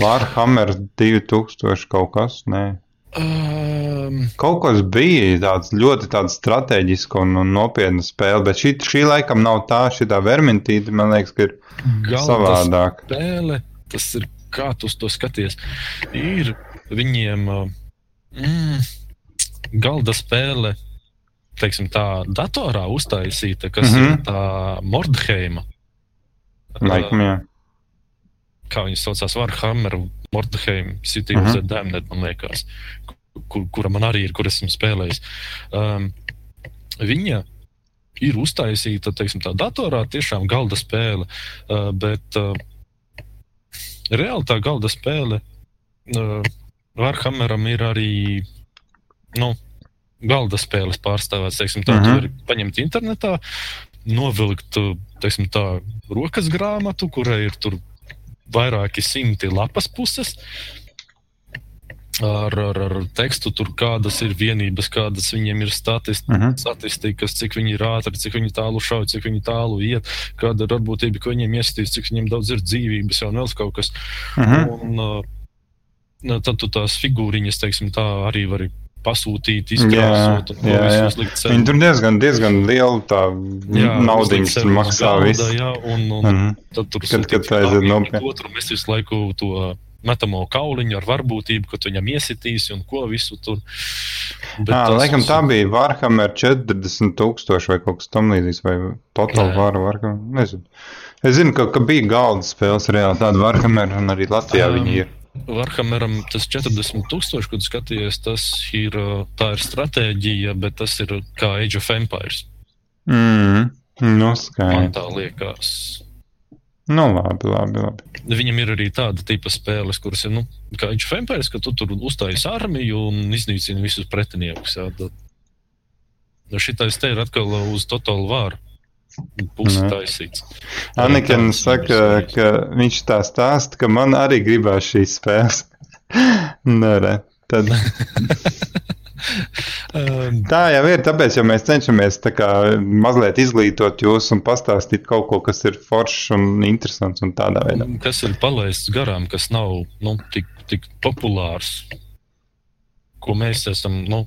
Warhammer 2000 kaut kas, nē. Um, kaut kas bija tāds ļoti tāds strateģisks un, un nopietna spēle, bet šī, šī laikam nav tā, šī tā vermintīte, man liekas, ka ir savādāk. Spēle, tas ir kā tu to skaties, ir viņiem. Mm, galda spēle, teiksim, tā datorā uztaisīta, kas mm -hmm. ir tā Mordheima. Laikam, jā. Kā viņas saucās, Warhammer, Mordheim, City mm -hmm. of the Damned, man liekas, kur, kura man arī ir, kur esmu spēlējis. Um, viņa ir uztaisīta, teiksim, tā datorā, tiešām galda spēle, uh, bet uh, reāli tā galda spēle uh, Warhammeram ir arī nu, galda spēles pārstāvēts. Teiksim, tā, uh -huh. Tu vari paņemt internetā, novilkt teiksim, tā, rokas grāmatu, kurai ir vairāki simti lapas puses. Ar, ar, ar tekstu, tur kādas ir vienības, kādas viņiem ir statist, uh -huh. statistikas, cik viņi ir ātri, cik viņi tālu šauj, cik viņi tālu iet, kāda ir varbūtība, ka viņiem iestīs, cik viņiem daudz ir dzīvības, jau vēl kaut kas. Uh -huh. Un, uh, tad tu tās figūriņas, teiksim, tā arī vari pasūtīt, izkrāsot. Viņi tur diezgan, diezgan lielu tur maksā galda, visu. Jā, un, un mm -hmm. tad tur aiziet nopietni. Mēs visu laiku to metamo kauliņu ar varbūtību, ka viņam iesitīsi un ko visu tur. Bet à, tas, laikam, tā bija Warhammer 40 tūkstoši vai kaut kas tamlīdzīgs, vai Total War, Warhammer, nezinu. Es zinu, ka, ka bija galda spēles reāli tāda Warhammer, un arī Latvijā um, viņi ir. Warhammeram tas 40 tūkstoši, kad skaties, tas ir, tā ir stratēģija, bet tas ir kā Age of Empires. Mm, nu, skaidrs. Man tā liekas. Nu, labi, labi, labi. Viņam ir arī tāda tipa spēles, kuras ir, nu, kā Age of Empires, ka tu tur uzstājas armiju un iznīcini visus pretiniekus. Jā, tad... Nu, šitais te ir atkal uz Total War. Pusi taisīts. Anikens saka, ka viņš tā stāsta, ka man arī gribās šīs spēles. (laughs) Nē, nu, tad. Um, tā jau ir, tāpēc jau mēs cenšamies kā, mazliet izglītot jūs un pastāstīt kaut ko, kas ir foršs un interesants un. Kas ir palaists garām, kas nav nu, tik, tik populārs, ko mēs esam nu,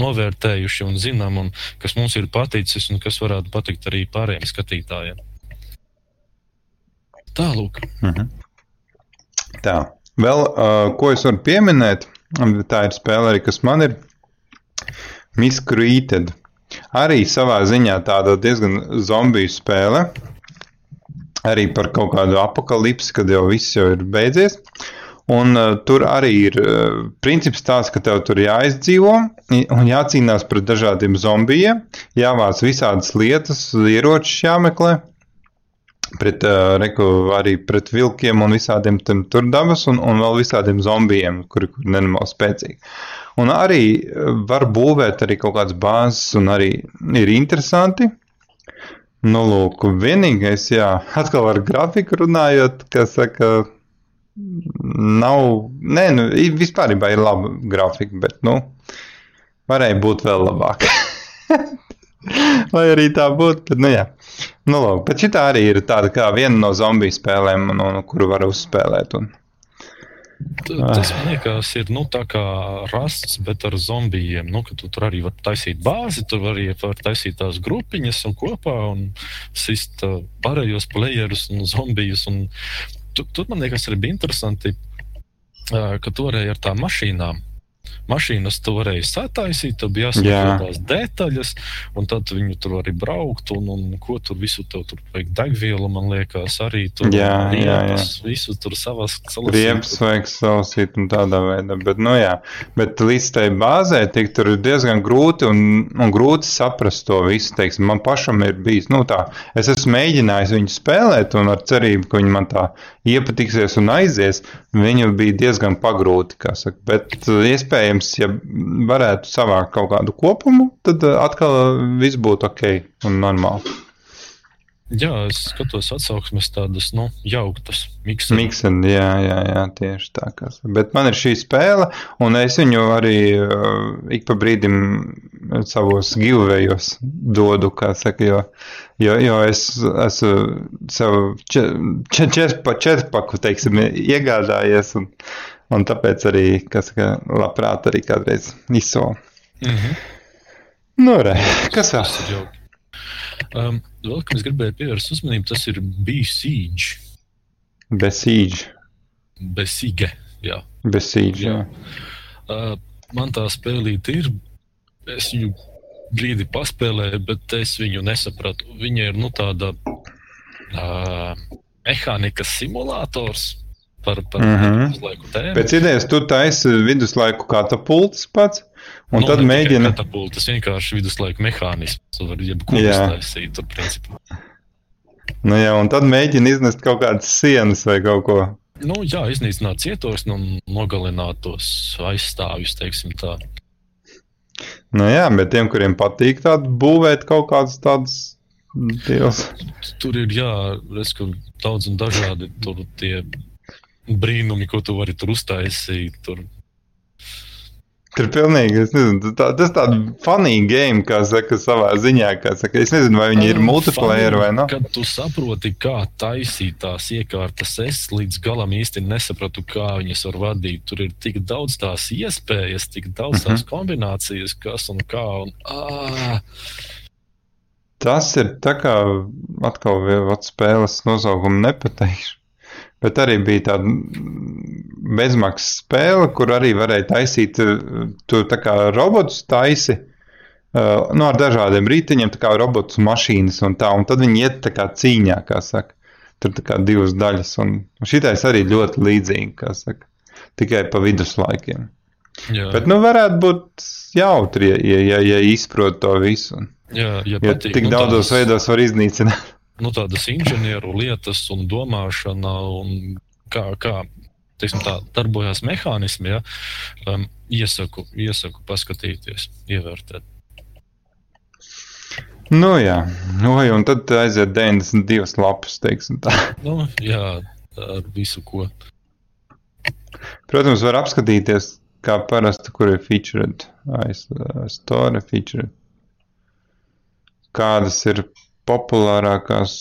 novērtējuši un zinām, un kas mums ir paticis un kas varētu patikt arī pārējiem skatītājiem. Tālūk. Mhm. Tā. Vēl, uh, ko es varu pieminēt, tā ir spēle arī, kas man ir Miscreated. Arī savā ziņā tāda diezgan zombiju spēle. Arī par kaut kādu apakalipsi, kad jau viss jau ir beidzies. Un uh, tur arī ir uh, princips tāds, ka tev tur jāizdzīvo un jācīnās pret dažādiem zombijiem, jāvāc visādas lietas, ieročus jāmeklē, pret, uh, reku, arī pret vilkiem un visādiem tur dabas un, un vēl visādiem zombijiem, kuri, kuri nenormāli spēcīgi. Un arī var būvēt arī kaut kādas bāzes, un arī ir interesanti. Nu, lūk, vienīgais, jā, (laughs) atkal ar grafiku runājot, kas saka, nav, nē, nu, vispār ir laba grafika, bet, nu, varēja būt vēl labāk. (laughs) Lai arī tā būtu, bet, nu, jā. Nu, lūk, bet šī arī ir tāda kā viena no zombiju spēlēm, no, no kuru var uzspēlēt. Un, Tas man liekas, ir nu, tā kā rasts, bet ar zombijiem. Nu, tu tur arī var taisīt bāzi, tur arī var taisīt tās grupiņas un kopā un sist uh, pārējos playerus un zombijus. Un tur, man liekas, arī bija interesanti, ka varēji ar tām mašīnām mašīnas tu varēji sataisīt, tad bija jāsaka tās detaļas, un tad viņi tur arī braukt, un, un ko tur visu tev tur vajag degvielu, man liekas, arī tur jā, riepas, jā, jā. visu tur savas riepas vajag salasīt un tādā veidā, bet, nu jā, bet līdz tai bāzē tik tur ir diezgan grūti un, un grūti saprast to visu, teiksim, man pašam ir bijis, nu tā, es esmu mēģinājis viņu spēlēt un ar cerību, ka viņi man tā iepatiksies un aizies, viņu bija diezgan pagrūti, bet iespējams, iespējams, ja varētu savākt kaut kādu kopumu, tad uh, atkal viss būtu ok un normāli. Jā, es skatos atsauksmes tādas, nu, jauktas. Miksen. Miksen, jā, jā, jā, tieši tā. Kas. Bet man ir šī spēle, un es viņu arī uh, ik pa brīdim savos giveawayos dodu, kā saka, jo, jo, jo es esmu sev četrpaku, čet, čet, teiksim, iegādājies, un, un tāpēc arī, kas, ka labprāt arī kādreiz izsolu. Mm -hmm. Nu, re, kas vēl? Um, vēl, kam es gribēju pievērst uzmanību, tas ir Besiege. Besiege. Besīge, jā. Besīge, jā. jā. Uh, man tā spēlīte ir, es viņu brīdi paspēlēju, bet es viņu nesapratu. Viņa ir, nu, tāda uh, mehānikas simulators par, par mm -hmm. viduslaiku tēmu. Pēc idejas tu taisi viduslaiku katapultas pats. Un nu, tad mēģina. Tas vienkārši viduslaiku mehānisms. Tu vari jebko iztaisīt tur principā. Nu jā, un tad mēģina iznest kaut kādas sienas vai kaut ko. Nu jā, iznīcināt cietos un nogalināt tos aizstāvjus, teiksim tā. Nu jā, bet tiem, kuriem patīk tādu būvēt kaut kādas tādas Dievs. Tur ir jā, ka daudz un dažādi tur tie brīnumi, ko tu vari tur uztaisīt. Tur Tur pilnīgi, es nezinu, tā, tas tāds funny game, kā saka, savā ziņā. Saka, es nezinu, vai viņi ir multiplayer vai ne. Kad tu saproti, kā taisīt tās iekārtas, es līdz galam īsti nesapratu, kā viņas var vadīt. Tur ir tik daudz tās iespējas, tik daudz tās mhm. -huh. kombinācijas, kas un kā. Un, ā, Tas ir tā kā atkal vēl spēles nosaukumu nepateikšu. Bet arī bija tāda bezmaksas spēle, kur arī varēja taisīt, tu tā kā robotus taisi, uh, nu ar dažādiem rītiņiem, kā robotus mašīnas un tā, un tad viņi iet tā kā cīņā, kā saka. Tur tā kā divas daļas, un šitais arī ļoti līdzīgi, kā saka, tikai pa viduslaikiem. Jā, Bet, nu, varētu būt jautri, ja, ja, ja, ja izprot to visu. jā, ja patīk, tik nu, daudzos tādas- veidos var iznīcināt. Nu, tādas inženieru lietas un domāšana, un kā, kā teiksim, tā, darbojas mehānismi, ja, um, iesaku, iesaku paskatīties, ievērtēt. Nu, jā, nu, un tad aiziet 92 lapas, teiksim tā. (laughs) Nu, jā, ar visu, ko. Protams, var apskatīties, kā parasti, kur ir featured, aiz uh, store featured. Kādas ir populārākās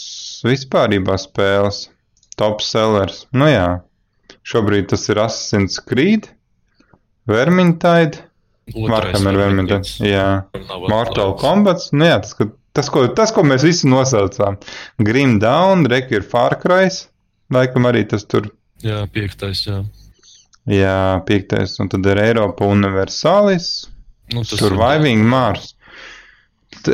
vispārībā spēles, top sellers. Nu jā, šobrīd tas ir Assassin's Creed, Vermintide, Warhammer Vermintide, jā, Mortal Kombat. Nu jā, tas, ka, tas, ko, tas, ko mēs visi nosaucām. Grim Down, Rek ir Far Cry, laikam arī tas tur Jā, piektais. Jā. Jā, piektais, un tad ir Eiropa Universalis, Nu, Surviving Mars.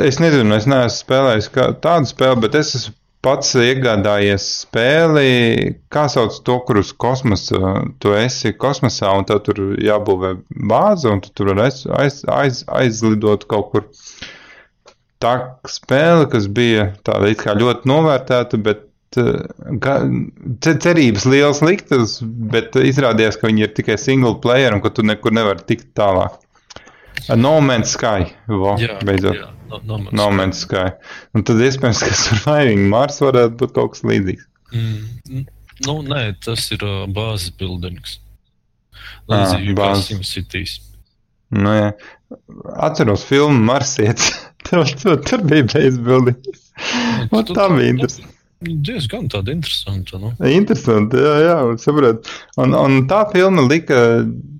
Es nezinu, es neesmu spēlējis kā- tādu spēli, bet es esmu pats iegādājies spēli, kā sauc to, kur uz kosmosa, tu esi kosmosā, un tev tur jābūvē bāze, un tu tur var aiz, aiz, aiz, aizlidot kaut kur. Tā spēle, kas bija tāda it kā ļoti novērtēta, bet ga- ce- cerības liels liktas, bet izrādījās, ka viņi ir tikai single player un ka tu nekur nevari tikt tālāk. No Man's Sky, vo, Jā, beidzot. jā, no, no, No Man's Sky. Un tad iespējams, ka Surviving Mars varētu būt kaut kas līdzīgs. Mm, nu, nē, tas ir uh, bāzes buildings. Ā, Līdzīgi kā bāzes. SimCities. Nu, jā. Atceros filmu Marsietis. (laughs) tur, tur, tur bija bezbildīgi. Nu, Un tā bija interesanti. Diezgan tāda interesanta. Nu. Interesanti, jā, jā, saprot. Un, un tā filma lika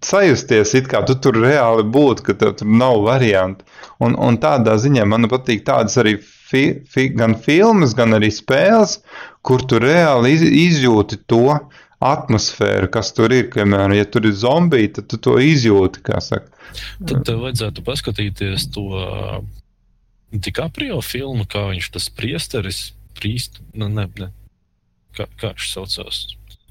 sajusties, it kā tu tur reāli būtu, ka tev tur nav variantu. Un, un tādā ziņā man patīk tādas arī fi, fi, gan filmas, gan arī spēles, kur tu reāli iz, izjūti to atmosfēru, kas tur ir. Piemēram, ja tur ir zombiji, tad tu to izjūti. Tad tev vajadzētu paskatīties to uh, DiCaprio filmu, kā viņš tas priesteris, prīst, nu, ne, ne, kā, kā viņš saucās.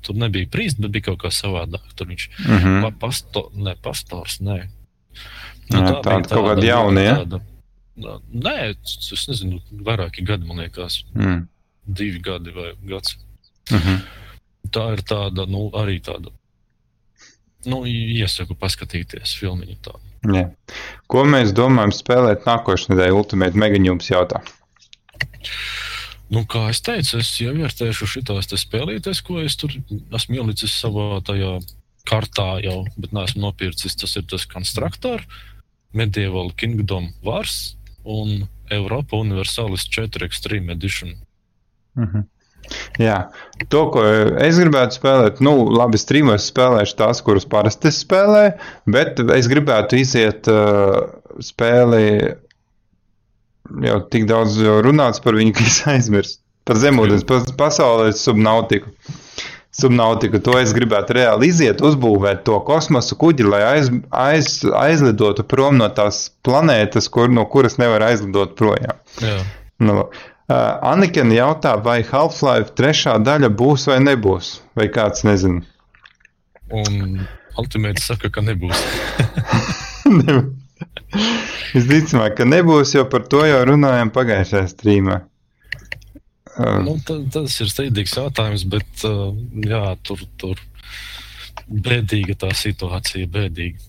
Tur nebija prīsts, bet bija kaut kā savādāk. Tur viņš Mm -hmm. pa, pasto, ne, pastors, nē. Jā, tāda kaut kāda jauna, ja? Tāda, nē, es nezinu, vairāki gadi, man liekas, Mm. divi gadi vai gads. Mm -hmm. Tā ir tāda, nu, arī tāda. Nu, iesaku paskatīties filmu. Jā. Ko mēs domājam spēlēt nākošais nedēļa? Ultimate Megaņums jautā. Nu, kā es teicu, es jau vērtēšu šitās te spēlītes, ko es tur esmu ielicis savā tajā kartā jau, bet neesmu nopircis. Tas ir tas Constructor, Medieval Kingdom Wars un Europa Universalis 4 Extreme Edition. Mm -hmm. Jā, to, ko es gribētu spēlēt, nu, labi, strīmos spēlēšu tās, kuras parasti spēlēju, bet es gribētu iziet uh, spēli, jau tik daudz jau runāts par viņu, ka es aizmirsu. Par zemūdens pas pasaulē subnautiku. Subnautiku, to es gribētu reāli iziet, uzbūvēt to kosmosa kuģi, lai aiz, aiz, aizlidotu prom no tās planētas, kur, no kuras nevar aizlidot projām. Jā. Nu, uh, Anikina jautā, vai Half-Life trešā daļa būs vai nebūs, vai kāds nezina. Un Ultimate saka, ka nebūs. (laughs) (laughs) Visticamāk, ka nebūs, jo par to jau runājām pagājušajā streamā. Uh, Nu, ta, tas ir steidzīgs jautājums, bet uh, jā, tur, tur bēdīga tā situācija, bēdīga.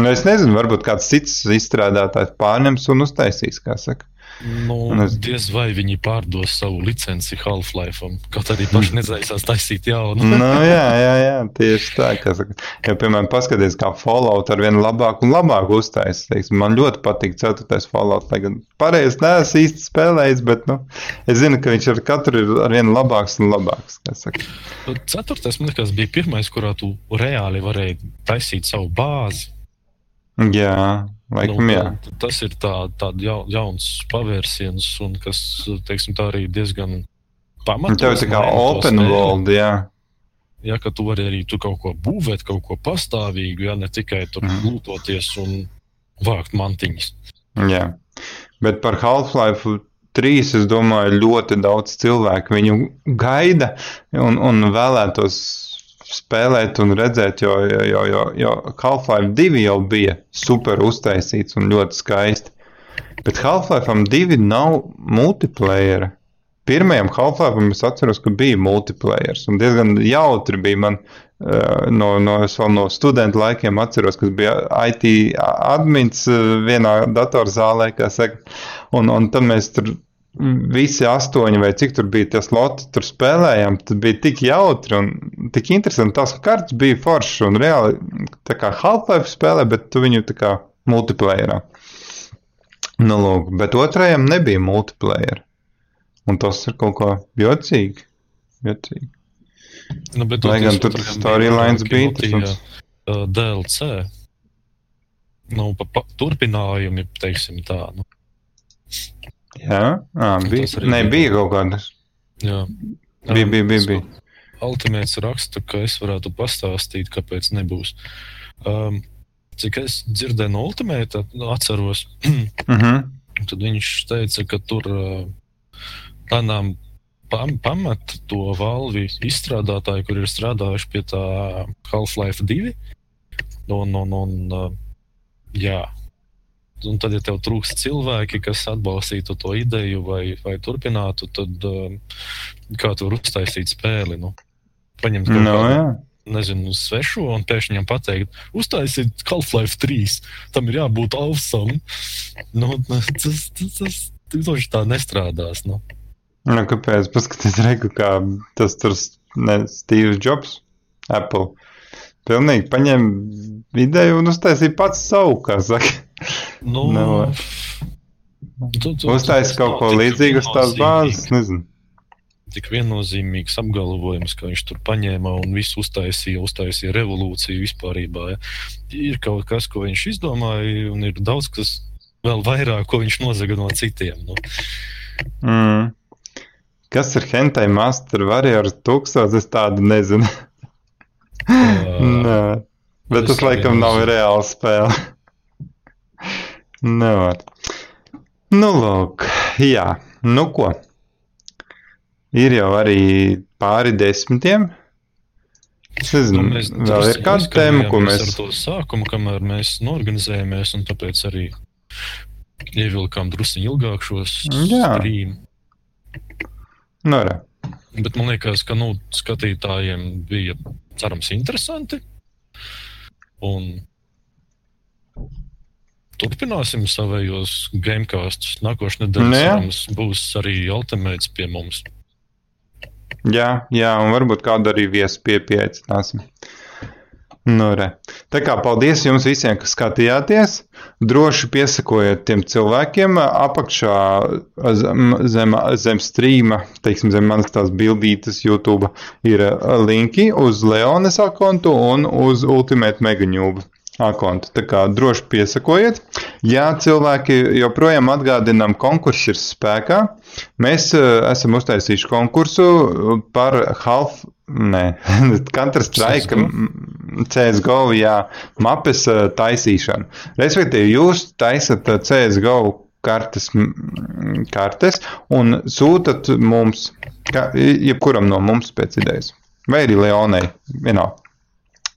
nu, es nezinu, varbūt kāds cits izstrādātājs pārņems un uztaisīs, kā saka. Nu, es- diez vai viņi pārdos savu licenci Half-Life, kaut arī paši nezaisās taisīt jaunu. Nu, jā, jā, jā, tieši tā. saka. Ja, piemēram, paskaties, kā Fallout ar vien labāk un labāk uztaisīs. Man ļoti patīk 4. Fallout, lai gan pareizi neesmu īsti spēlējis, bet nu, es zinu, ka viņš ar katru ir ar vien labāks un labāks. kā saka. Ceturtais, man liekas, bija pirmais, kurā tu reāli varēji taisīt savu bāzi. Jā, laikam, jā. tā- tas ir tā, tāds jau, jauns pavērsiens, un kas, teiksim, tā arī diezgan Un pamatīgs. tev ir kā open world, jā. Ja, ka tu vari arī tu kaut ko būvēt, kaut ko pastāvīgu, ja ne tikai tur Mhm. glūtoties un vākt mantiņas. Jā. Bet par Half-Life 3 es domāju, ļoti daudz cilvēku viņu gaida un, un vēlētos spēlēt un redzēt, jo, jo, jo, jo, Half-Life 2 jau bija super uztaisīts un ļoti skaisti. Bet Half-Life 2 nav multiplayer. Pirmajam Half-Life es atceros, ka bija multiplayer. Un diezgan jautri bija man uh, no, no, no studentu laikiem atceros, kas bija IT admins uh, vienā datorzālē, kā saka. Un, un tad mēs tur visi astoņi vai cik tur bija tie sloti, tur spēlējām. Tad bija tik jautri un tik interesanti. Tās kartes bija foršas un reāli tā kā Half-Life spēlē, bet tu viņu tā kā multiplayerā. Nu, lūk, bet otrajam nebija multiplayer. Un tas ir kaut kā jocīgi. jocīgi. Nu, bet Lai gan tur storylines bija interesants. uh, DLC. Nu, pa, pa, turpinājumi, teiksim tā. Nu, Jā, à, bija. Nē, bija. kaut kādas. jā. Bija, bija, bija. bija. Ultimēts raksta, ka es varētu pastāstīt, kāpēc nebūs. Um, cik es dzirdēju no Ultimēta, nu, atceros, (clears throat) Mhm. tad viņš teica, ka tur uh, lēnām pam, pamet to valvi izstrādātāju, kur ir strādājuši pie tā Half-Life 2. Un, un, un, uh, jā. Un tad, ja tev trūks cilvēki, kas atbalstītu to ideju vai, vai turpinātu, tad uh, kā tu vari uztaisīt spēli? Nu? Paņemt kaut Nu, kādu nezinu, svešu un pēkšņi viņam pateikt, uztaisiet Half-Life 3. Tam ir jābūt awesome. Nu, tas, tas, tas, tas tā nestrādās. Nu. Nu, kāpēc? Paskaties, reku, kā tas tur, ne, Steve Jobs, Apple. Pilnīgi paņem ideju un uztaisīja pats savu, kā saka. Nu, Nevar. tu, tu, Uztaisīja tas kaut ko līdzīgu uz tās bāzes, nezinu. Tik viennozīmīgs apgalvojums, ka viņš tur paņēma un visu uztaisīja, uztaisīja revolūciju vispār. Ja. Ir kaut kas, ko viņš izdomāja, un ir daudz kas vēl vairāk, ko viņš nozaga no citiem. Nu. Mm. Kas ir Hentai Master Warriors 1000? Es tādu nezinu. (laughs) Nē. Bet tas laikam nav reāla spēle. Nevar. Nu, lūk, jā. Nu, ko? Ir jau arī pāri desmitiem. Es nezinu, Nu, mēs vēl ir kāda tēma, ko mēs. Ar to sākumu, kamēr mēs norganizējāmies, un tāpēc arī ievilkām drusku ilgāk šos Jā. streamus. Nu. Bet man liekas, ka nu, skatītājiem bija cerams interesanti. Un turpināsim savējos gamekastus. Nākošais Nu, nedēļa jā. cerams, būs arī Ultimates pie mums. Jā, jā, un varbūt kādu arī viesu pie, pieaicināsim. Nu, re. Tā kā paldies jums visiem, kas skatījāties. Droši piesakojiet tiem cilvēkiem apakšā zem, zem, zem strīma, teiksim, zem manas tās bildītes YouTube ir linki uz Leonas akontu un uz Ultimate Megaņūbu akontu. Tā kā droši piesakojiet. Jā, cilvēki joprojām atgādinām, konkurss ir spēkā. Mēs uh, esam uztaisījuši konkursu par half, ne, (laughs) Counter Strike, CS:GO? jā, mapes uh, taisīšanu. Respektīvi, jūs taisat uh, CSGO kartes, kartes un sūtat mums, ka, jebkuram no mums pēc idejas. Vai arī Leonai, vienalga.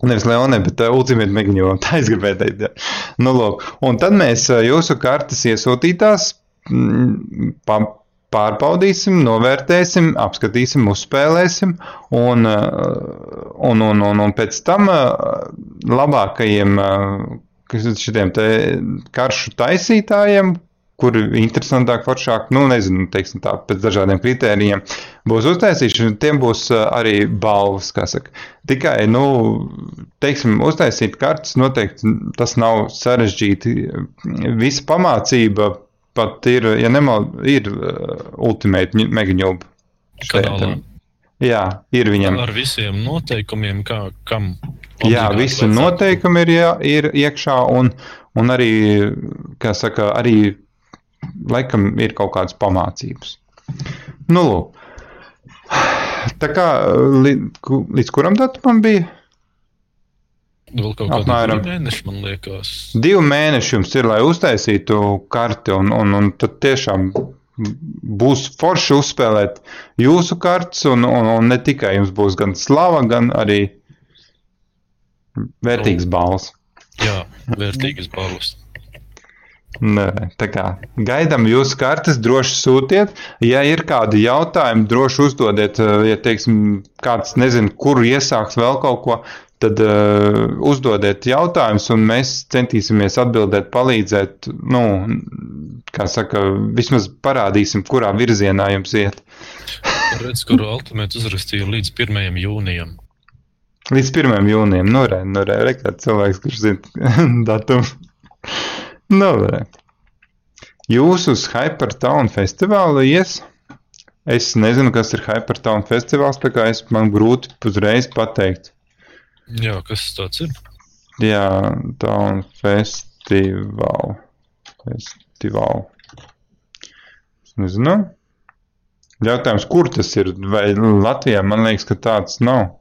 Nevis Leonē, bet uh, Ultimate Mēģinājumā. Tā es gribēju teikt. Jā. Nu, lūk. Un tad mēs uh, jūsu kartes iesūtītās mm, pārbaudīsim, novērtēsim, apskatīsim, uzspēlēsim. Un, uh, un, un, un, un pēc tam labākajiem te karšu taisītājiem, kuri ir interesantāk, foršāk, nu, nezinu, teiksim tā, pēc dažādiem kritērijiem būs uztaisīti, un tiem būs arī balvas, kā saka. Tikai, nu, teiksim, uztaisīt kartes noteikti tas nav sarežģīti. Visa pamācība pat ir, ja nemal, ir uh, ultimate megaņūba. Jā, ir viņam. Ar visiem noteikumiem, kā kam. Jā, visi noteikumi ir, jā, ir iekšā, un, un arī, kā saka, arī laikam ir kaut kādas pamācības. Nu, lūk. tā kā līdz, kuram datumam bija? Vēl kaut kādā mēnešā, man liekas. Divi mēneši jums ir, lai uztaisītu karti, un, un, un tad tiešām būs forši uzspēlēt jūsu kartes, un, un, un ne tikai jums būs gan slava, gan arī vērtīgs balvas. Jā, vērtīgas balvas. Nē, tā kā gaidām jūsu kartes, droši sūtiet. Ja ir kādi jautājumi, droši uzdodiet, ja teiksim, kāds nezina, kur iesāks vēl kaut ko, tad uh, uzdodiet jautājumus, un mēs centīsimies atbildēt, palīdzēt. Nu, kā saka, vismaz parādīsim, kurā virzienā jums iet. Redz, kuru ultimātu uzrakstīju līdz 1. jūnijam. Līdz 1. jūnijam, nu, re, nu, re, re, cilvēks, kurš zina (laughs) datumu. Re. Jūs uz Hypertown festivālu ies? Es nezinu, kas ir Hypertown festivāls, tā kā es man grūti uzreiz pateikt. Jā, kas tas ir? Jā, tā un festivāla. Festivāla. Es nezinu. Jautājums, kur tas ir? Vai Latvijā man liekas, ka tāds nav.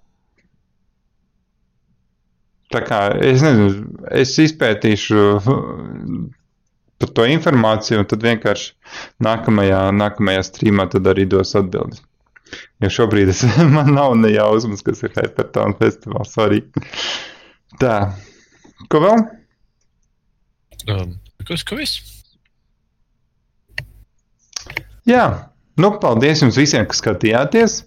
Tā kā es nezinu, es izpētīšu (laughs) par to informāciju, un tad vienkārši nākamajā, nākamajā streamā arī dos atbildes. Jo šobrīd es, (laughs) man nav ne jausmas, kas ir Hypertone festivāls. Sorry. Tā, ko vēl? Um, kas, ka viss? Jā, nu, paldies jums visiem, kas skatījāties.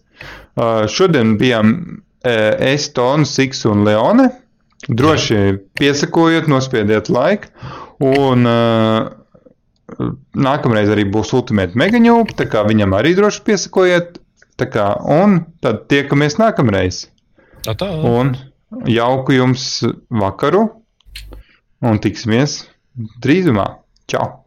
Uh, šodien bijām uh, es, Tons, Siks un Leone. Droši piesakojiet, nospiediet laiku. Un uh, nākamreiz arī būs Ultimate Megaņūpa, tā kā viņam arī droši piesakojiet. Tā kā, un tad tiekamies nākamreiz. Tā. Un jauku jums vakaru, un tiksimies drīzumā. Čau!